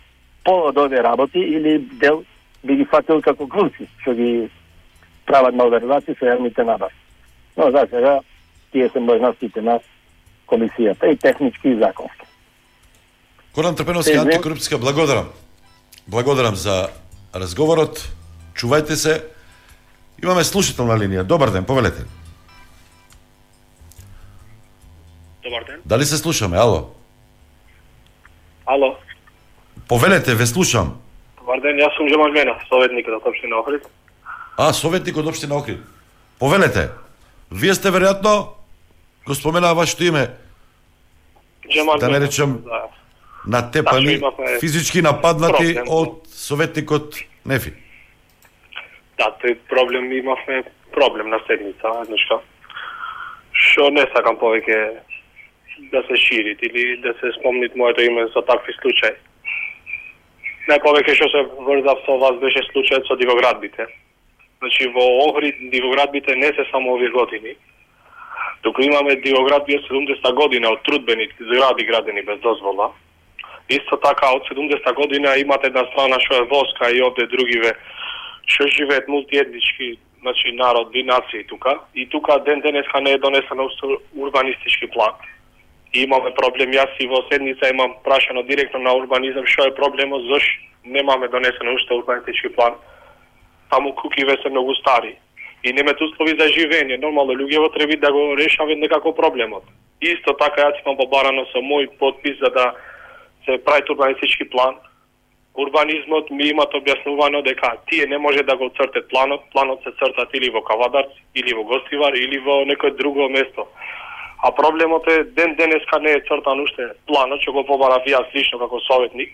Speaker 30: пол од овие работи или дел би ги фатил како глумци, што ги прават малверзации со јавните набавки. Но за сега тие се можностите на комисијата и технички и законски.
Speaker 1: Коран Трпеновски, антикорупцијска, благодарам. Благодарам за разговорот. Чувајте се. Имаме слушател на линија. Добар ден, повелете.
Speaker 31: Добар ден.
Speaker 1: Дали се слушаме? Ало.
Speaker 31: Ало,
Speaker 1: Повелете, ве слушам.
Speaker 31: добар ден, јас сум Джемал Мена, советник од општина Охрид.
Speaker 1: А, советник од општина Охрид. Повелете. Вие сте веројатно го споменаа вашето име,
Speaker 31: Джемал
Speaker 1: да не
Speaker 31: Мена.
Speaker 1: речем
Speaker 31: Да.
Speaker 1: натепани,
Speaker 31: имавме
Speaker 1: физички нападнати од советникот Нефи.
Speaker 31: Да, тој проблем имавме проблем на седница, нешто. Што не сакам повеќе да се ширит или да се спомнит моето име за такви случаи. Најповеќе што се врзав со вас беше случајот со дивоградбите. Значи во Охрид дивоградбите не се само овие години. Туку имаме дивоградби од 70 година од трудбени згради градени без дозвола. Исто така од 70 година имате една страна што е воска и овде другиве што живеат мултиетнички значи народи, нации тука. И тука ден денеска не е донесен урбанистички план. И имаме проблем, јас и во седница имам прашано директно на урбанизам што е проблемот, зош немаме донесено уште урбанистички план. Таму кукиве се многу стари. И немат услови за живење. Нормално луѓето треба да го решаве некако проблемот. Исто така јас имам побарано со мој подпис за да се прави урбанистички план. Урбанизмот ми имат објаснувано дека тие не може да го цртат планот, планот се цртат или во Кавадарц, или во Гостивар, или во некој друго место. А проблемот е ден денеска не е цртан уште планот, што го побарав јас лично како советник.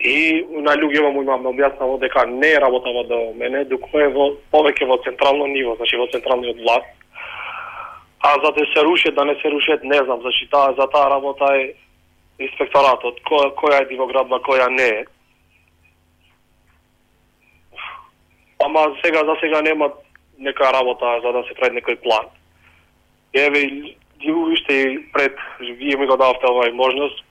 Speaker 31: И на луѓето му имам објаснало дека не е работава до мене, дуку е во повеќе во централно ниво, значи во централниот власт. А за да се рушат, да не се рушат, не знам, значи таа за таа работа е инспекторатот, која, која е дивоградба, која не е. Ама сега за сега нема нека работа за да се прави некој план. Еве ги и пред вие ми го давте овај можност,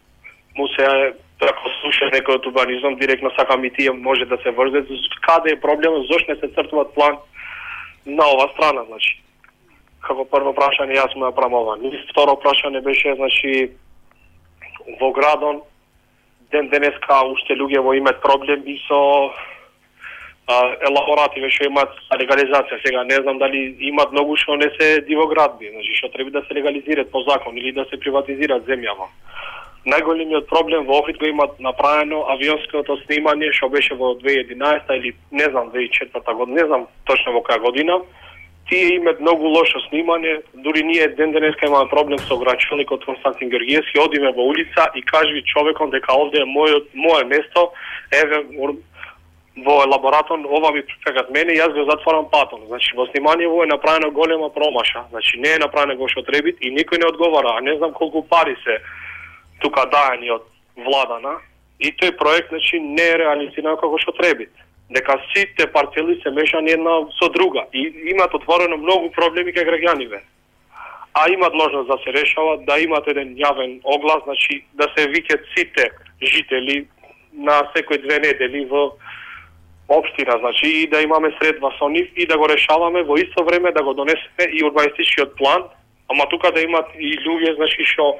Speaker 31: му се ако слуша некој од урбанизам, директно сакам и тие може да се врзе Каде е проблемот, зошто не се цртува план на ова страна, значи. Како прво прашање јас му направам ова. И второ прашање беше, значи, во градон ден денеска уште луѓе имаат проблем и со а, елаборативе што имаат легализација. Сега не знам дали имаат многу што не се дивоградби, значи што треба да се легализираат по закон или да се приватизираат земјава. Најголемиот проблем во Охрид го имат направено авионското снимање што беше во 2011 или не знам 2004 година, не знам точно во која година. Тие имаат многу лошо снимање, дури ние ден денеска имаме проблем со грачелникот Константин Георгиевски, одиме во улица и кажи човеком дека овде е мојот мое место, еве во елаборатон ова ми прекат мене, јас го затворам патон. Значи во снимањево е направено голема промаша. Значи не е направено го што требит и никој не одговара, а не знам колку пари се тука дајани од владана. И тој проект значи не е реализиран како што требит. Дека сите парцели се мешани една со друга и имат отворено многу проблеми кај граѓаниве. А има должност да се решава да имат еден јавен оглас, значи да се викат сите жители на секој две недели во општина, значи и да имаме средба со нив и да го решаваме во исто време да го донесеме и урбанистичкиот план, ама тука да имат и луѓе, значи што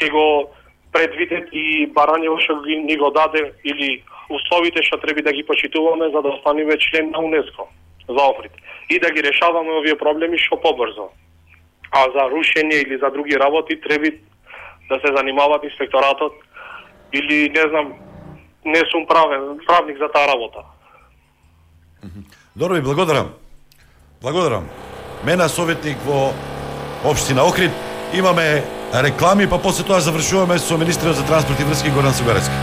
Speaker 31: ќе го Предвидет и барањево што ги ни го даде или условите што треба да ги почитуваме за да останеме член на УНЕСКО за Охрид и да ги решаваме овие проблеми што побрзо. А за рушење или за други работи треба да се занимават инспекторатот или не знам не сум правен правник за таа работа.
Speaker 1: Добро ви благодарам. Благодарам. Мена советник во општина Охрид. Имаме реклами, па после тоа завршуваме со министерот за транспорт и врски Горан Сугаревски.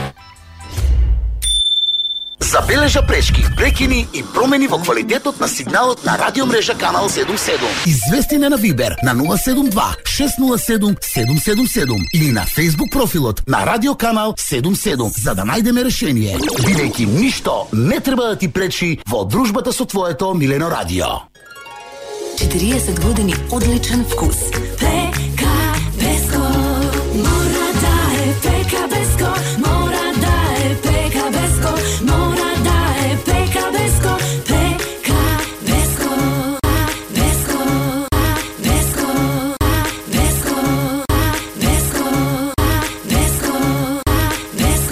Speaker 22: Забележа пречки, прекини и промени во квалитетот на сигналот на радиомрежа Канал 77.
Speaker 12: Извести на Вибер на 072 607 777 или на Facebook профилот на Радио Канал 77 за да најдеме решение.
Speaker 22: Бидејќи ништо не треба да ти пречи во дружбата со твоето милено радио.
Speaker 23: 40 години одличен вкус.